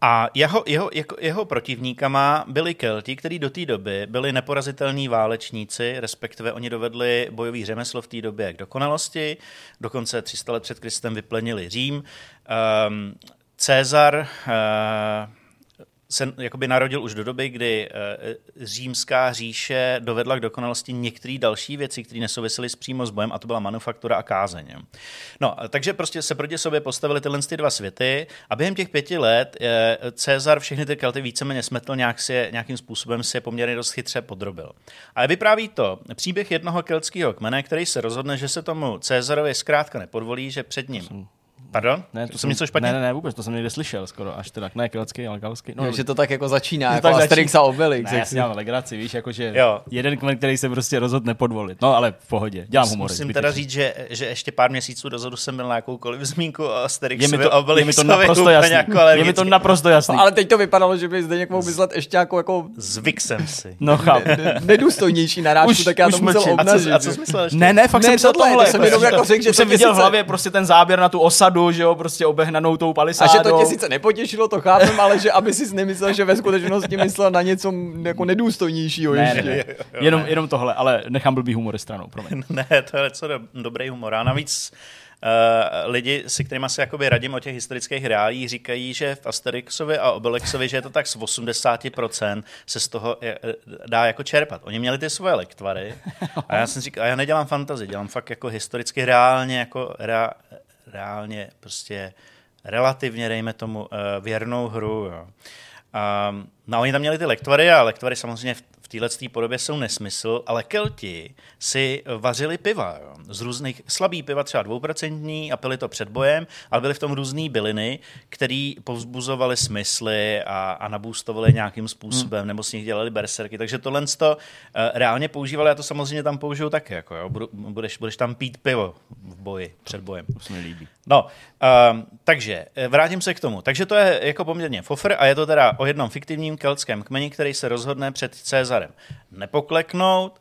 Speaker 4: A jeho, jeho, jeho, jeho protivníkama byli Kelti, kteří do té doby byli neporazitelní válečníci, respektive oni dovedli bojový řemeslo v té době k dokonalosti, dokonce 300 let před Kristem vyplenili Řím. Um, Cezar uh, se jakoby narodil už do doby, kdy eh, římská říše dovedla k dokonalosti některé další věci, které nesouvisely s přímo s bojem, a to byla manufaktura a kázeň. No, takže prostě se proti sobě postavili tyhle ty dva světy a během těch pěti let eh, Cezar všechny ty kelty víceméně smetl, nějak si, nějakým způsobem si je poměrně dost chytře podrobil. A vypráví to příběh jednoho keltského kmene, který se rozhodne, že se tomu Cezarovi zkrátka nepodvolí, že před ním Pardon?
Speaker 1: Ne, to jsem něco špatně? Ne, ne, ne, vůbec, to jsem někde slyšel skoro, až teda, ne keltský, ale galský.
Speaker 3: No, že to tak jako začíná, jako tak Asterix a Obelix.
Speaker 1: Ne, já si dělám legraci, víš, jakože jo. jeden kmen, který se prostě rozhodl nepodvolit. No, ale v pohodě, dělám humor.
Speaker 4: Musím teda říct, že, že ještě pár měsíců dozadu jsem byl na jakoukoliv zmínku o Asterixovi je mi to, a Obelixovi.
Speaker 1: Je mi to naprosto jasný. Jako je mi to naprosto jasný.
Speaker 3: No, ale teď to vypadalo, že by zde někomu myslet ještě jako, jako...
Speaker 4: Zvyk jsem si.
Speaker 1: No, chápu.
Speaker 3: Nedůstojnější narážku, tak já to musel obnažit.
Speaker 4: A co jsi myslel
Speaker 1: Ne, ne, fakt jsem se tohle. Jsem jenom jako řekl, že jsem viděl v hlavě prostě ten záběr na tu osadu, že jo, prostě obehnanou tou palisádou.
Speaker 3: A že to tě sice nepotěšilo, to chápem, ale že aby si (laughs) nemyslel, že ve skutečnosti myslel na něco jako nedůstojnějšího
Speaker 1: ne, ještě. Ne, ne. Jenom, jenom tohle, ale nechám blbý humor stranou, promiň. (laughs)
Speaker 4: Ne, to je co do, dobrý humor. A navíc Uh, lidi, si kterými se jakoby radím o těch historických reálích, říkají, že v Asterixovi a Obelixovi, že je to tak z 80% se z toho je, dá jako čerpat. Oni měli ty svoje lektvary a já jsem říkal, a já nedělám fantazi, dělám fakt jako historicky reálně, jako rea, reálně prostě relativně, dejme tomu, eh, věrnou hru. Jo. A, no, oni tam měli ty lektvary a lektvary samozřejmě v, v téhle podobě jsou nesmysl, ale Kelti si vařili piva. Jo. Z různých slabý piva, třeba dvouprocentní a pili to před bojem, ale byly v tom různé byliny, které povzbuzovaly smysly a, a nabůstovaly nějakým způsobem, hmm. nebo s nich dělali berserky. Takže tohle to uh, reálně používali, a to samozřejmě tam použiju taky. Jako, jo. Budeš, budeš tam pít pivo v boji, před bojem.
Speaker 1: To se mi líbí.
Speaker 4: No, uh, takže eh, vrátím se k tomu. Takže to je jako poměrně fofr a je to teda o jednom fiktivním keltském kmeni, který se rozhodne před Cezarem nepokleknout,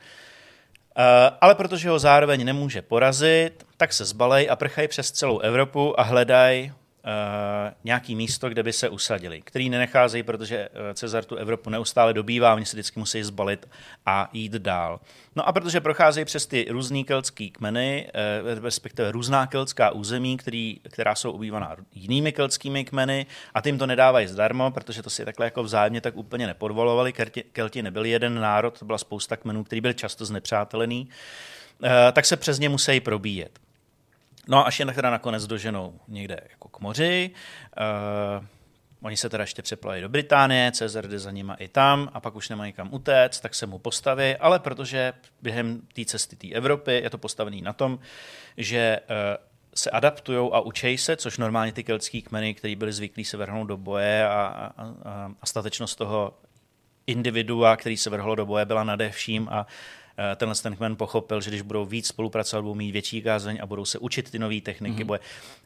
Speaker 4: Eh, ale protože ho zároveň nemůže porazit, tak se zbalej a prchají přes celou Evropu a hledají nějaký místo, kde by se usadili, který nenecházejí, protože Cezar tu Evropu neustále dobývá, oni se vždycky musí zbalit a jít dál. No a protože procházejí přes ty různý keltský kmeny, respektive různá keltská území, který, která jsou obývaná jinými keltskými kmeny a tím to nedávají zdarma, protože to si takhle jako vzájemně tak úplně nepodvolovali. Kelti, Kelti nebyli jeden národ, to byla spousta kmenů, který byl často znepřátelený, tak se přes ně musí probíjet. No a až je teda nakonec doženou někde jako k moři, uh, oni se teda ještě přeplaví do Británie, Cezar jde za nima i tam a pak už nemají kam utéct, tak se mu postaví, ale protože během té cesty té Evropy je to postavený na tom, že uh, se adaptují a učej se, což normálně ty keltský kmeny, kteří byli zvyklí se vrhnout do boje a, a, a, statečnost toho individua, který se vrhlo do boje, byla nade vším a Eh, tenhle ten kmen pochopil, že když budou víc spolupracovat, budou mít větší kázeň a budou se učit ty nové techniky, mm-hmm. boje,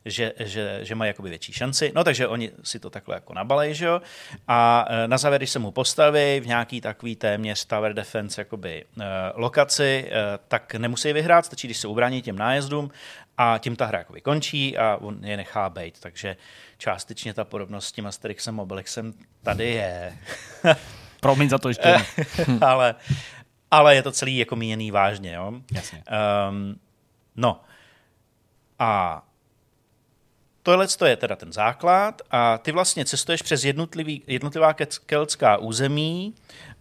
Speaker 4: že, že, že mají jakoby větší šanci. No takže oni si to takhle jako nabalej, že jo? A eh, na závěr, když se mu postaví v nějaký takový téměř tower defense jakoby, uh, lokaci, tak nemusí vyhrát, stačí, když se ubrání těm nájezdům a tím ta hra jakoby končí a on je nechá být. Takže částečně ta podobnost s tím Asterixem Obelixem tady je.
Speaker 1: Promiň za to ještě. (laughs)
Speaker 4: ale, ale je to celý jako míněný vážně. Jo?
Speaker 1: Jasně.
Speaker 4: Um, no. A tohle je teda ten základ a ty vlastně cestuješ přes jednotlivý, jednotlivá keltská území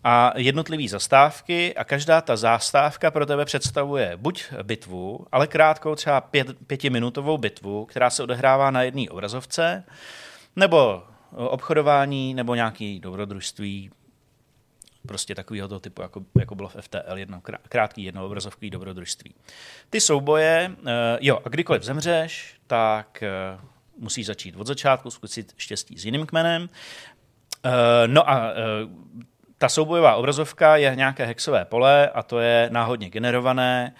Speaker 4: a jednotlivé zastávky a každá ta zastávka pro tebe představuje buď bitvu, ale krátkou třeba pět, pětiminutovou bitvu, která se odehrává na jedné obrazovce, nebo obchodování, nebo nějaký dobrodružství, prostě takového typu, jako, jako bylo v FTL, jedno krátký jedno obrazovkový dobrodružství. Ty souboje, uh, jo, a kdykoliv zemřeš, tak uh, musíš začít od začátku, zkusit štěstí s jiným kmenem. Uh, no a ta soubojová obrazovka je nějaké hexové pole a to je náhodně generované.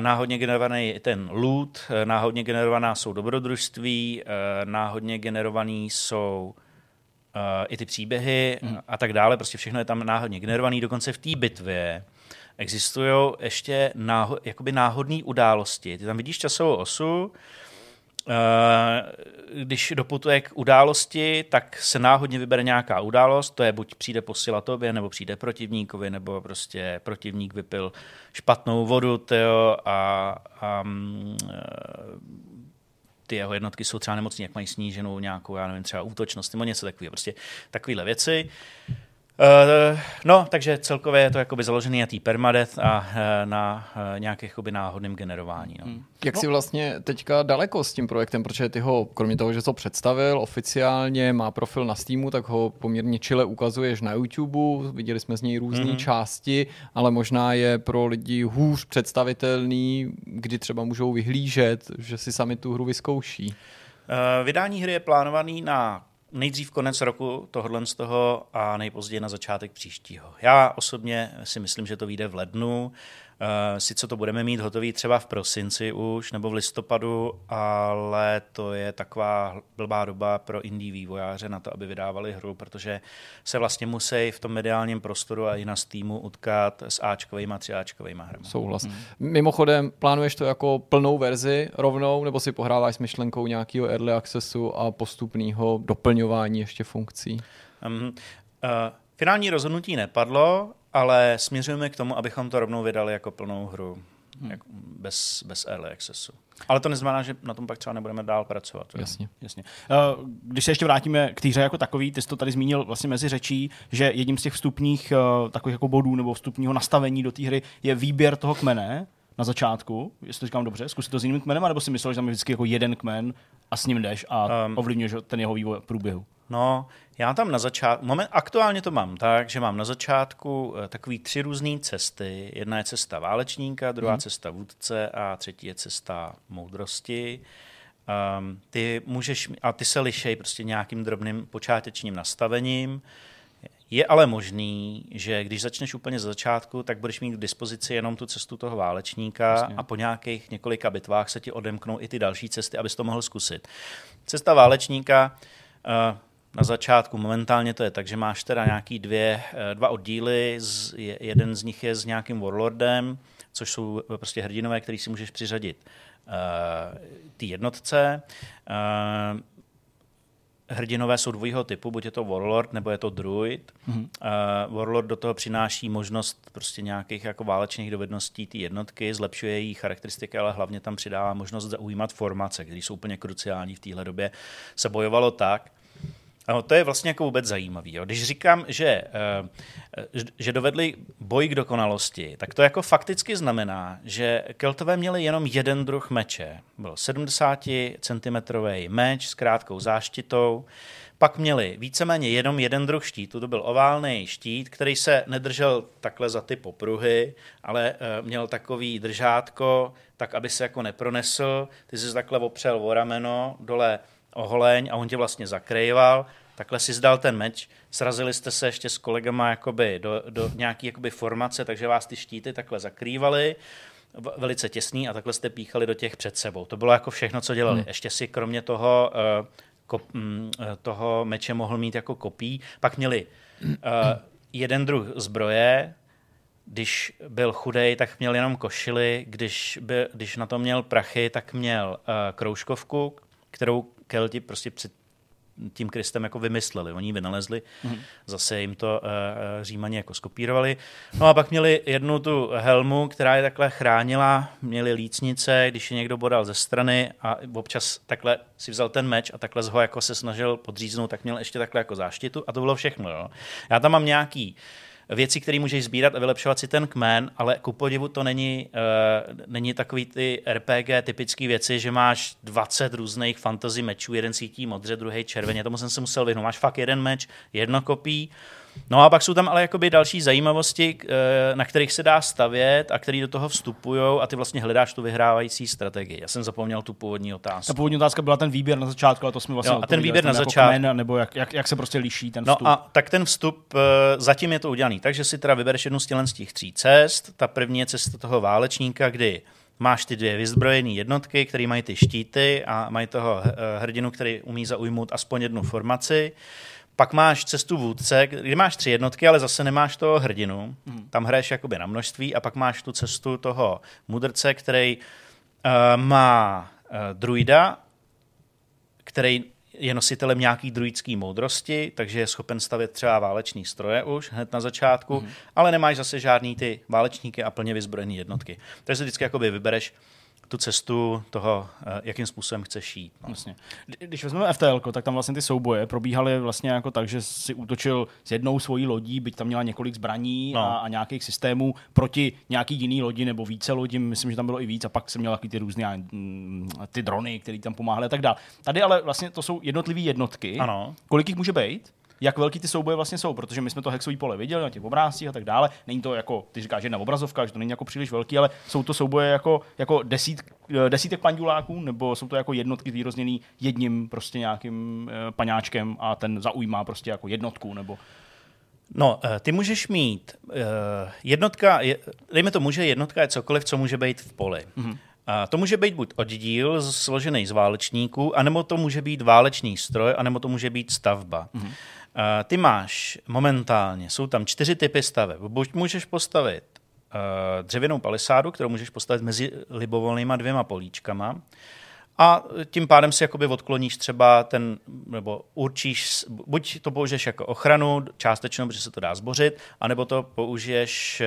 Speaker 4: Náhodně generovaný je ten loot, náhodně generovaná jsou dobrodružství, náhodně generovaný jsou i ty příběhy mm. a tak dále, prostě všechno je tam náhodně generovaný, dokonce v té bitvě existují ještě náho, jakoby náhodné události. Ty tam vidíš časovou osu, když doputuje k události, tak se náhodně vybere nějaká událost, to je buď přijde posila tobě, nebo přijde protivníkovi, nebo prostě protivník vypil špatnou vodu tyjo, a, a mm, ty jeho jednotky jsou třeba nemocní, jak mají sníženou nějakou, já nevím, třeba útočnost nebo něco takového. Prostě takovéhle věci. No, takže celkově je to jakoby založený na té permadeath a uh, na uh, nějakých jakoby náhodným generování. No. Hmm.
Speaker 3: Jak no. jsi vlastně teďka daleko s tím projektem, protože ty ho, kromě toho, že to představil oficiálně, má profil na Steamu, tak ho poměrně čile ukazuješ na YouTube, viděli jsme z něj různé mm-hmm. části, ale možná je pro lidi hůř představitelný, kdy třeba můžou vyhlížet, že si sami tu hru vyzkouší.
Speaker 4: Vydání hry je plánovaný na nejdřív konec roku tohohle z toho a nejpozději na začátek příštího. Já osobně si myslím, že to vyjde v lednu. Eh, sice to budeme mít hotový třeba v prosinci už nebo v listopadu, ale to je taková blbá doba pro indie vývojáře na to, aby vydávali hru, protože se vlastně musí v tom mediálním prostoru a i na Steamu utkat s Ačkovými a třiáčkovými hrami.
Speaker 3: Souhlas. Hmm. Mimochodem, plánuješ to jako plnou verzi rovnou, nebo si pohráváš s myšlenkou nějakého early accessu a postupného doplňování ještě funkcí? Um, uh,
Speaker 4: finální rozhodnutí nepadlo, ale směřujeme k tomu, abychom to rovnou vydali jako plnou hru, hmm. jako bez, bez early accessu. Ale to neznamená, že na tom pak třeba nebudeme dál pracovat.
Speaker 3: Jasně.
Speaker 1: Jasně. Eh, když se ještě vrátíme k té hře jako takový, ty jsi to tady zmínil vlastně mezi řečí, že jedním z těch vstupních eh, takových jako bodů nebo vstupního nastavení do té hry je výběr toho kmene na začátku, jestli to říkám dobře, zkusit to s jiným kmenem, nebo si myslel, že tam je vždycky jako jeden kmen a s ním jdeš a um, ovlivňuješ ten jeho vývoj průběhu?
Speaker 4: No, já tam na začátku, moment, aktuálně to mám tak, že mám na začátku uh, takový tři různé cesty. Jedna je cesta válečníka, druhá hmm. cesta vůdce a třetí je cesta moudrosti. Um, ty můžeš, a ty se lišej prostě nějakým drobným počátečním nastavením. Je ale možný, že když začneš úplně z začátku, tak budeš mít k dispozici jenom tu cestu toho válečníka Jasně. a po nějakých několika bitvách se ti odemknou i ty další cesty, abys to mohl zkusit. Cesta válečníka uh, na začátku. Momentálně to je tak, že máš teda nějaký dvě, eh, dva oddíly, z, jeden z nich je s nějakým warlordem, což jsou prostě hrdinové, který si můžeš přiřadit uh, ty jednotce. Uh, hrdinové jsou dvojího typu, buď je to Warlord, nebo je to Druid. Mm-hmm. Uh, Warlord do toho přináší možnost prostě nějakých jako válečných dovedností té jednotky, zlepšuje její charakteristiky, ale hlavně tam přidává možnost zaujímat formace, které jsou úplně kruciální v téhle době. Se bojovalo tak, ano, to je vlastně jako vůbec zajímavý. Jo. Když říkám, že, uh, že dovedli boj k dokonalosti, tak to jako fakticky znamená, že Keltové měli jenom jeden druh meče. Byl 70 cm meč s krátkou záštitou, pak měli víceméně jenom jeden druh štítu, to byl oválný štít, který se nedržel takhle za ty popruhy, ale uh, měl takový držátko, tak aby se jako nepronesl. Ty jsi takhle opřel o rameno, dole oholeň a on tě vlastně zakrýval takhle si zdal ten meč, srazili jste se ještě s kolegama jakoby do, do nějaké jakoby formace, takže vás ty štíty takhle zakrývaly, velice těsný a takhle jste píchali do těch před sebou. To bylo jako všechno, co dělali. Hmm. Ještě si kromě toho, uh, kop, um, toho meče mohl mít jako kopí. Pak měli uh, jeden druh zbroje, když byl chudej, tak měl jenom košily, když, by, když na to měl prachy, tak měl uh, kroužkovku, kterou Kelti prostě před tím Kristem jako vymysleli. Oni ji vynalezli, mm-hmm. zase jim to uh, římani jako skopírovali. No a pak měli jednu tu helmu, která je takhle chránila, měli lícnice, když je někdo bodal ze strany a občas takhle si vzal ten meč a takhle ho jako se snažil podříznout, tak měl ještě takhle jako záštitu a to bylo všechno. Jo. Já tam mám nějaký uh, věci, které můžeš sbírat a vylepšovat si ten kmen, ale ku podivu to není, uh, není takový ty RPG typické věci, že máš 20 různých fantasy mečů, jeden svítí modře, druhý červeně, tomu jsem se musel vyhnout. Máš fakt jeden meč, jedno kopí, No a pak jsou tam ale jakoby další zajímavosti, eh, na kterých se dá stavět a které do toho vstupují a ty vlastně hledáš tu vyhrávající strategii. Já jsem zapomněl tu původní otázku.
Speaker 1: Ta původní otázka byla ten výběr na začátku, ale to jsme vlastně
Speaker 4: jo, a ten výběr na začátku.
Speaker 1: Jako nebo jak, jak, jak, se prostě liší ten vstup.
Speaker 4: No a tak ten vstup, eh, zatím je to udělaný, takže si teda vybereš jednu z těch tří cest. Ta první je cesta toho válečníka, kdy máš ty dvě vyzbrojené jednotky, které mají ty štíty a mají toho eh, hrdinu, který umí zaujmout aspoň jednu formaci. Pak máš cestu vůdce, kde máš tři jednotky, ale zase nemáš toho hrdinu. Mm. Tam hraješ jakoby na množství a pak máš tu cestu toho mudrce, který uh, má uh, druida, který je nositelem nějaký druidský moudrosti, takže je schopen stavět třeba váleční stroje už hned na začátku, mm. ale nemáš zase žádný ty válečníky a plně vyzbrojené jednotky. Takže si vždycky jakoby vybereš tu cestu toho, eh, jakým způsobem chceš jít. No.
Speaker 1: Vlastně. Když vezmeme FTL, tak tam vlastně ty souboje probíhaly vlastně jako tak, že si útočil s jednou svojí lodí, byť tam měla několik zbraní no. a, a, nějakých systémů proti nějaký jiný lodi nebo více lodí, myslím, že tam bylo i víc a pak jsem měl ty různé mm, ty drony, které tam pomáhaly a tak dále. Tady ale vlastně to jsou jednotlivé jednotky.
Speaker 4: Ano.
Speaker 1: Kolik jich může být? Jak velký ty souboje vlastně jsou, protože my jsme to hexový pole viděli na těch obrázcích a tak dále. Není to jako, ty říkáš, jedna obrazovka, že to není jako příliš velký, ale jsou to souboje jako, jako desít, eh, desítek panduláků, nebo jsou to jako jednotky výrozněný jedním prostě nějakým eh, paňáčkem a ten zaujímá prostě jako jednotku, nebo
Speaker 4: No, eh, ty můžeš mít jednotka, dejme to, může jednotka je cokoliv, co může být v poli. Mm-hmm. A to může být buď oddíl složený z válečníků, anebo to může být válečný stroj, anebo to může být stavba. Mm-hmm. Uh, ty máš momentálně, jsou tam čtyři typy staveb. Buď můžeš postavit uh, dřevěnou palisádu, kterou můžeš postavit mezi libovolnýma dvěma políčkama, a tím pádem si jakoby odkloníš třeba ten, nebo určíš, buď to použiješ jako ochranu částečnou, protože se to dá zbořit, anebo to použiješ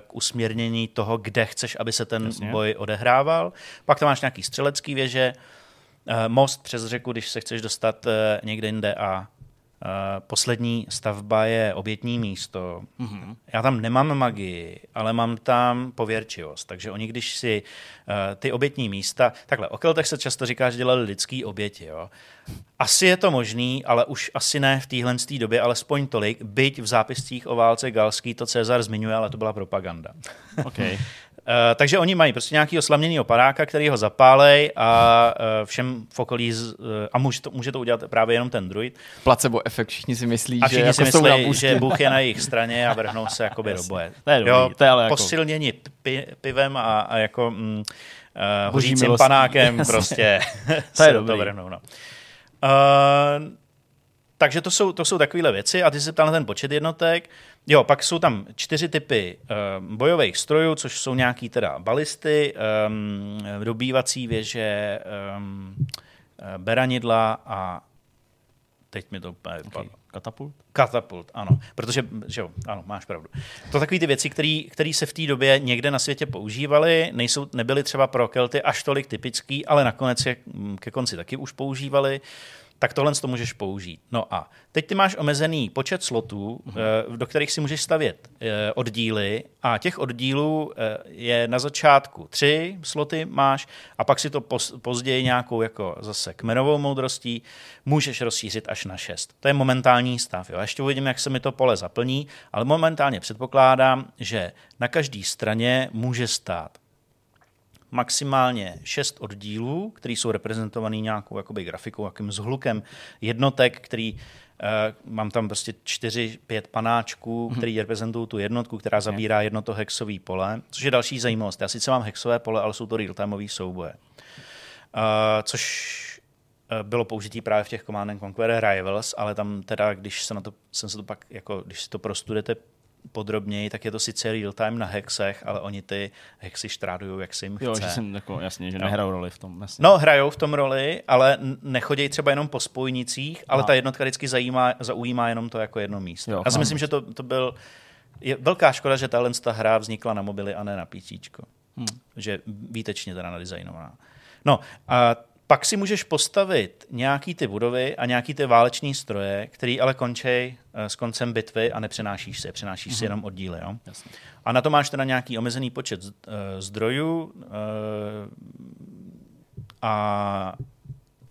Speaker 4: k usměrnění toho, kde chceš, aby se ten Jasně. boj odehrával. Pak tam máš nějaký střelecký věže, most přes řeku, když se chceš dostat někde jinde a poslední stavba je obětní místo. Mm-hmm. Já tam nemám magii, ale mám tam pověrčivost. Takže oni, když si uh, ty obětní místa... Takhle, o keltech se často říká, že dělali lidský oběti. Jo? Asi je to možný, ale už asi ne v téhle době, alespoň tolik, byť v zápiscích o válce galský to Cezar zmiňuje, ale to byla propaganda.
Speaker 1: Okay. (laughs)
Speaker 4: Uh, takže oni mají prostě nějaký oslavněný oparáka, který ho zapálej a uh, všem v okolí, z, uh, a může to, může to udělat právě jenom ten druid.
Speaker 3: Placebo efekt, všichni si myslí,
Speaker 4: a všichni
Speaker 3: že,
Speaker 4: si
Speaker 3: jako
Speaker 4: myslí, že Bůh je na jejich straně a vrhnou se jakoby do boje.
Speaker 1: To je dobrý, jo, to je ale jako...
Speaker 4: Posilněni pi, pivem a, a jako mm, uh, hořícím panákem prostě (laughs)
Speaker 1: to je dobrý.
Speaker 4: to vrhnou. No. Uh, takže to jsou, to jsou takovéhle věci a ty se ptal na ten počet jednotek. Jo, pak jsou tam čtyři typy uh, bojových strojů, což jsou nějaký teda balisty, um, dobývací věže, um, beranidla a teď mi to úplně.
Speaker 1: Okay. Katapult?
Speaker 4: Katapult, ano. Protože, že jo, ano, máš pravdu. To takové ty věci, které se v té době někde na světě používaly, nejsou, nebyly třeba pro Kelty až tolik typický, ale nakonec je ke konci taky už používali tak tohle to můžeš použít. No a teď ty máš omezený počet slotů, mm-hmm. do kterých si můžeš stavět eh, oddíly a těch oddílů eh, je na začátku tři sloty máš a pak si to později nějakou jako zase kmenovou moudrostí můžeš rozšířit až na šest. To je momentální stav. Jo. Ještě uvidím, jak se mi to pole zaplní, ale momentálně předpokládám, že na každé straně může stát maximálně šest oddílů, které jsou reprezentované nějakou jakoby, grafikou, jakým zhlukem jednotek, který Uh, mám tam prostě čtyři, pět panáčků, mm-hmm. který reprezentují tu jednotku, která zabírá jedno to hexové pole, což je další zajímavost. Já sice mám hexové pole, ale jsou to real-timeové souboje. Uh, což uh, bylo použitý právě v těch Command Conquer Rivals, ale tam teda, když se na to, jsem se to pak, jako, když si to prostudujete podrobněji, tak je to sice real time na hexech, ale oni ty hexy štrádují, jak si jim chce.
Speaker 1: Jo, že jsem jako, jasně, že nehrajou roli v tom. Jasně.
Speaker 4: No, hrajou v tom roli, ale nechodí třeba jenom po spojnicích, ale Aha. ta jednotka vždycky zajímá, zaujímá jenom to jako jedno místo. Jo, Já si myslím, že to, to byl je velká škoda, že tahle ta hra vznikla na mobily a ne na PC. Hmm. Že výtečně teda nadizajnovaná. No a pak si můžeš postavit nějaký ty budovy a nějaký ty váleční stroje, který ale končí eh, s koncem bitvy a nepřenášíš si, přenášíš mm-hmm. si mhm. jenom oddíly. Jo? Jasně. A na to máš teda nějaký omezený počet uh, zdrojů uh, a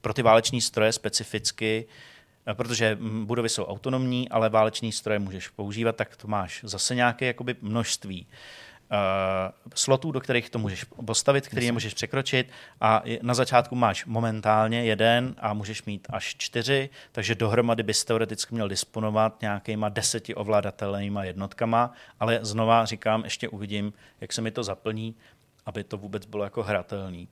Speaker 4: pro ty váleční stroje specificky, protože budovy jsou autonomní, ale váleční stroje můžeš používat, tak to máš zase nějaké jakoby množství. Uh, slotů, do kterých to můžeš postavit, který je můžeš překročit. A na začátku máš momentálně jeden a můžeš mít až čtyři, takže dohromady bys teoreticky měl disponovat nějakýma deseti ovladatelnýma jednotkama, ale znova říkám, ještě uvidím, jak se mi to zaplní, aby to vůbec bylo jako hratelný.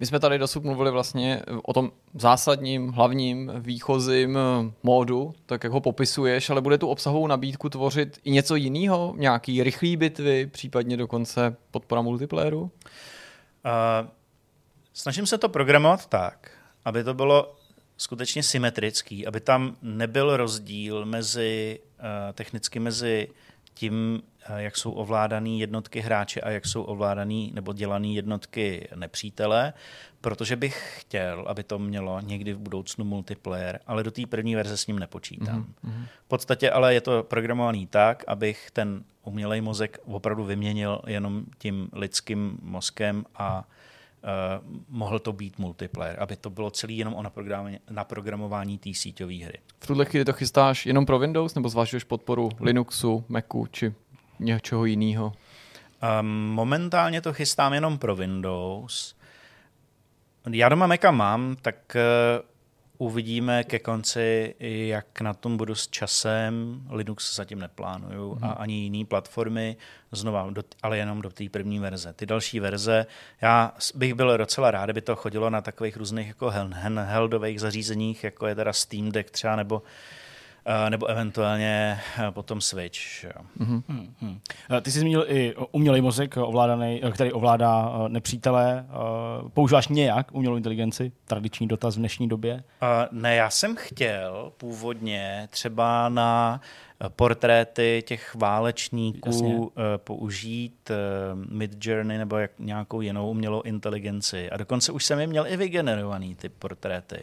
Speaker 3: My jsme tady dosud mluvili vlastně o tom zásadním, hlavním, výchozím eh, módu, tak jak ho popisuješ, ale bude tu obsahovou nabídku tvořit i něco jiného? Nějaký rychlý bitvy, případně dokonce podpora multiplayeru? Uh,
Speaker 4: snažím se to programovat tak, aby to bylo skutečně symetrický, aby tam nebyl rozdíl mezi uh, technicky mezi tím, eh, jak jsou ovládané jednotky hráče a jak jsou ovládané nebo dělané jednotky nepřítele, protože bych chtěl, aby to mělo někdy v budoucnu multiplayer, ale do té první verze s ním nepočítám. Mm-hmm. V podstatě ale je to programovaný tak, abych ten umělej mozek opravdu vyměnil jenom tím lidským mozkem a uh, mohl to být multiplayer, aby to bylo celý jenom o naprogramování, naprogramování té síťové hry.
Speaker 3: V tuhle chvíli to chystáš jenom pro Windows nebo zvažuješ podporu Linuxu, Macu či něčeho jiného?
Speaker 4: Um, momentálně to chystám jenom pro Windows. Já doma Maca mám, tak uh, uvidíme ke konci, jak na tom budu s časem. Linux zatím neplánuju hmm. a mhm. ani jiné platformy, znova, do, ale jenom do té první verze. Ty další verze, já bych byl docela rád, kdyby to chodilo na takových různých jako handheldových zařízeních, jako je teda Steam Deck třeba, nebo Eh, nebo eventuálně eh, potom Switch. Jo. Mm-hmm.
Speaker 1: Mm-hmm. Ty jsi zmínil i umělý mozek, ovládaný, který ovládá nepřítele. Používáš nějak umělou inteligenci? Tradiční dotaz v dnešní době?
Speaker 4: Uh, ne, já jsem chtěl původně třeba na portréty těch válečníků Jasně. použít Mid Journey nebo jak nějakou jinou umělou inteligenci. A dokonce už jsem je měl i vygenerovaný ty portréty.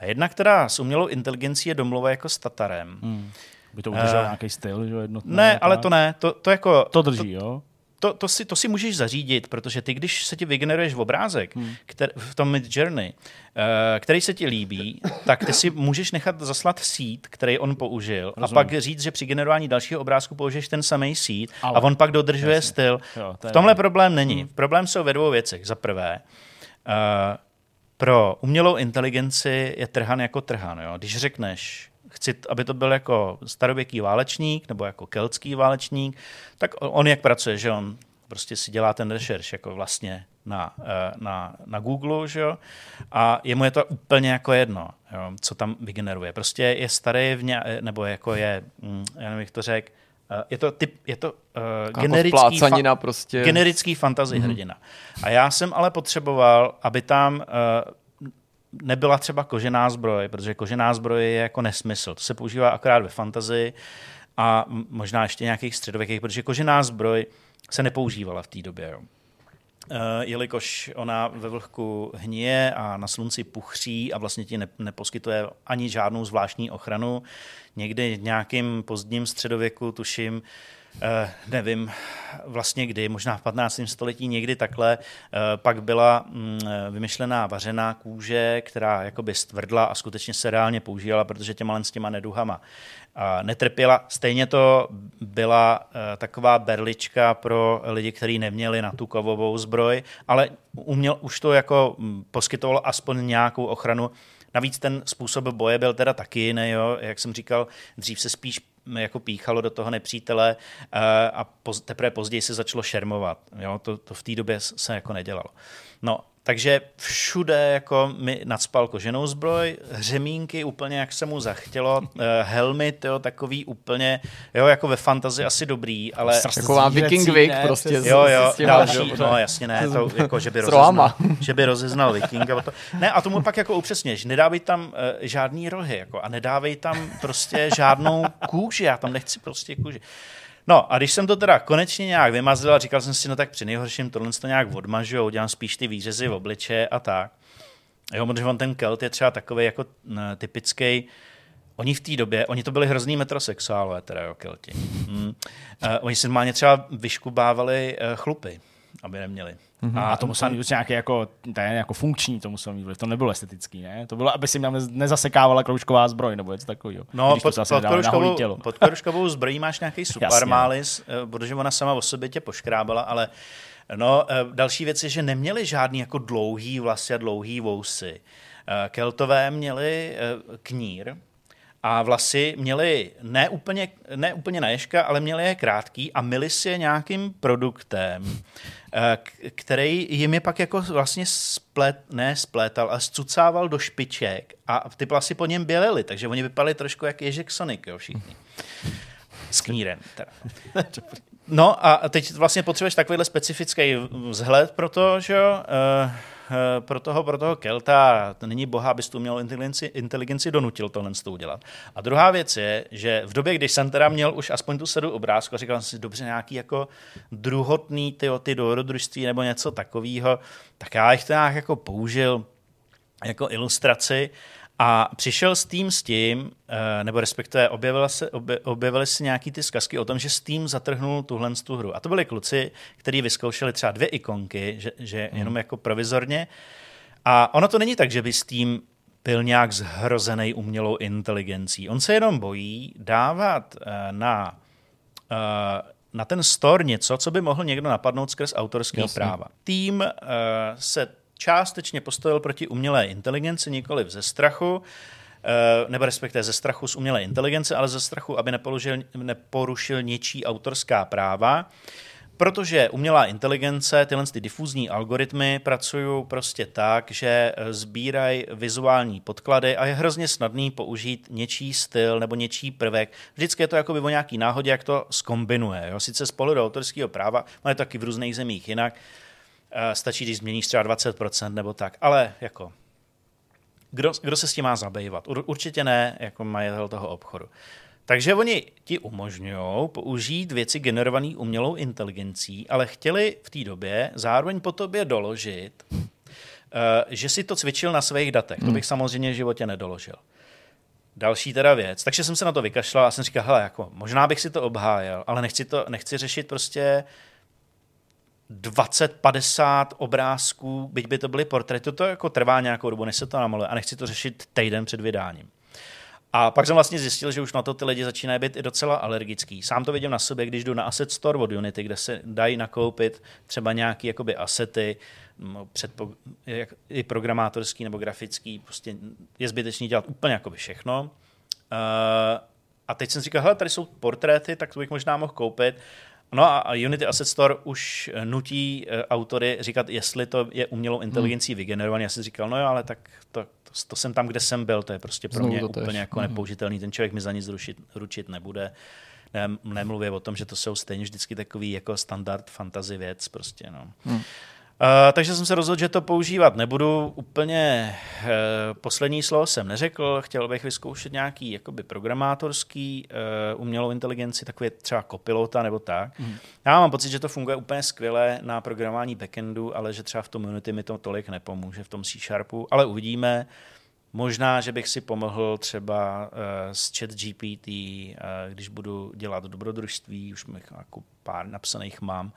Speaker 4: A jedna, která s umělou inteligencí je domluva jako s Tatarem. Hmm.
Speaker 1: By to udržel uh, nějaký styl, že
Speaker 4: jednotný? Ne, ale to ne. To, to jako...
Speaker 1: To drží, to, jo?
Speaker 4: To, to, si, to si můžeš zařídit, protože ty, když se ti vygeneruješ v obrázek hmm. který, v tom Mid Journey, uh, který se ti líbí, tak ty si můžeš nechat zaslat seed, který on použil, Rozumím. a pak říct, že při generování dalšího obrázku použiješ ten samý seed Ale. a on pak dodržuje Jasně. styl. Jo, v tomhle je... problém není. Hmm. Problém jsou ve dvou věcech. Za prvé, uh, pro umělou inteligenci je trhan jako trhan. Jo? Když řekneš, chci, aby to byl jako starověký válečník nebo jako keltský válečník, tak on jak pracuje, že on prostě si dělá ten rešerš jako vlastně na, eh, na, na Google, že jo? a jemu je to úplně jako jedno, jo? co tam vygeneruje. Prostě je starý, v ně, nebo jako je, hm, já nevím, jak to řekl, je to, typ, je to uh, generický,
Speaker 3: fa- prostě.
Speaker 4: generický fantasy mm-hmm. hrdina. A já jsem ale potřeboval, aby tam uh, nebyla třeba kožená zbroj, protože kožená zbroj je jako nesmysl. To se používá akorát ve fantazii a možná ještě nějakých středověkých, protože kožená zbroj se nepoužívala v té době. Jo. Uh, jelikož ona ve vlhku hníje a na slunci puchří a vlastně ti ne, neposkytuje ani žádnou zvláštní ochranu. Někdy v nějakým pozdním středověku, tuším, nevím vlastně kdy, možná v 15. století někdy takhle, uh, pak byla um, vymyšlená vařená kůže, která jakoby stvrdla a skutečně se reálně používala, protože těma s těma neduhama netrpěla. Stejně to byla eh, taková berlička pro lidi, kteří neměli na tu kovovou zbroj, ale uměl, už to jako mm, poskytovalo aspoň nějakou ochranu. Navíc ten způsob boje byl teda taky jiný, jak jsem říkal, dřív se spíš mm, jako píchalo do toho nepřítele eh, a teprve později se začalo šermovat. Jo? To, to v té době se jako nedělalo. No takže všude jako mi nadspal koženou zbroj, hřemínky úplně jak se mu zachtělo, eh, helmy, jo, takový úplně, jo, jako ve fantazii asi dobrý, ale...
Speaker 3: Taková viking vik prostě.
Speaker 4: Jo, jo, další, no jasně ne, to (laughs) jako, že by rozeznal, že by rozeznal vikinga. To, ne, a tomu pak jako upřesněš, nedávej tam uh, žádný rohy, jako, a nedávej tam prostě žádnou kůži, já tam nechci prostě kůži. No a když jsem to teda konečně nějak vymazil a říkal jsem si, no tak při nejhorším tohle to nějak odmažu a udělám spíš ty výřezy v obliče a tak. Jo, protože on ten kelt je třeba takový jako typický, Oni v té době, oni to byli hrozný metrosexuálové, teda jo, kelti. Hmm. Uh, oni si normálně třeba vyškubávali uh, chlupy, aby neměli.
Speaker 1: Mm-hmm. A to muselo být nějaký jako, je jako funkční, to muselo mít to nebylo estetický, ne? To bylo, aby si mě nezasekávala kroužková zbroj nebo něco takového.
Speaker 4: No, pod, pod, kroužkovou, pod kroužkovou zbrojí máš nějaký (laughs) supermalis, no. protože ona sama o sobě tě poškrábala, ale no, eh, další věc je, že neměli žádný jako dlouhý vlasy a dlouhý vousy. Eh, Keltové měli eh, knír, a vlasy měly ne úplně, ne úplně na ježka, ale měly je krátký a myli si je nějakým produktem, eh, který jim je pak jako vlastně splet, ne splétal, ale zcucával do špiček a ty vlasy po něm bělely, takže oni vypadaly trošku jak Ježek Sonic, jo, všichni. S knírem teda. (laughs) No a teď vlastně potřebuješ takovýhle specifický vzhled pro to, že jo, uh, Eh, pro toho, pro toho Kelta není boha, abys tu měl inteligenci, inteligenci donutil tohle to udělat. A druhá věc je, že v době, když jsem teda měl už aspoň tu sedu obrázku, říkal jsem si, dobře, nějaký jako druhotný ty, ty dobrodružství nebo něco takového, tak já jich to nějak jako použil jako ilustraci a přišel Steam s tím, eh, nebo respektive objevila se, obje, objevily se nějaký ty zkazky o tom, že Steam zatrhnul tuhle tu hru. A to byli kluci, kteří vyzkoušeli třeba dvě ikonky, že, že hmm. jenom jako provizorně. A ono to není tak, že by Steam byl nějak zhrozený umělou inteligencí. On se jenom bojí dávat uh, na, uh, na ten store něco, co by mohl někdo napadnout skrz autorské práva. Tým se částečně postavil proti umělé inteligenci, nikoli ze strachu, eh, nebo respektive ze strachu z umělé inteligence, ale ze strachu, aby neporušil, neporušil něčí autorská práva. Protože umělá inteligence, tyhle ty difuzní algoritmy pracují prostě tak, že eh, sbírají vizuální podklady a je hrozně snadný použít něčí styl nebo něčí prvek. Vždycky je to jako by o nějaký náhodě, jak to skombinuje. Jo? Sice z pohledu autorského práva, ale taky v různých zemích jinak, stačí, když změníš třeba 20% nebo tak. Ale jako, kdo, kdo se s tím má zabývat? Určitě ne jako majitel toho obchodu. Takže oni ti umožňují použít věci generované umělou inteligencí, ale chtěli v té době zároveň po tobě doložit, uh, že si to cvičil na svých datech. Hmm. To bych samozřejmě v životě nedoložil. Další teda věc. Takže jsem se na to vykašlal a jsem říkal, hele, jako, možná bych si to obhájil, ale nechci, to, nechci řešit prostě 20-50 obrázků, byť by to byly portréty, to jako trvá nějakou dobu, než se to namaluje a nechci to řešit týden před vydáním. A pak jsem vlastně zjistil, že už na to ty lidi začínají být i docela alergický. Sám to vidím na sobě, když jdu na Asset Store od Unity, kde se dají nakoupit třeba nějaké jakoby asety, předpo, jak, i programátorský nebo grafický, prostě je zbytečný dělat úplně jakoby všechno. Uh, a teď jsem říkal, hele, tady jsou portréty, tak to bych možná mohl koupit. No a Unity Asset Store už nutí eh, autory říkat, jestli to je umělou inteligencí hmm. vygenerovaný. Já jsem říkal, no jo, ale tak to, to, to jsem tam, kde jsem byl, to je prostě pro Znovu mě úplně tež. jako hmm. nepoužitelný. Ten člověk mi za nic rušit, ručit nebude. Ne, nemluvě o tom, že to jsou stejně vždycky takový jako standard fantasy věc prostě, no. Hmm. Uh, takže jsem se rozhodl, že to používat nebudu. Úplně uh, poslední slovo jsem neřekl. Chtěl bych vyzkoušet nějaký jakoby programátorský uh, umělou inteligenci, takový třeba kopilota nebo tak. Mm. Já mám pocit, že to funguje úplně skvěle na programování backendu, ale že třeba v tom Unity mi to tolik nepomůže v tom C Sharpu, ale uvidíme. Možná, že bych si pomohl třeba uh, s chat GPT, uh, když budu dělat dobrodružství, už mě jako pár napsaných mám,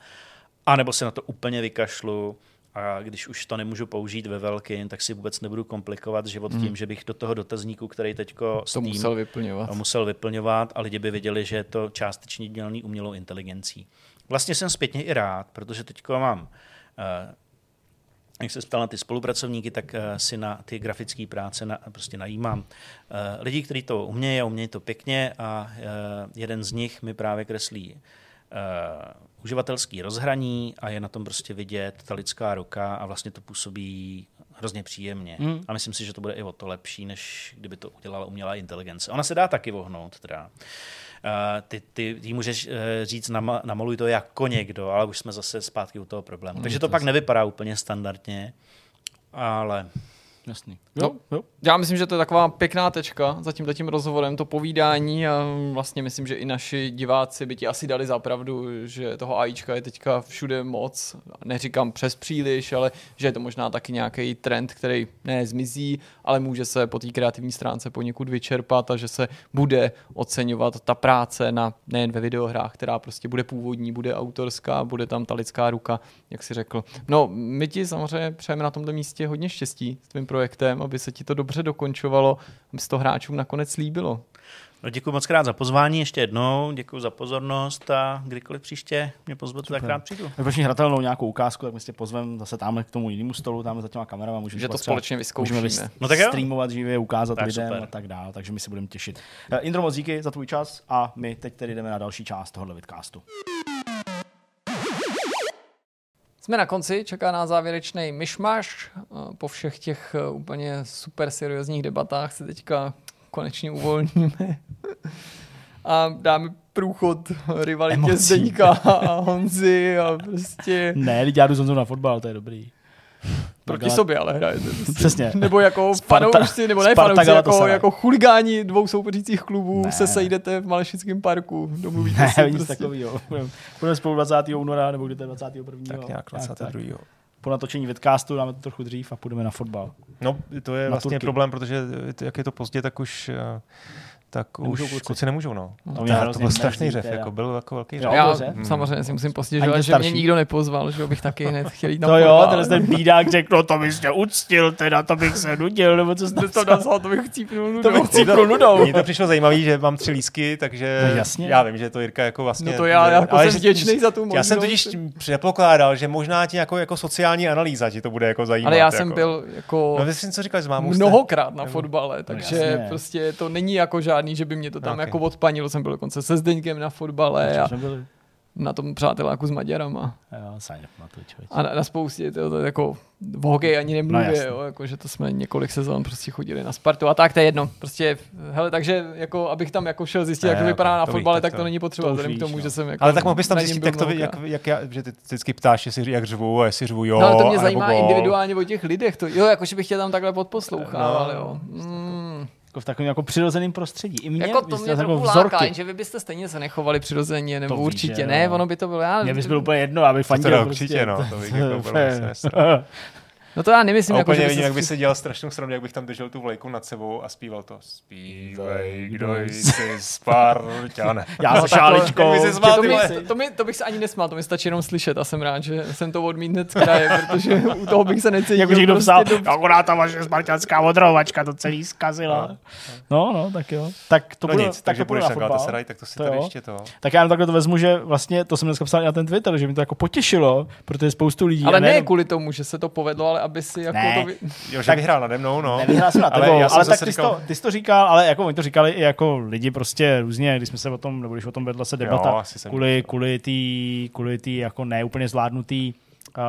Speaker 4: a nebo se na to úplně vykašlu a když už to nemůžu použít ve velkým, tak si vůbec nebudu komplikovat život mm. tím, že bych do toho dotazníku, který teďko
Speaker 3: to musel vyplňovat.
Speaker 4: musel vyplňovat a lidi by věděli, že je to částečně dělaný umělou inteligencí. Vlastně jsem zpětně i rád, protože teďko mám uh, jak se ptal na ty spolupracovníky, tak uh, si na ty grafické práce na, prostě najímám uh, lidi, kteří to umějí a umějí to pěkně a uh, jeden z nich mi právě kreslí uh, uživatelský rozhraní a je na tom prostě vidět ta lidská ruka a vlastně to působí hrozně příjemně. Mm. A myslím si, že to bude i o to lepší, než kdyby to udělala umělá inteligence. Ona se dá taky vohnout teda. Uh, ty, ty, ty můžeš uh, říct, nama, namaluj to jako někdo, ale už jsme zase zpátky u toho problému. Mm, Takže to, to pak nevypadá úplně standardně, ale
Speaker 1: Jasný.
Speaker 3: Jo, jo. Já myslím, že to je taková pěkná tečka za tímto tím rozhovorem, to povídání a vlastně myslím, že i naši diváci by ti asi dali za pravdu, že toho AIčka je teďka všude moc. Neříkám přes příliš, ale že je to možná taky nějaký trend, který ne zmizí, ale může se po té kreativní stránce poněkud vyčerpat a že se bude oceňovat ta práce na nejen ve videohrách, která prostě bude původní, bude autorská, bude tam ta lidská ruka, jak si řekl. No, my ti samozřejmě přejeme na tomto místě hodně štěstí s tvým projektem, aby se ti to dobře dokončovalo, aby se to hráčům nakonec líbilo.
Speaker 4: No, děkuji moc krát za pozvání ještě jednou, děkuji za pozornost a kdykoliv příště mě pozvete, tak rád přijdu.
Speaker 1: Když hratelnou nějakou ukázku, tak my tě pozveme zase tamhle k tomu jinému stolu, tam za těma kamerama. Můžeme
Speaker 3: že to společně vyzkoušíme.
Speaker 1: Můžeme no tak streamovat živě, ukázat tak lidem super. a tak dále, takže my si budeme těšit. Eh, Indro, moc díky za tvůj čas a my teď tedy jdeme na další část tohohle vidcastu.
Speaker 3: Jsme na konci, čeká nás závěrečný myšmaš. Po všech těch eh, úplně super seriózních debatách se teďka konečně uvolníme (laughs) a dáme průchod rivalitě Zdeňka a Honzy a prostě...
Speaker 1: Ne, lidi, já jdu s na fotbal, to je dobrý.
Speaker 3: Proti sobě ale hrajete.
Speaker 1: Přesně.
Speaker 3: Nebo jako Sparta, fanoušci, nebo ne fanoušci, jako, jako chuligáni dvou soupeřících klubů ne. se sejdete v Malešickém parku, domluvíte
Speaker 1: ne,
Speaker 3: se.
Speaker 1: nic prostě. takového. Budeme spolu 20. února, nebo kdy to je 21.
Speaker 2: Tak nějak 22. Tak, tak.
Speaker 1: Po natočení vidcastu dáme to trochu dřív a půjdeme na fotbal.
Speaker 2: No, to je na vlastně Turky. problém, protože jak je to pozdě, tak už tak nemůžou už kluci. kluci nemůžou. No. No, to, to, to byl strašný řev, jako byl jako velký řev.
Speaker 3: Já hmm. samozřejmě si musím postěžovat, že mě nikdo nepozval, že bych taky hned chtěl jít na (laughs)
Speaker 1: To jo, ten, ten bídák řekl, no to bys mě uctil, teda to bych se nudil, nebo co jste
Speaker 3: to nazval, to bych chcípnul
Speaker 1: nudou. To bych chcípnul nudou.
Speaker 2: Mně to přišlo zajímavé, že mám tři lísky, takže
Speaker 1: no, jasně.
Speaker 2: já vím, že to Jirka jako vlastně...
Speaker 3: No to já, já jako jsem vděčný za tu možnost.
Speaker 2: Já jsem totiž předpokládal, že možná ti jako, jako sociální analýza ti to bude jako zajímat.
Speaker 3: Ale já jsem jako. byl jako
Speaker 2: no, co říkal, že
Speaker 3: mnohokrát na fotbale, takže prostě to není jako žádný, že by mě to tam jako odpanilo, jsem byl dokonce se Zdeňkem na fotbale a na tom přáteláku s Maďarama.
Speaker 1: Jo,
Speaker 3: a na, na spoustě, to, to jako v hokeji ani nemluvě, no, jo, jako, že to jsme několik sezon prostě chodili na Spartu a tak, to je jedno. Prostě, hele, takže jako, abych tam jako šel zjistit, jak to vypadá na fotbale, tak to, to není potřeba, vzhledem k tomu, no. že jsem jako
Speaker 2: Ale tak mohl bys tam zjistit, jak, to, jak, jak, já, že ty vždycky ptáš, jestli, jak řvu a jestli řvu jo,
Speaker 3: No ale to mě zajímá individuálně o těch lidech, to, jo, jako, že bych tě tam takhle podposlouchal, no, jo. Mm
Speaker 1: jako v takovém jako přirozeném prostředí. I mě,
Speaker 3: jako to mě jako vzorky. že vy byste stejně se nechovali přirozeně, nebo to určitě víš, ne, no. ono by to bylo já.
Speaker 1: Mě bys byl úplně jedno, aby fandil.
Speaker 2: To prostě. určitě, no, to bych (laughs) jako (laughs)
Speaker 3: No to já nemyslím, jako,
Speaker 2: že vidím, jak by se dělal strašnou srandu, jak bych tam držel tu vlajku nad sebou a zpíval to. Zpívej, kdo jsi Spartan. (laughs)
Speaker 1: Já se šáličkou.
Speaker 3: To, to, mi, to, mi, to, bych se ani nesmál, to mi stačí jenom slyšet a jsem rád, že jsem to odmítl (laughs) z kraje, protože u toho bych se necítil.
Speaker 1: Jako někdo prostě psal, do... akorát ta vaše spartanská odrovačka to celý zkazila. No, no, tak jo. Tak to
Speaker 2: no bude, nic, tak takže to budeš na Galatasaray, tak to si tady ještě to.
Speaker 1: Tak já takhle to vezmu, že vlastně, to jsem dneska psal na ten Twitter, že mi to jako potěšilo, protože spoustu lidí.
Speaker 3: Ale ne kvůli tomu, že se to povedlo, ale aby si jako to vy...
Speaker 2: Jo, že tak vyhrál nade mnou, no.
Speaker 1: Nevyhrál jsem na tebou, ale, ale tak ty, říkal... jsi to, ty jsi to říkal, ale jako oni to říkali i jako lidi prostě různě, když jsme se o tom, nebo když o tom vedla se debata, jo, kvůli, kvůli tý, kvůli tý jako neúplně zvládnutý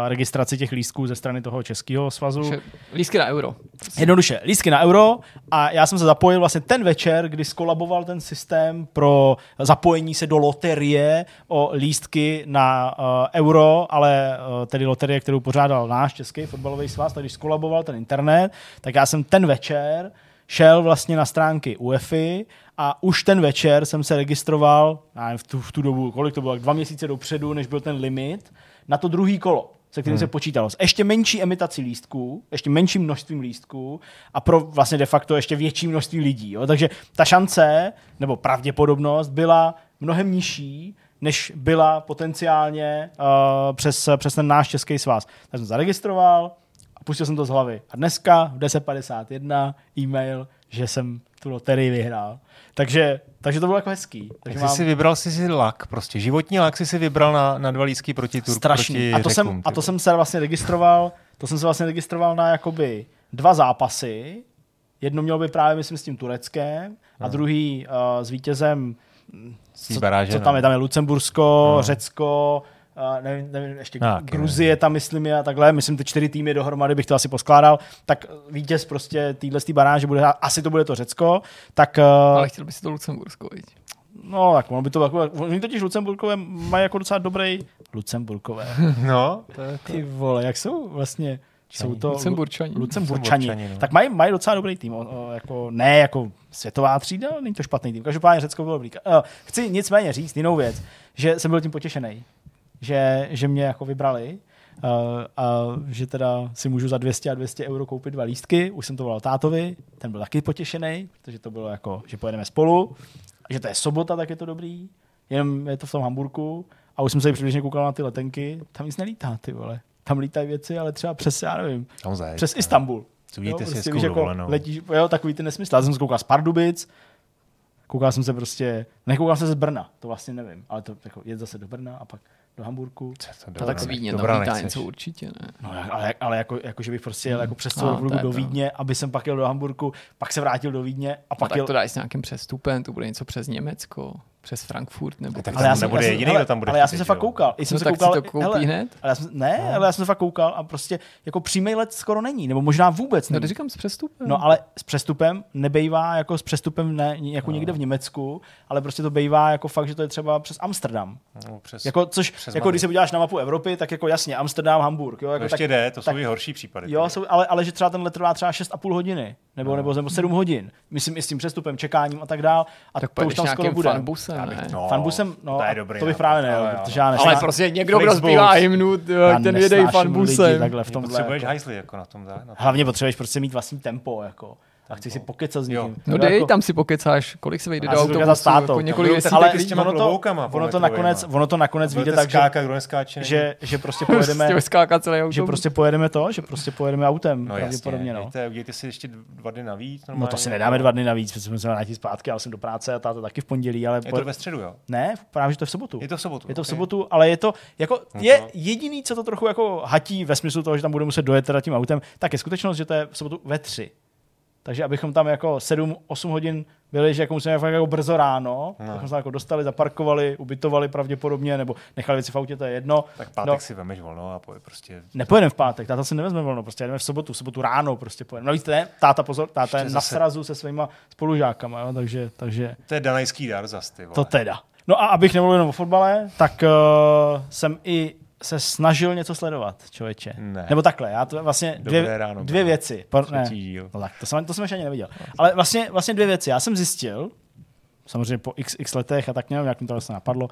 Speaker 1: registraci těch lístků ze strany toho českého svazu.
Speaker 3: Lístky na euro.
Speaker 1: Jednoduše, lístky na euro a já jsem se zapojil vlastně ten večer, kdy skolaboval ten systém pro zapojení se do loterie o lístky na uh, euro, ale uh, tedy loterie, kterou pořádal náš český fotbalový svaz, tak když skolaboval ten internet, tak já jsem ten večer šel vlastně na stránky UEFI a už ten večer jsem se registroval, nevím, v tu, v tu dobu, kolik to bylo, dva měsíce dopředu, než byl ten limit, na to druhý kolo se kterým hmm. se počítalo. S ještě menší emitací lístků, ještě menším množstvím lístků a pro vlastně de facto ještě větší množství lidí. Jo? Takže ta šance nebo pravděpodobnost byla mnohem nižší, než byla potenciálně uh, přes, přes ten náš český svaz. Tak jsem zaregistroval a pustil jsem to z hlavy. A dneska v 10.51 e-mail, že jsem tu loterii vyhrál. Takže, takže to bylo jako hezký. Takže
Speaker 2: mám... si vybral si si lak, prostě životní lak si si vybral na, na dva lísky proti Turku.
Speaker 1: Strašný.
Speaker 2: Proti
Speaker 1: a, to
Speaker 2: řekům,
Speaker 1: jsem, a to jsem se vlastně registroval, to jsem se vlastně registroval na jakoby dva zápasy. Jedno mělo by právě, myslím, s tím Tureckem a no. druhý uh, s vítězem co, baráže, co tam no. je, tam je Lucembursko, no. Řecko, uh, nevím, nevím, ještě no, Gruzie tam myslím je a takhle, myslím ty čtyři týmy dohromady bych to asi poskládal, tak vítěz prostě týhle z baráže bude asi to bude to Řecko, tak... Uh,
Speaker 3: Ale chtěl by si to Lucembursko, viď?
Speaker 1: No, tak ono by to jako, oni totiž Lucemburkové mají jako docela dobrý Lucemburkové. (laughs)
Speaker 2: No,
Speaker 1: to je to. Ty vole, jak jsou vlastně jsou to
Speaker 3: Lucemburčani.
Speaker 1: Lucemburčani. Lucemburčani no. Tak mají, mají docela dobrý tým. O, o, jako, ne jako světová třída, není to špatný tým. Každopádně Řecko bylo dobrý. Uh, chci nicméně říct jinou věc, že jsem byl tím potěšený že, že mě jako vybrali uh, a že teda si můžu za 200 a 200 euro koupit dva lístky. Už jsem to volal tátovi, ten byl taky potěšený, protože to bylo jako, že pojedeme spolu, že to je sobota, tak je to dobrý, jenom je to v tom Hamburku a už jsem se přibližně koukal na ty letenky, tam nic nelítá, ty vole. Tam lítají věci, ale třeba přes, já nevím,
Speaker 2: Samozřejmě.
Speaker 1: přes Istanbul.
Speaker 2: Co vidíte si prostě, jako
Speaker 1: letíš, jo, takový ty nesmysl. Já jsem se koukal z Pardubic, koukal jsem se prostě, nekoukal jsem se z Brna, to vlastně nevím, ale to jako jet zase do Brna a pak do Hamburku.
Speaker 3: To, to tak z Vídně tam lítá něco určitě, ne?
Speaker 1: No, ale, ale jako, jako, že bych prostě jel jako přes celou republiku do Vídně, aby jsem pak jel do Hamburku, pak se vrátil do Vídně a pak no,
Speaker 3: jel... tak to dáš s nějakým přestupem, to bude něco přes Německo přes Frankfurt nebo
Speaker 2: tak ale já jsem, nebude jediný, kdo tam bude.
Speaker 1: Ale já jsem se fakt koukal.
Speaker 3: Jsem
Speaker 1: no,
Speaker 3: se koukal, to koupí hele, hned?
Speaker 1: Ale já jsem, ne, no. ale já jsem se fakt koukal a prostě jako přímý let skoro není, nebo možná vůbec
Speaker 3: není. No, říkám s přestupem.
Speaker 1: No, ale s přestupem nebejvá jako s přestupem ne, jako no. někde v Německu, ale prostě to bejvá jako fakt, že to je třeba přes Amsterdam. No, přes, jako, což, přes jako když se podíváš na mapu Evropy, tak jako jasně, Amsterdam, Hamburg. Jo, jako,
Speaker 2: to ještě
Speaker 1: tak,
Speaker 2: jde, to
Speaker 1: tak,
Speaker 2: jsou i horší případy.
Speaker 1: Jo, jsou, ale, ale, že třeba ten let trvá třeba 6,5 hodiny, nebo, no. nebo, nebo 7 hodin. Myslím i s tím přestupem, čekáním a tak dál. A
Speaker 3: tak
Speaker 1: to už tam skoro bude.
Speaker 3: Fanbusem,
Speaker 1: fanbusem, no, to je dobrý. To bych právě nejel, protože já
Speaker 3: Ale prostě někdo, kdo zpívá hymnu, ten jedej fanbusem.
Speaker 1: Takhle v tomhle.
Speaker 2: Potřebuješ hajzli jako na tom.
Speaker 1: Hlavně potřebuješ prostě mít vlastní tempo, jako a chci si pokecat s někým.
Speaker 3: No dej, jako... tam si pokecáš, kolik se vejde do autobusu, jako několik
Speaker 1: desítek ale s těma ono to, ono to nakonec, ono to nakonec vyjde tak,
Speaker 2: skáka, kdo neskáče,
Speaker 1: že, že prostě pojedeme, (laughs) že prostě pojedeme to, že prostě pojedeme autem, no, pravděpodobně. No.
Speaker 2: Dejte, udějte si ještě dva dny navíc.
Speaker 1: No to si nedáme dva dny navíc, protože jsme se vrátili zpátky, ale jsem do práce a táta taky v pondělí. Ale
Speaker 2: je to ve středu, jo?
Speaker 1: Ne, právě, že to je v sobotu.
Speaker 2: Je to v sobotu.
Speaker 1: Je to v sobotu, ale je to, jako, je jediný, co to trochu jako hatí ve smyslu toho, že tam bude muset dojet teda tím autem, tak je skutečnost, že to je v sobotu ve tři. Takže abychom tam jako 7-8 hodin byli, že jako musíme fakt jako brzo ráno, no. abychom se jako dostali, zaparkovali, ubytovali pravděpodobně, nebo nechali věci v autě, to je jedno.
Speaker 2: Tak pátek no. si vemeš volno a pojď prostě.
Speaker 1: Nepojedeme v pátek, táta si nevezme volno, prostě jdeme v sobotu, v sobotu ráno prostě pojedeme. No víte, ne, táta pozor, táta je na srazu se svýma spolužákama, jo, takže, takže...
Speaker 2: To je danajský dar zas, ty vole.
Speaker 1: To teda. No a abych nemluvil jenom o fotbale, tak uh, jsem i se snažil něco sledovat, člověče.
Speaker 2: Ne.
Speaker 1: Nebo takhle, já to vlastně dvě, ráno, dvě věci. Por, ne, no tak, to jsem, to jsem ještě ani neviděl. Ale vlastně, vlastně dvě věci. Já jsem zjistil, samozřejmě po x, x letech a tak nevím, jak mi to vlastně napadlo,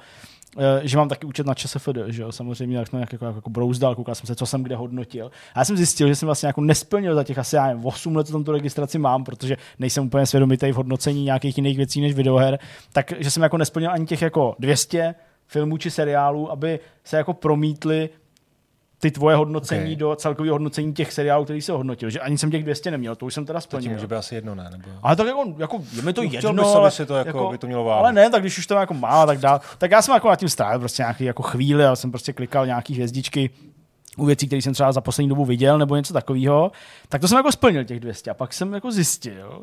Speaker 1: eh, že mám taky účet na ČSFD, že jo, samozřejmě, jak jsem nějak jako, jako brouzdal, koukal jsem se, co jsem kde hodnotil. A já jsem zjistil, že jsem vlastně jako nesplnil za těch asi já nevím, 8 let, co tam tu registraci mám, protože nejsem úplně svědomitý v hodnocení nějakých jiných věcí než videoher, takže jsem jako nesplnil ani těch jako 200 filmů či seriálů, aby se jako promítly ty tvoje hodnocení okay. do celkového hodnocení těch seriálů, který se hodnotil. Že ani jsem těch 200 neměl, to už jsem teda splnil.
Speaker 2: To může být asi jedno, ne? Nebo...
Speaker 1: Ale tak jako, jako je mi to no, jedno.
Speaker 2: By ale, se to jako, jako, by to mělo váhu.
Speaker 1: Ale ne, tak když už to jako má, tak dál. Tak já jsem jako na tím strávil prostě nějaký jako chvíli, já jsem prostě klikal nějaký hvězdičky u věcí, které jsem třeba za poslední dobu viděl, nebo něco takového, tak to jsem jako splnil těch 200. A pak jsem jako zjistil,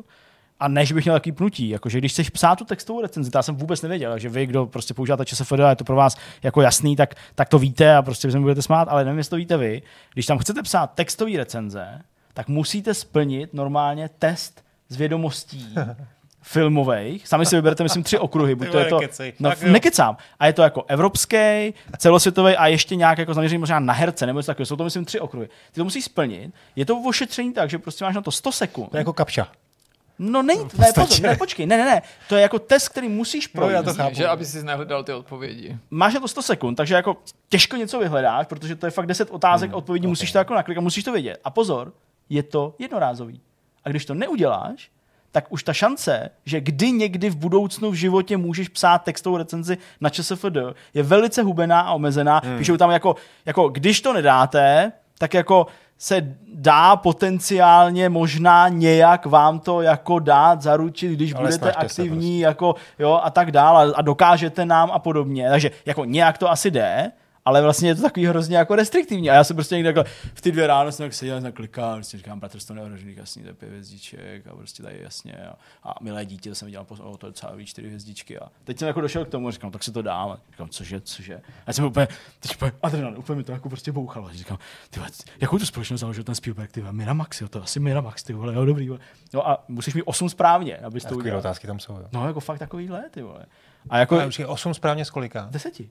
Speaker 1: a než bych měl takový pnutí, jakože když chceš psát tu textovou recenzi, já jsem vůbec nevěděl, že vy, kdo prostě používáte ČSFD a je to pro vás jako jasný, tak, tak to víte a prostě se mi budete smát, ale nevím, jestli to víte vy. Když tam chcete psát textové recenze, tak musíte splnit normálně test z vědomostí (laughs) filmových. Sami si vyberete, myslím, tři okruhy. Buď to je to, no, nekecám. A je to jako evropský, celosvětový a ještě nějak jako zaměřený možná na herce, nebo něco takového. Jsou to, myslím, tři okruhy. Ty to musíš splnit. Je to ošetření tak, že prostě máš na to 100 sekund.
Speaker 2: To je jako kapša.
Speaker 1: No není, ne, pozor, ne, počkej, ne, ne, ne. To je jako test, který musíš
Speaker 2: No,
Speaker 1: projít.
Speaker 2: já to chápu.
Speaker 3: Že aby si nehledal ty odpovědi.
Speaker 1: máš na to 100 sekund, takže jako těžko něco vyhledáš, protože to je fakt 10 otázek
Speaker 2: Hmm,
Speaker 1: a odpovědí, musíš to jako naklikat, musíš to vědět. A pozor, je to jednorázový. A když to neuděláš, tak už ta šance, že kdy někdy v budoucnu v životě můžeš psát textovou recenzi na ČSFD, je velice hubená a omezená. Hmm. Píšou tam jako, jako, když to nedáte, tak jako se dá potenciálně možná nějak vám to jako dát, zaručit, když
Speaker 2: Ale
Speaker 1: budete aktivní jako, jo, a tak dále a dokážete nám a podobně. Takže jako nějak to asi jde, ale vlastně je to takový hrozně jako restriktivní. A já jsem prostě někde jako v ty dvě ráno jsem tak seděl, jsem klikal, prostě říkám, bratr, to neohrožený, jasně, to je pět hvězdiček a prostě tady jasně. A, a milé dítě, to jsem viděl, o, to je docela víc čtyři hvězdičky. A teď jsem jako došel k tomu, říkám, tak se to dám. A říkám, cože, cože. A já jsem úplně, teď úplně, adrenalin, úplně mi to jako prostě bouchalo. A říkám, ty jakou tu společnost založil ten Spielberg, ty Miramax, jo, to asi Miramax, ty vole, jo, dobrý, vole. No a musíš mít osm správně, abys to udělal.
Speaker 2: otázky tam jsou. Jo.
Speaker 1: No, jako fakt takovýhle, ty vole. A jako,
Speaker 2: je 8 správně z kolika?
Speaker 1: deseti.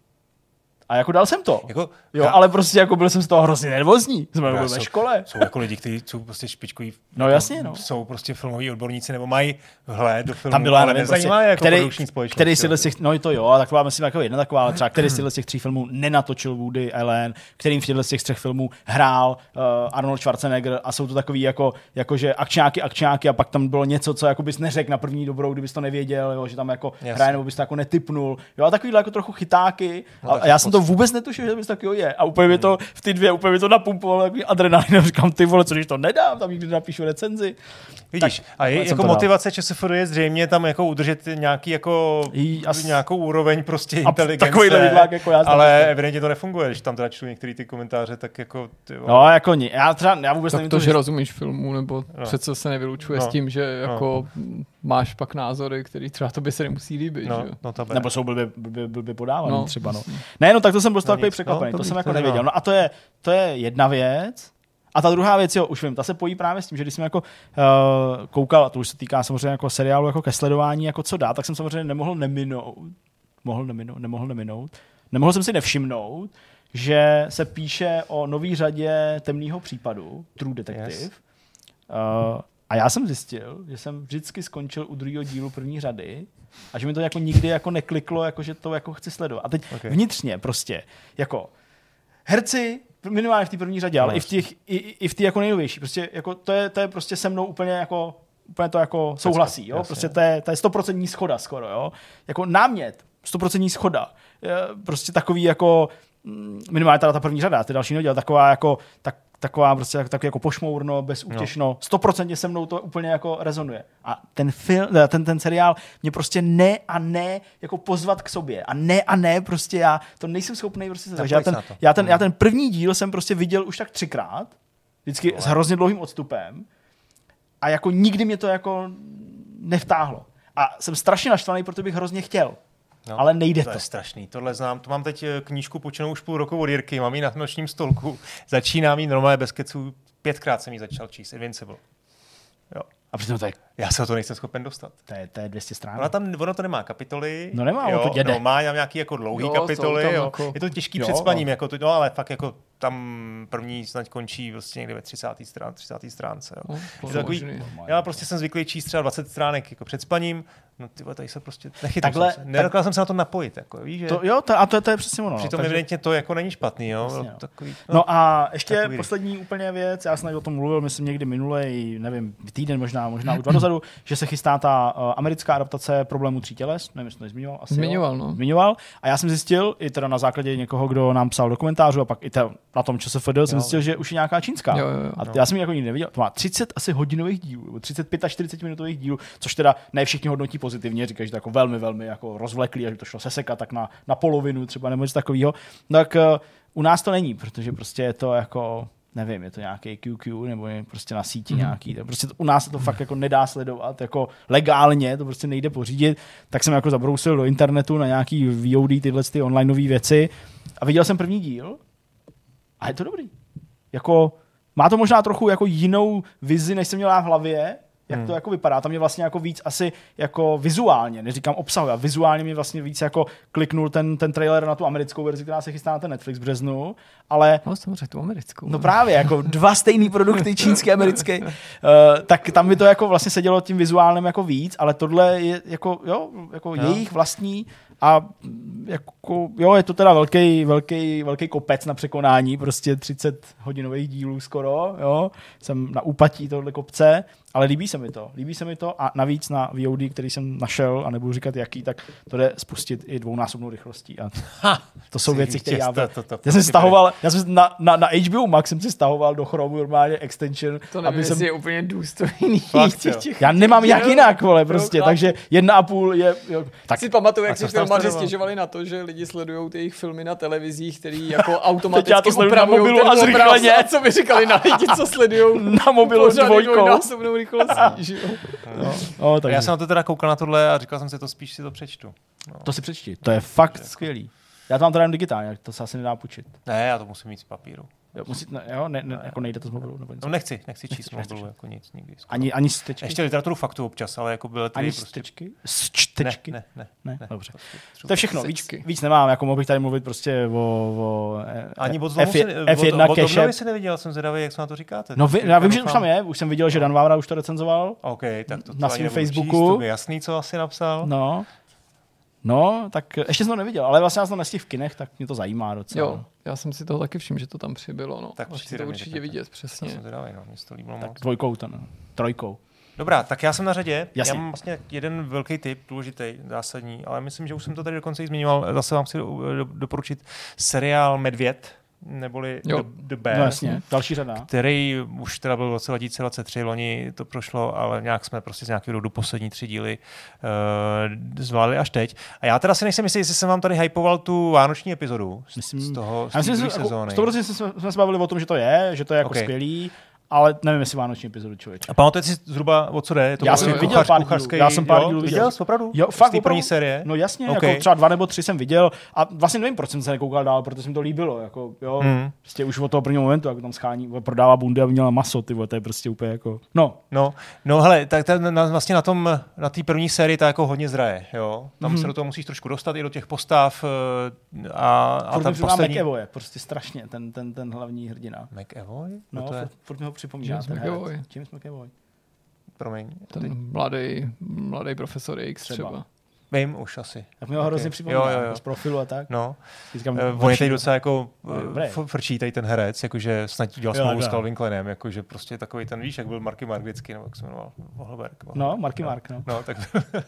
Speaker 1: A jako dal jsem to.
Speaker 2: Jako,
Speaker 1: Jo,
Speaker 2: já-
Speaker 1: ale prostě jako byl jsem z toho hrozně nervózní. Jsme byli ve škole.
Speaker 2: Jsou jako lidi, kteří jsou prostě špičkoví.
Speaker 1: No
Speaker 2: jako
Speaker 1: jasně, no.
Speaker 2: Jsou prostě filmoví odborníci nebo mají vhled do filmu,
Speaker 1: Tam byla,
Speaker 2: ale
Speaker 1: nevím, prostě,
Speaker 2: jako
Speaker 1: který,
Speaker 2: společnost.
Speaker 1: který si těch, no to jo, taková, myslím, jako jedna taková, ale třeba který si z (clears throat) těch tří filmů nenatočil Woody Allen, kterým v těchto z těch třech filmů hrál uh, Arnold Schwarzenegger a jsou to takový jako, jako že akčňáky, akčňáky a pak tam bylo něco, co jako bys neřekl na první dobrou, kdybys to nevěděl, jo, že tam jako hraje nebo bys to jako netypnul. Jo, a takovýhle jako trochu chytáky.
Speaker 2: No,
Speaker 1: a,
Speaker 2: tak
Speaker 1: a já jsem to vůbec netušil, že bys takový je. A úplně mi to v ty dvě, úplně mi to napumpovalo takový adrenalin. (laughs) A říkám, ty vole, co když to nedám, tam nikdy napíšu recenzi.
Speaker 2: Vidíš,
Speaker 1: Tak,
Speaker 2: a je, jako motivace ČSFD je zřejmě tam jako udržet nějaký jako
Speaker 1: Jí, as-
Speaker 2: nějakou úroveň prostě
Speaker 1: A
Speaker 2: inteligence.
Speaker 1: takovýhle vidlák jako já.
Speaker 2: Ale evidentně to nefunguje, když tam teda čtu některé ty komentáře, tak jako ty vole.
Speaker 1: No, jako ni, já třeba, já vůbec
Speaker 3: Tak
Speaker 1: nevím,
Speaker 3: to, že rozumíš filmu, nebo
Speaker 2: No.
Speaker 3: no. přece se nevylučuje
Speaker 2: No.
Speaker 3: no. s tím, že jako máš pak názory, který třeba tobě se nemusí líbit.
Speaker 2: no,
Speaker 3: že?
Speaker 2: no to
Speaker 1: Nebo jsou blbě, blbě, blbě podávaný no.
Speaker 3: No.
Speaker 1: třeba, no. Ne, no tak to jsem
Speaker 2: No
Speaker 1: takový
Speaker 2: nic,
Speaker 1: překvapený,
Speaker 2: no,
Speaker 1: to
Speaker 2: dobrý,
Speaker 1: jsem jako
Speaker 2: to
Speaker 1: nevěděl.
Speaker 2: zajímá.
Speaker 1: No a to je, to je jedna věc. A ta druhá věc, jo, už vím, ta se pojí právě s tím, že když jsem jako uh, koukal, a to už se týká samozřejmě jako seriálu jako ke sledování, jako co dá, tak jsem samozřejmě nemohl neminout, mohl neminout, nemohl neminout, nemohl jsem si nevšimnout, že se píše o nový řadě temného případu, True Detective.
Speaker 2: Yes.
Speaker 1: Uh, a já jsem zjistil, že jsem vždycky skončil u druhého dílu první řady a že mi to jako nikdy jako nekliklo, jako že to jako chci sledovat. A teď
Speaker 2: Ok.
Speaker 1: okay. vnitřně prostě, jako herci, minimálně v té první řadě,
Speaker 2: No,
Speaker 1: ale i v těch, i, i v té jako nejnovější, prostě jako to je, to je prostě se mnou úplně jako úplně to jako souhlasí, jo?
Speaker 2: jasně.
Speaker 1: Prostě to je, to je stoprocentní schoda skoro, jo? Jako námět, stoprocentní schoda. Prostě takový jako, mm, minimálně teda ta první řada, ty další nedělal, taková jako, tak, taková prostě tak- jako pošmourno, bezútěšno, stoprocentně se mnou to úplně jako rezonuje. A ten film, ten, ten seriál mě prostě ne a ne jako pozvat k sobě. A ne a ne prostě já to nejsem schopný prostě se takže já ten, já, ten, já
Speaker 2: Hmm.
Speaker 1: ten první díl jsem prostě viděl už tak třikrát, vždycky s hrozně dlouhým odstupem a jako nikdy mě to jako nevtáhlo. A jsem strašně naštvaný, protože bych hrozně chtěl.
Speaker 2: No,
Speaker 1: ale nejde
Speaker 2: to.
Speaker 1: to.
Speaker 2: je strašný, tohle znám. To mám teď eh, knížku počenou už půl roku od Jirky, mám ji na nočním stolku. (laughs) Začínám ji normálně bez keců, pětkrát jsem ji začal číst, Invincible. Jo.
Speaker 1: A přitom to je,
Speaker 2: Já se o to nejsem schopen dostat.
Speaker 1: to je, to je 200 stran.
Speaker 2: Ona tam, ono to nemá kapitoly.
Speaker 1: No nemá,
Speaker 2: jo,
Speaker 1: to jede.
Speaker 2: No, má tam nějaký jako dlouhý
Speaker 3: Jo,
Speaker 2: kapitoly, jo.
Speaker 3: jako-
Speaker 2: Je to těžký
Speaker 1: Jo,
Speaker 2: před spaním,
Speaker 1: no.
Speaker 2: jako to, no ale fakt jako tam první snad končí vlastně někde ve 30. strán, 30. stránce, jo.
Speaker 3: No,
Speaker 2: Je
Speaker 3: to
Speaker 2: to takový,
Speaker 3: možný.
Speaker 2: já prostě jsem zvyklý číst třeba 20 stránek jako před spaním, no ty vole, tady se prostě nechytám
Speaker 1: Takhle-
Speaker 2: jsem se. Nedokázal jsem se na to napojit, jako, víš, že
Speaker 1: to, jo, to, a to, to je přesně ono. no.
Speaker 2: přitom
Speaker 1: Takže-
Speaker 2: evidentně to jako není špatný, jo.
Speaker 1: Jasně, jo.
Speaker 2: Takový,
Speaker 1: No a ještě poslední úplně věc, já jsem o tom mluvil, myslím někdy minulý, nevím, týden možná, možná už dva dozadu, že se chystá ta uh, americká adaptace problému tří těles, nevím, jestli to nezmiňoval, asi
Speaker 3: Zmiňoval, no.
Speaker 1: Zmiňoval. A já jsem zjistil, i teda na základě někoho, kdo nám psal do komentářů a pak i ta, na tom ČSFD, jsem zjistil, že už je nějaká čínská.
Speaker 3: Jo, jo, jo.
Speaker 1: a
Speaker 2: No.
Speaker 1: já jsem ji jako nikdy neviděl. To má 30 asi hodinových dílů, nebo 35 až 40 minutových dílů, což teda ne všichni hodnotí pozitivně, říkají, že to je jako velmi, velmi jako rozvleklý, a že to šlo sesekat tak na, na polovinu třeba nebo něco takového. Tak uh, u nás to není, protože prostě je to jako nevím, je to nějaký QQ nebo je prostě na síti mm. nějaký. To prostě to, u nás se to fakt jako nedá sledovat, jako legálně, to prostě nejde pořídit. Tak jsem jako zabrousil do internetu na nějaký VOD, tyhle ty online věci a viděl jsem první díl a je to dobrý. Jako má to možná trochu jako jinou vizi, než jsem měl v hlavě, jak hmm. to jako vypadá. Tam mě vlastně jako víc asi jako vizuálně, neříkám obsahově, a vizuálně mě vlastně víc jako kliknul ten, ten trailer na tu americkou verzi, která se chystá na ten Netflix v březnu, ale
Speaker 3: No, samozřejmě tu americkou.
Speaker 1: No právě, jako dva stejný produkty, čínský a americký, uh, (laughs) tak tam by to jako vlastně sedělo tím vizuálním jako víc, ale tohle je jako, jo, jako
Speaker 2: Jo.
Speaker 1: jejich vlastní a jako, jo, je to teda velký, velký, velký kopec na překonání, prostě 30 hodinových dílů skoro, jo, jsem na úpatí tohle kopce, ale líbí se mi to, líbí se mi to a navíc na VOD, který jsem našel a nebudu říkat jaký, tak to jde spustit i dvounásobnou rychlostí a to jsou věci, které já,
Speaker 2: To- to- to-
Speaker 1: já jsem stahoval, já jsem na, na, na HBO Max jsem si stahoval do Chromu normálně extension,
Speaker 3: To nevím,
Speaker 1: aby jsem,
Speaker 3: je úplně důstojný.
Speaker 2: Fakt,
Speaker 3: těch- těch-
Speaker 1: já nemám jak
Speaker 3: Jo,
Speaker 1: jinak, vole, prostě,
Speaker 3: chápu.
Speaker 1: takže jedna a půl je, jo, tak
Speaker 3: si pamatuju, jak si filmaři stěžovali na to, že lidi sledují ty jejich filmy na televizích, který jako (laughs)
Speaker 1: já
Speaker 3: automaticky
Speaker 1: to sleduju na
Speaker 3: upravují
Speaker 1: mobilu
Speaker 3: ten
Speaker 1: a
Speaker 3: obraz.
Speaker 1: zrychleně.
Speaker 3: A co by říkali na lidi, co sledují (laughs)
Speaker 1: na mobilu dvojkou.
Speaker 3: Rychlostí, (laughs) že jo?
Speaker 1: No, no, takže,
Speaker 2: Já jsem na to teda koukal na tohle a říkal jsem si to spíš si to přečtu.
Speaker 1: to si přečti, to je fakt skvělý. Já to mám teda jen digitálně, to se asi nedá půjčit.
Speaker 2: Ne, já to musím mít z papíru.
Speaker 1: Jo, musí, ne, jo, ne, ne, jako nejde to z mobilu. Nebo něco.
Speaker 2: No nechci, nechci číst z
Speaker 1: Nechceš,
Speaker 2: mobilu
Speaker 1: nechceš.
Speaker 2: jako nic nikdy. skoro.
Speaker 1: Ani, ani stečky?
Speaker 2: Ještě literaturu faktu občas, ale jako byly
Speaker 1: ani
Speaker 2: prostě...
Speaker 1: stečky? S čtečky?
Speaker 2: Ne, ne,
Speaker 1: ne,
Speaker 2: ne.
Speaker 1: dobře.
Speaker 2: Prostě
Speaker 1: To je všechno, víc, víc nemám, jako mohl bych tady mluvit prostě o, o eh,
Speaker 2: Ani od
Speaker 1: F,
Speaker 2: si,
Speaker 1: F1
Speaker 2: od, od
Speaker 1: cache.
Speaker 2: obnovy si neviděl, jsem zvědavý, jak se na to říkáte.
Speaker 1: No, vy, já vím, že už tam je, už jsem viděl, že Dan Vávra už to recenzoval.
Speaker 2: OK, tak to,
Speaker 1: na svém Facebooku.
Speaker 2: To je jasný, co asi napsal.
Speaker 1: No, no, tak ještě jsem to neviděl, ale vlastně já jsem to nestihl v kinech, tak mě to zajímá docela.
Speaker 3: Jo, já jsem si toho taky všiml, že to tam přibylo, no.
Speaker 2: Tak
Speaker 3: Musíte
Speaker 2: přijde
Speaker 3: to určitě vidět,
Speaker 2: To
Speaker 3: přesně.
Speaker 2: jsem zvědavý, no, mě to líbilo
Speaker 1: Tak
Speaker 2: moc.
Speaker 1: dvojkou to ne, trojkou.
Speaker 2: Dobrá, tak já jsem na řadě.
Speaker 1: Jasně.
Speaker 2: Já mám vlastně jeden velký tip, důležitý, zásadní, ale myslím, že už jsem to tady dokonce i zmiňoval. Zase vám chci do, do, doporučit seriál Medvěd, neboli
Speaker 3: Jo.
Speaker 2: The, The Bear.
Speaker 1: No jasně, další řada.
Speaker 2: který už teda byl v roce 2023, loni to prošlo, ale nějak jsme prostě z nějakého důvodu poslední tři díly uh, zvládli až teď. A já teda si nejsem jistý, jestli jsem vám tady hypoval tu vánoční epizodu z,
Speaker 1: Myslím-
Speaker 2: z toho z
Speaker 1: myslím,
Speaker 2: druhé
Speaker 1: jako,
Speaker 2: sezóny.
Speaker 1: 100% jsme, jsme se bavili o tom, že to je, že to je jako
Speaker 2: Ok.
Speaker 1: skvělý, ale nevím, jestli vánoční epizodu člověče.
Speaker 2: A pamatujete si zhruba, o co jde? Je To
Speaker 1: Já
Speaker 2: prostě
Speaker 1: jsem viděl
Speaker 2: kuchař-
Speaker 1: pár dílů.
Speaker 2: kuchařský-
Speaker 1: Já jsem pár
Speaker 2: jo?
Speaker 1: dílů viděl.
Speaker 2: viděl. jsi opravdu?
Speaker 1: Jo,
Speaker 2: Z
Speaker 1: fakt
Speaker 2: té první série?
Speaker 1: No jasně,
Speaker 2: Ok.
Speaker 1: jako třeba dva nebo tři jsem viděl a vlastně nevím, proč jsem se nekoukal dál, protože se mi to líbilo. Jako, jo,
Speaker 2: Hmm.
Speaker 1: prostě už od toho prvního momentu, jak tam schání, prodává bundy a měla maso, ty vole, to je prostě úplně jako, no,
Speaker 2: No, no hele, tak ten, na, vlastně na tom, na té první sérii to jako hodně zraje, jo. Tam
Speaker 1: Mhm.
Speaker 2: se do toho musíš trošku dostat i do těch postav eh, a, a ta
Speaker 1: připomíná
Speaker 2: poslední...
Speaker 1: McEvoy, prostě strašně, ten, ten, ten hlavní hrdina.
Speaker 2: McEvoy?
Speaker 1: No,
Speaker 2: to je,
Speaker 1: připomíná.
Speaker 3: James
Speaker 1: ten herec.
Speaker 3: McAvoy.
Speaker 1: James McAvoy.
Speaker 2: promiň. Teď
Speaker 3: Ten mladý, mladý profesor X
Speaker 1: Třeba.
Speaker 3: třeba.
Speaker 2: Vím už asi.
Speaker 1: Tak mi ho
Speaker 2: Ok.
Speaker 1: hrozně připomíná,
Speaker 2: Jo, jo, jo.
Speaker 1: jako z profilu a tak.
Speaker 2: No,
Speaker 1: Říkám,
Speaker 2: uh, on je teď
Speaker 1: no.
Speaker 2: docela jako uh, frčí tady ten herec, jakože snad udělal
Speaker 1: Jo,
Speaker 2: smlouvu s. Calvin Kleinem, jakože prostě takový ten, víš, jak byl Marky Mark vždycky, nebo jak se jmenoval, Vohlberg.
Speaker 1: No, Marky Mark, no.
Speaker 2: No, tak,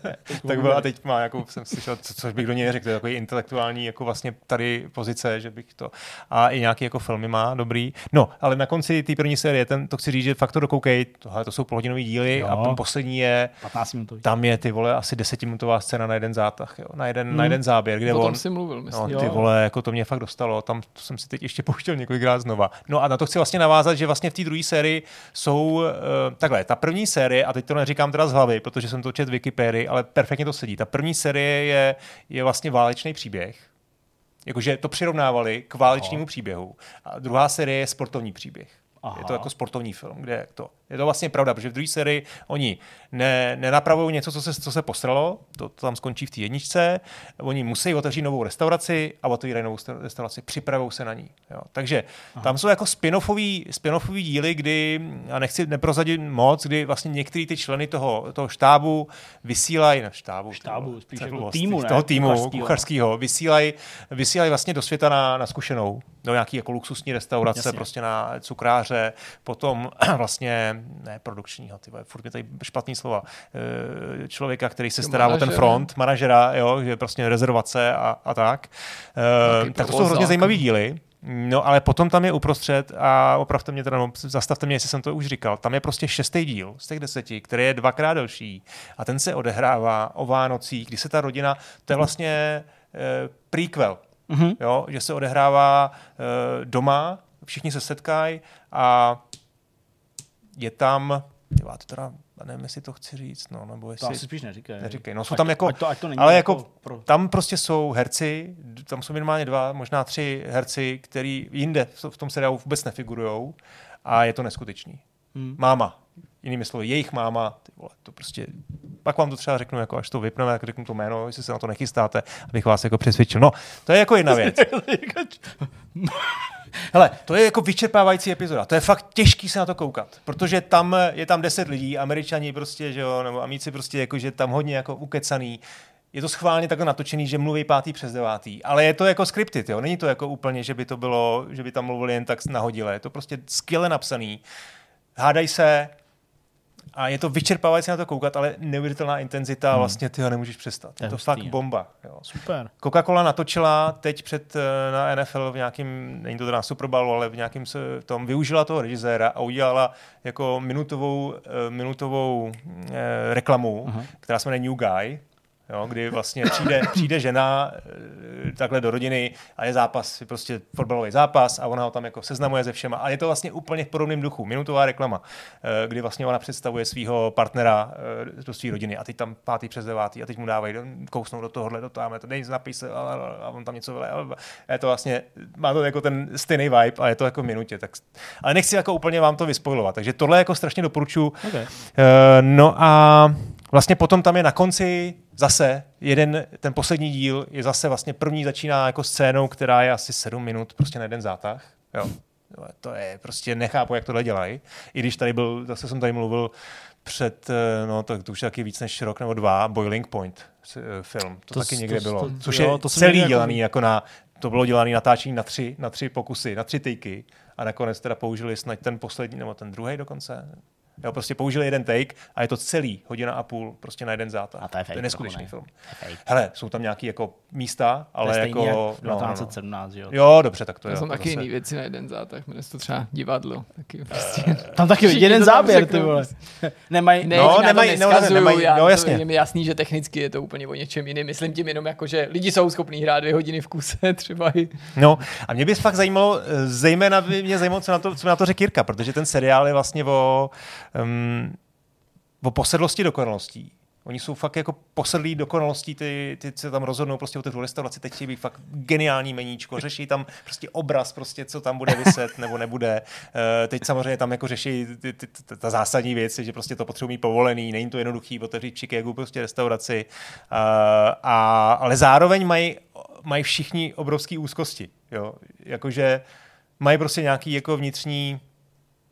Speaker 2: (laughs) tak byl a teď má, jako jsem slyšel, co, což bych do něj řekl, to je takový intelektuální, jako vlastně tady pozice, že bych to, a i nějaký jako filmy má, dobrý. No, ale na konci té první série, ten, to chci říct, že fakt to dokoukej, tohle to jsou polhodinový díly
Speaker 1: Jo.
Speaker 2: a ten poslední je,
Speaker 1: 15 minutový.
Speaker 2: tam je ty vole asi desetiminutová scéna na jeden zátah, jo, na jeden, na jeden záběr, kde
Speaker 3: O
Speaker 2: on,
Speaker 3: si mluvil,
Speaker 2: No,
Speaker 3: myslím.
Speaker 2: ty
Speaker 1: Jo.
Speaker 2: vole, jako to mě fakt dostalo, tam to jsem si teď ještě pouštěl několikrát znova. No a na to chci vlastně navázat, že vlastně v té druhé sérii jsou, uh, takhle, ta první série, a teď to neříkám teda z hlavy, protože jsem to čet v Wikipedii, ale perfektně to sedí. Ta první série je, je vlastně válečný příběh, jakože to přirovnávali k válečnému příběhu. A druhá série je sportovní příběh.
Speaker 1: Aha.
Speaker 2: Je to jako sportovní film, kde je to. Je to vlastně pravda, protože v druhé sérii oni ne, nenapravují něco, co se, co se posralo, to, to tam skončí v té jedničce, oni musí otevřít novou restauraci a otevírají novou sta- restauraci, připravují se na ní. Jo. Takže Aha. tam jsou jako spin-offový, spin-offový díly, kdy, a nechci neprozadit moc, kdy vlastně některý ty členy toho, toho štábu vysílají, ne štábu,
Speaker 1: Štábu,
Speaker 2: to-
Speaker 1: spíš jako týmu, ne?
Speaker 2: toho týmu kuchařského, vysílají, vysílají vlastně do světa na, na zkušenou, do nějaký jako luxusní restaurace,
Speaker 1: Jasně.
Speaker 2: prostě na cukráře, potom (clears throat) vlastně, ne produkčního, ty vole, furt mi tady špatný slova, eh, člověka, který se stará o ten front, manažera, jo, že prostě rezervace a, a tak. Eh,
Speaker 3: Taky
Speaker 2: tak to jsou hrozně zajímavý díly. No ale potom tam je uprostřed a opravte mě teda, no, zastavte mě, jestli jsem to už říkal, tam je prostě šestý díl z těch deseti, který je dvakrát delší. A ten se odehrává o Vánocích, kdy se ta rodina, to je vlastně eh, prequel,
Speaker 1: Mhm.
Speaker 2: jo, že se odehrává eh, doma, všichni se setkají a je tam, já to teda, nevím, jestli to chci říct, no, nebo
Speaker 1: To
Speaker 2: jestli...
Speaker 1: asi spíš neříkej.
Speaker 2: Neříkej, no jsou
Speaker 1: Ať-
Speaker 2: tam jako,
Speaker 1: ať to, ať to
Speaker 2: ale jako
Speaker 1: pro...
Speaker 2: tam prostě jsou herci, tam jsou minimálně dva, možná tři herci, který jinde v- v tom seriálu vůbec nefigurujou a je to neskutečný.
Speaker 1: Hmm.
Speaker 2: Máma, jinými slovy, jejich máma, ty vole, to prostě, pak vám to třeba řeknu, jako až to vypneme, tak řeknu to jméno, jestli se na to nechystáte, abych vás jako přesvědčil. No, to je jako jedna věc. (laughs) Hele, to je jako vyčerpávající epizoda. To je fakt těžký se na to koukat, protože tam je tam deset lidí, američani prostě, že jo, nebo amíci prostě jako, že tam hodně jako ukecaný. Je to schválně takhle natočený, že mluví pátý přes devátý, ale je to jako scripted, jo. Není to jako úplně, že by to bylo, že by tam mluvili jen tak nahodile. Je to prostě skvěle napsaný. Hádaj se, a je to vyčerpávající na to koukat, ale neuvěřitelná intenzita, hmm. vlastně ty ho nemůžeš přestat. Je to
Speaker 1: hustý,
Speaker 2: fakt bomba. Jo.
Speaker 1: Super.
Speaker 2: Coca-Cola natočila teď před eh, na NFL v nějakém, není to teda na Super Bowlu, ale v nějakém se- tom, využila toho režiséra a udělala jako minutovou, eh, minutovou eh, reklamu,
Speaker 1: Aha.
Speaker 2: která se jmenuje New Guy, Jo, kdy vlastně přijde, přijde žena eh, takhle do rodiny a je zápas, je prostě fotbalový zápas a ona ho tam jako seznamuje se všema. A je to vlastně úplně v podobném duchu. Minutová reklama, eh, kdy vlastně ona představuje svého partnera eh, do své rodiny a teď tam pátý přes devátý a teď mu dávají, kousnou do tohohle, do tamhle, to dej napij se a, a, on tam něco vyle. A je to vlastně, má to jako ten stejný vibe a je to jako v minutě. Tak, ale nechci jako úplně vám to vyspojovat, takže tohle jako strašně doporučuji.
Speaker 1: Okay.
Speaker 2: Eh, No a vlastně potom tam je na konci zase jeden, ten poslední díl je zase vlastně první začíná jako scénou, která je asi sedm minut prostě na jeden zátah. Jo. To je prostě nechápu, jak tohle dělají. I když tady byl, zase jsem tady mluvil před, eh, no to, to už je taky víc než rok nebo dva, Boiling Point eh, film. To,
Speaker 1: To
Speaker 2: taky někde
Speaker 1: to-
Speaker 2: bylo.
Speaker 1: to-
Speaker 2: což
Speaker 1: jo,
Speaker 2: je
Speaker 1: to
Speaker 2: celý
Speaker 1: jako-
Speaker 2: dělaný jako na, to bylo dělané natáčení na tři, na tři pokusy, na tři tyky a nakonec teda použili snad ten poslední, nebo ten druhý dokonce. Jo, prostě použili jeden take a je to celý hodina a půl prostě na jeden zátah.
Speaker 1: A to je fake
Speaker 2: to je neskutečný
Speaker 1: trochu, ne?
Speaker 2: film.
Speaker 1: Fake.
Speaker 2: Hele, jsou tam nějaké jako místa,
Speaker 1: To je
Speaker 2: ale jako...
Speaker 1: jak
Speaker 2: no, no, no.
Speaker 1: 1917, jo.
Speaker 2: Jo, dobře, tak to
Speaker 3: To
Speaker 2: je.
Speaker 3: jsou
Speaker 2: jako
Speaker 3: taky
Speaker 2: zase-
Speaker 3: jiný věci na jeden zátah, jmenuje to třeba divadlo. Taky prostě. (laughs)
Speaker 1: Tam taky jeden záběr, ty vole. Nemají,
Speaker 3: Ne,
Speaker 2: No,
Speaker 3: no, nemají,
Speaker 2: nemají- no, nemají-
Speaker 3: já,
Speaker 2: no,
Speaker 3: to-
Speaker 2: jasně.
Speaker 3: je mi jasný, že technicky je to úplně o něčem jiném. Myslím tím jenom jako, že lidi jsou schopní hrát dvě hodiny v kuse (laughs) třeba i.
Speaker 2: No a mě by fakt zajímalo, eh, zejména by mě zajímalo, co na to, co na to řekl Jirka, protože ten seriál je vlastně o, um, o posedlosti dokonalostí. Oni jsou fakt jako posedlí dokonalostí, ty, ty se tam rozhodnou prostě o tu restauraci, teď chtějí být fakt geniální meníčko, řeší tam prostě obraz, prostě, co tam bude vyset (laughs) nebo nebude. Uh, teď samozřejmě tam jako řeší ty, ty, ty, ta zásadní věci, že prostě to potřebují povolený, není to jednoduchý otevřít Chicagu prostě restauraci, uh, a, ale zároveň mají mají všichni obrovské úzkosti. Jo? Jakože mají prostě nějaký jako vnitřní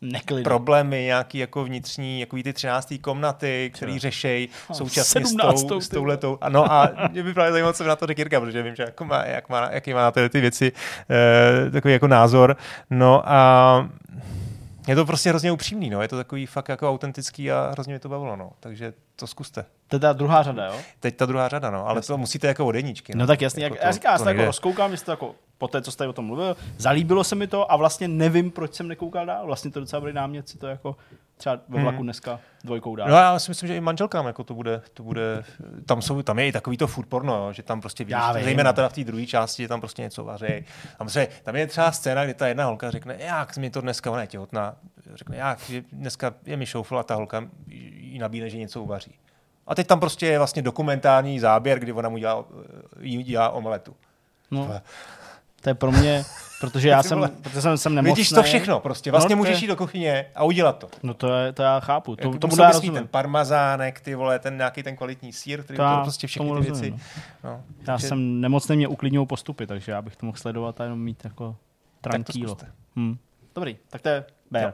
Speaker 1: neklid.
Speaker 2: problémy, nějaký jako vnitřní, jako ty třináctý komnaty, který řešejí současně s,
Speaker 1: 17.
Speaker 2: tou, s touhletou. Ano a (laughs) mě by právě zajímalo, co na to řekl Jirka, protože vím, že jako má, jak má, jaký má na tyhle ty věci eh, takový jako názor. No a je to prostě hrozně upřímný, no. je to takový fakt jako autentický a hrozně mě to bavilo, no. takže to zkuste.
Speaker 1: To je ta druhá řada, jo?
Speaker 2: Teď ta druhá řada, no, ale to musíte jako od jedničky.
Speaker 1: No tak jasně, jak,
Speaker 2: Jako
Speaker 1: já říkám, já se to jako rozkoukám, jestli to jako po té, co jste o tom mluvil, zalíbilo se mi to a vlastně nevím, proč jsem nekoukal dál. Vlastně to docela dobrý námět si to jako třeba ve vlaku dneska dvojkou dál.
Speaker 2: No já si myslím, že i manželkám jako to bude, to bude tam, jsou, tam je i takový to food porno, jo, že tam prostě vidíš, zejména teda v té druhé části, že tam prostě něco vaří. Tam, se, tam je třeba scéna, kdy ta jedna holka řekne, jak mi to dneska, ona je těhotná, řekne, jak, že dneska je mi šoufl a ta holka jí nabídne, že něco uvaří. A teď tam prostě je vlastně dokumentární záběr, kdy ona mu dělá, jí dělá omeletu.
Speaker 1: No, to je pro mě, protože já (laughs) jsem, protože jsem, jsem nemocný.
Speaker 2: Vidíš to všechno prostě, vlastně
Speaker 1: No, to je-
Speaker 2: můžeš jít do kuchyně a udělat to.
Speaker 1: No to, je, to já chápu, to,
Speaker 2: Jako
Speaker 1: to budu já rozumím.
Speaker 2: ten parmazánek, ty vole, ten nějaký ten kvalitní sír, který
Speaker 1: To
Speaker 2: to,
Speaker 1: já
Speaker 2: to prostě všechny ty
Speaker 1: rozumím,
Speaker 2: věci. No.
Speaker 1: Já
Speaker 2: Takže-
Speaker 1: jsem nemocný, mě uklidňují postupy, takže já bych to mohl sledovat a jenom mít jako
Speaker 2: tak to
Speaker 1: tranquilo.
Speaker 2: zkuste.
Speaker 1: Hm. Dobrý, tak to je Bear.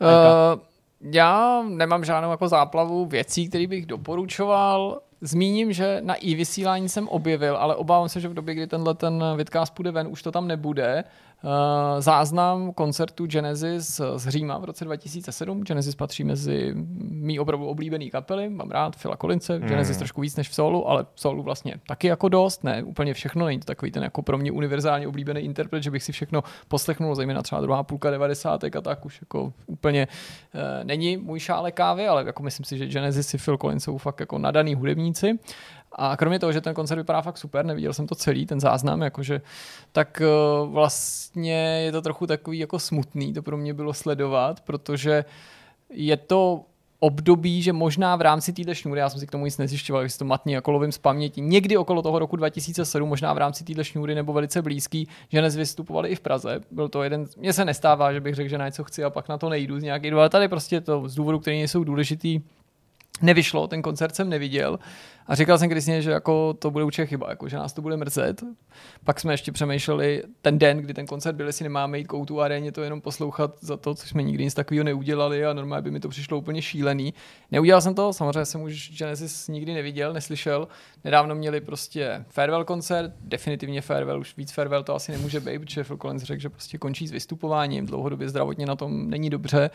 Speaker 3: Uh, já nemám žádnou jako záplavu věcí, které bych doporučoval. Zmíním, že na i vysílání jsem objevil, ale obávám se, že v době, kdy tenhle ten vidcast půjde ven, už to tam nebude. Uh, záznam koncertu Genesis z Říma v roce 2007. Genesis patří mezi mý opravdu oblíbený kapely. Mám rád Phila Collinse,
Speaker 2: Hmm.
Speaker 3: Genesis trošku víc než v solu, ale v solu vlastně taky jako dost, ne úplně všechno, není to takový ten jako pro mě univerzálně oblíbený interpret, že bych si všechno poslechnul, zejména třeba druhá půlka 90. a tak už jako úplně uh, není můj šále kávy, ale jako myslím si, že Genesis i Phil Collins jsou fakt jako nadaný hudebníci. A kromě toho, že ten koncert vypadá fakt super, neviděl jsem to celý, ten záznam, jakože, tak uh, vlastně je to trochu takový jako smutný, to pro mě bylo sledovat, protože je to období, že možná v rámci téhle šňůry, já jsem si k tomu nic nezjišťoval, jestli to matně jako lovím z paměti, někdy okolo toho roku 2007, možná v rámci téhle šňůry nebo velice blízký, že dnes vystupovali i v Praze. Byl to jeden, mně se nestává, že bych řekl, že na něco chci a pak na to nejdu z nějaký ale tady prostě to z důvodu, který nejsou důležitý, nevyšlo, ten koncert jsem neviděl a říkal jsem Kristině, že jako to bude určitě chyba, jako, že nás to bude mrzet. Pak jsme ještě přemýšleli ten den, kdy ten koncert byl, jestli nemáme jít koutu aréně to jenom poslouchat za to, co jsme nikdy nic takového neudělali a normálně by mi to přišlo úplně šílený. Neudělal jsem to, samozřejmě jsem už Genesis nikdy neviděl, neslyšel. Nedávno měli prostě farewell koncert, definitivně farewell, už víc farewell to asi nemůže být, protože Phil Collins řekl, že prostě končí s vystupováním, dlouhodobě zdravotně na tom není dobře.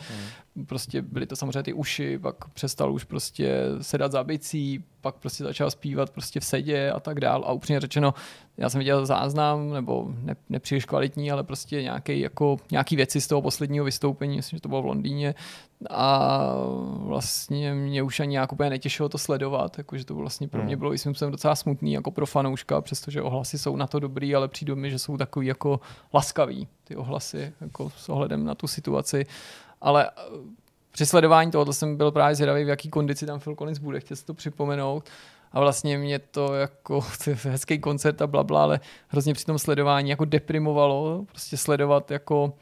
Speaker 3: Hmm. Prostě byly to samozřejmě ty uši, pak přestal už prostě sedat za bicí, pak prostě začal zpívat prostě v sedě a tak dál. A upřímně řečeno, já jsem viděl záznam, nebo ne, nepříliš kvalitní, ale prostě nějaký, jako, nějaký věci z toho posledního vystoupení, myslím, že to bylo v Londýně. A vlastně mě už ani nějak úplně netěšilo to sledovat, jakože to vlastně pro mě hmm. bylo jsem docela smutný jako pro fanouška, přestože ohlasy jsou na to dobrý, ale přijde mi, že jsou takový jako laskavý ty ohlasy jako s ohledem na tu situaci. Ale při sledování tohoto jsem byl právě zvědavý, v jaký kondici tam Phil Collins bude, chtěl si to připomenout. A vlastně mě to jako (laughs) hezký koncert a blabla, ale hrozně při tom sledování jako deprimovalo, prostě sledovat jako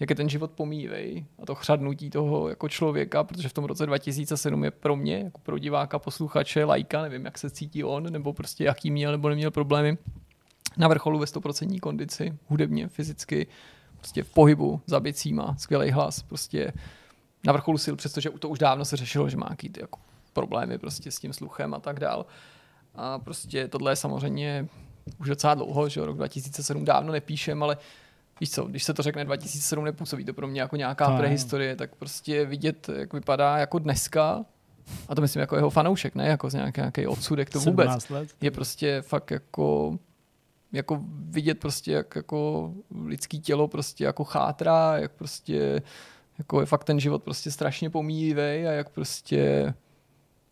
Speaker 3: jak je ten život pomívej a to chřadnutí toho jako člověka, protože v tom roce 2007 je pro mě, jako pro diváka, posluchače, lajka, nevím, jak se cítí on, nebo prostě jaký měl nebo neměl problémy, na vrcholu ve 100% kondici, hudebně, fyzicky, prostě v pohybu, za bicíma, skvělý hlas, prostě na vrcholu sil, přestože to už dávno se řešilo, že má jaký ty jako problémy prostě s tím sluchem a tak dál. A prostě tohle je samozřejmě už docela dlouho, že rok 2007 dávno nepíšem, ale víš co, když se to řekne 2007, nepůsobí to pro mě jako nějaká no. prehistorie, tak prostě vidět, jak vypadá jako dneska, a to myslím jako jeho fanoušek, ne jako z nějaký, nějaký odsudek, to vůbec let. je prostě fakt jako jako vidět prostě, jak jako lidský tělo prostě jako chátrá, jak prostě jako je fakt ten život prostě strašně pomíjivý a jak prostě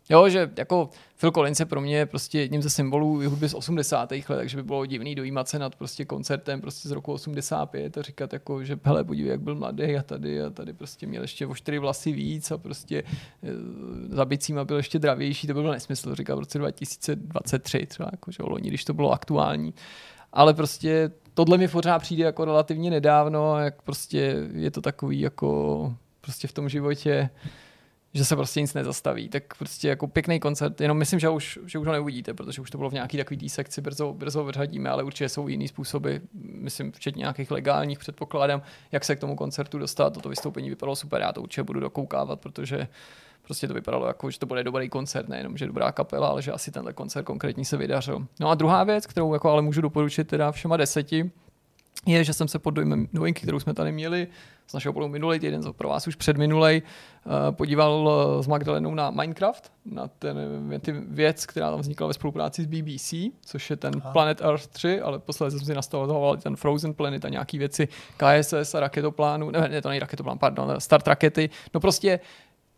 Speaker 3: Jo, že jako Phil Collins je pro mě prostě jedním ze symbolů hudby z 80. let, takže by bylo divný dojímat se nad prostě koncertem prostě z roku 85 a říkat jako, že hele, podívej, jak byl mladý a tady a tady prostě měl ještě o čtyři vlasy víc a prostě e, za bicíma byl ještě dravější, to by byl nesmysl, říkal v roce 2023 třeba, jako, že loni, když to bylo aktuální. Ale prostě tohle mi pořád přijde jako relativně nedávno, jak prostě je to takový jako prostě v tom životě, že se prostě nic nezastaví. Tak prostě jako pěkný koncert, jenom myslím, že už, že už ho neuvidíte, protože už to bylo v nějaký takový tý sekci, brzo, brzo vyřadíme, ale určitě jsou jiný způsoby, myslím, včetně nějakých legálních předpokládám, jak se k tomu koncertu dostat. Toto vystoupení vypadalo super, já to určitě budu dokoukávat, protože prostě to vypadalo jako, že to bude dobrý koncert, nejenom, že dobrá kapela, ale že asi tenhle koncert konkrétní se vydařil. No a druhá věc, kterou jako ale můžu doporučit teda všema deseti, je, že jsem se pod dojmem novinky, kterou jsme tady měli, z našeho polu minulý týden, pro vás už předminulej, eh, podíval eh, s Magdalenou na Minecraft, na ten, ty věc, která tam vznikla ve spolupráci s BBC, což je ten Aha. Planet Earth 3, ale posledně jsem si nastavoval ten Frozen Planet a nějaký věci KSS a raketoplánu, ne, ne to není raketoplán, pardon, start rakety. No prostě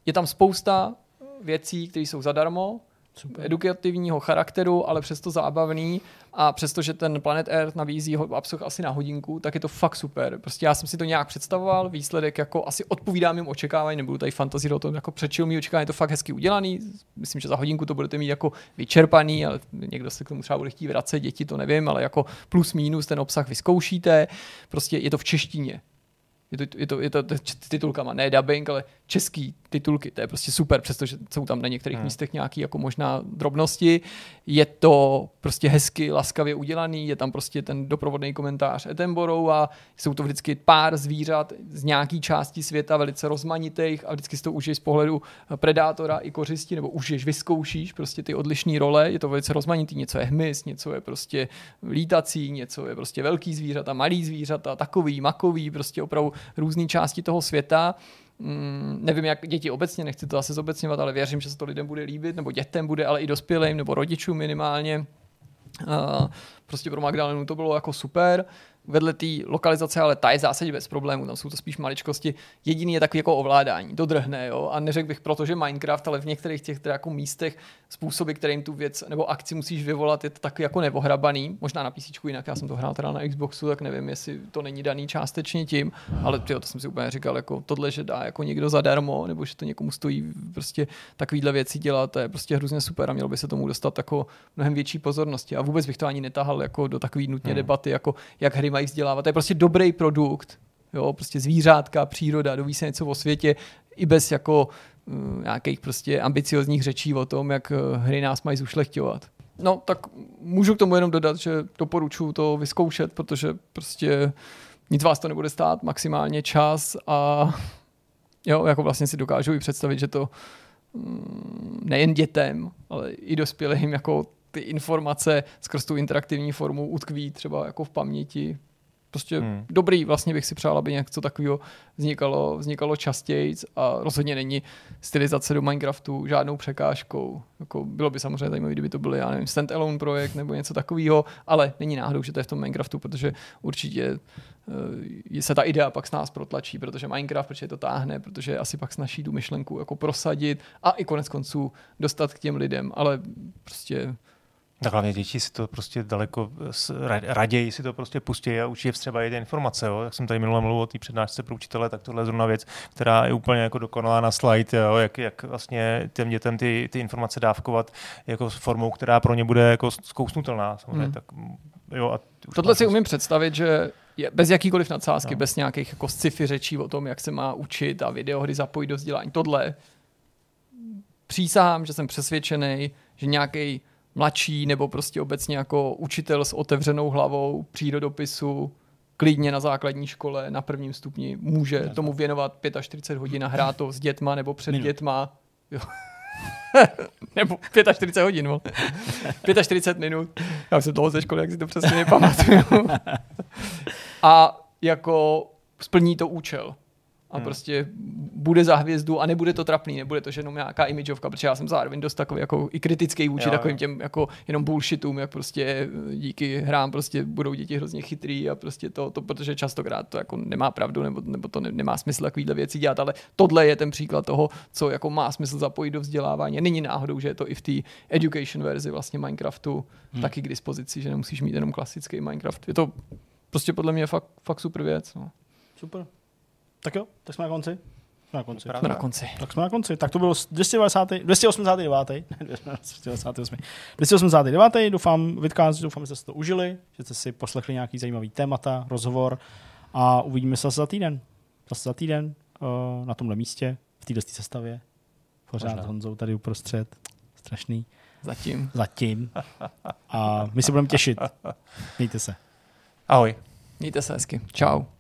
Speaker 3: je tam spousta věcí, které jsou zadarmo, Super. edukativního charakteru, ale přesto zábavný a přestože ten Planet Earth nabízí ho obsah asi na hodinku, tak je to fakt super. Prostě já jsem si to nějak představoval, výsledek jako asi odpovídá mým očekávání, nebudu tady fantazí do toho jako přečil mý očekávání, je to fakt hezky udělaný. Myslím, že za hodinku to budete mít jako vyčerpaný, ale někdo se k tomu třeba bude chtít vracet, děti to nevím, ale jako plus minus ten obsah vyzkoušíte. Prostě je to v češtině. Je to, je to, je to, to titulkama, ne dubbing, ale český titulky, to je prostě super, přestože jsou tam na některých hmm. místech nějaké jako možná drobnosti. Je to prostě hezky, laskavě udělaný, je tam prostě ten doprovodný komentář Etenborou a jsou to vždycky pár zvířat z nějaký části světa velice rozmanitých a vždycky si to užiješ z pohledu predátora i kořisti, nebo užiješ, vyzkoušíš prostě ty odlišné role, je to velice rozmanitý, něco je hmyz, něco je prostě lítací, něco je prostě velký zvířata, malý zvířata, takový, makový, prostě opravdu různé části toho světa Mm, nevím, jak děti obecně, nechci to zase zobecňovat, ale věřím, že se to lidem bude líbit, nebo dětem bude, ale i dospělým, nebo rodičům minimálně. Uh, prostě pro Magdalenu to bylo jako super. Vedle té lokalizace, ale ta je v zásadě bez problémů, tam jsou to spíš maličkosti. Jediný je takový jako ovládání, to drhne, jo. A neřekl bych proto, že Minecraft, ale v některých těch teda jako místech způsoby, kterým tu věc nebo akci musíš vyvolat, je to taky jako nevohrabaný. Možná na PC jinak, já jsem to hrál teda na Xboxu, tak nevím, jestli to není daný částečně tím, ale tyjo, to jsem si úplně říkal, jako tohle, že dá jako někdo zadarmo, nebo že to někomu stojí prostě takovýhle věci dělat, to je prostě hrozně super a mělo by se tomu dostat jako mnohem větší pozornosti. A vůbec bych to ani netahal jako do takové nutně hmm. debaty, jako jak hry mají vzdělávat. To je prostě dobrý produkt, jo, prostě zvířátka, příroda, doví se něco o světě, i bez jako uh, nějakých prostě ambiciozních řečí o tom, jak uh, hry nás mají zušlechťovat. No, tak můžu k tomu jenom dodat, že doporučuji to vyzkoušet, protože prostě nic vás to nebude stát, maximálně čas a jo, jako vlastně si dokážu i představit, že to mm, nejen dětem, ale i dospělým jako ty informace skrz tu interaktivní formu utkví třeba jako v paměti. Prostě hmm. dobrý, vlastně bych si přál, aby něco takového vznikalo, vznikalo častěji a rozhodně není stylizace do Minecraftu žádnou překážkou. Jako bylo by samozřejmě zajímavé, kdyby to byl, já nevím, standalone projekt nebo něco takového, ale není náhodou, že to je v tom Minecraftu, protože určitě uh, se ta idea pak s nás protlačí, protože Minecraft, protože to táhne, protože asi pak snaží tu myšlenku jako prosadit a i konec konců dostat k těm lidem, ale prostě
Speaker 2: tak hlavně děti si to prostě daleko raději si to prostě pustí a učí třeba i ty informace. Jo. Jak jsem tady minule mluvil o té přednášce pro učitele, tak tohle je zrovna věc, která je úplně jako dokonalá na slide, jo. Jak, jak vlastně těm dětem ty, ty informace dávkovat jako formou, která pro ně bude jako zkousnutelná. Samozřejmě. Hmm. Tak, jo, a
Speaker 3: Tohle si umím představit, že je bez jakýkoliv nadsázky, no. bez nějakých jako sci-fi řečí o tom, jak se má učit a videohry zapojit do vzdělání. Tohle přísahám, že jsem přesvědčený, že nějaký mladší nebo prostě obecně jako učitel s otevřenou hlavou přírodopisu, klidně na základní škole, na prvním stupni, může tomu věnovat 45 hodin a hrát to s dětma nebo před Minut. dětma. Jo. (laughs) nebo 45 hodin, no. 45 minut. Já jsem toho ze školy, jak si to přesně nepamatuju. (laughs) a jako splní to účel a hmm. prostě bude za hvězdu a nebude to trapný, nebude to že jenom nějaká imageovka, protože já jsem zároveň dost takový jako i kritický vůči jo, takovým jo. těm jako jenom bullshitům, jak prostě díky hrám prostě budou děti hrozně chytrý a prostě to, to protože častokrát to jako nemá pravdu nebo, nebo to ne, nemá smysl takovýhle věci dělat, ale tohle je ten příklad toho, co jako má smysl zapojit do vzdělávání. Není náhodou, že je to i v té education verzi vlastně Minecraftu hmm. taky k dispozici, že nemusíš mít jenom klasický Minecraft. Je to prostě podle mě fakt, fakt super věc. No.
Speaker 1: Super. Tak jo, tak jsme na konci. Jsme na konci.
Speaker 3: Jsme na konci.
Speaker 1: Tak jsme na konci. Tak to bylo 290, 289. 288. 289. Doufám, Vidcast, doufám, že jste si to užili, že jste si poslechli nějaký zajímavý témata, rozhovor a uvidíme se zase za týden. Zase za týden uh, na tomhle místě, v této sestavě. Pořád Možná. Honzou tady uprostřed. Strašný.
Speaker 3: Zatím.
Speaker 1: Zatím. A my se budeme těšit. (laughs) Mějte se.
Speaker 2: Ahoj.
Speaker 3: Mějte se hezky. Ciao.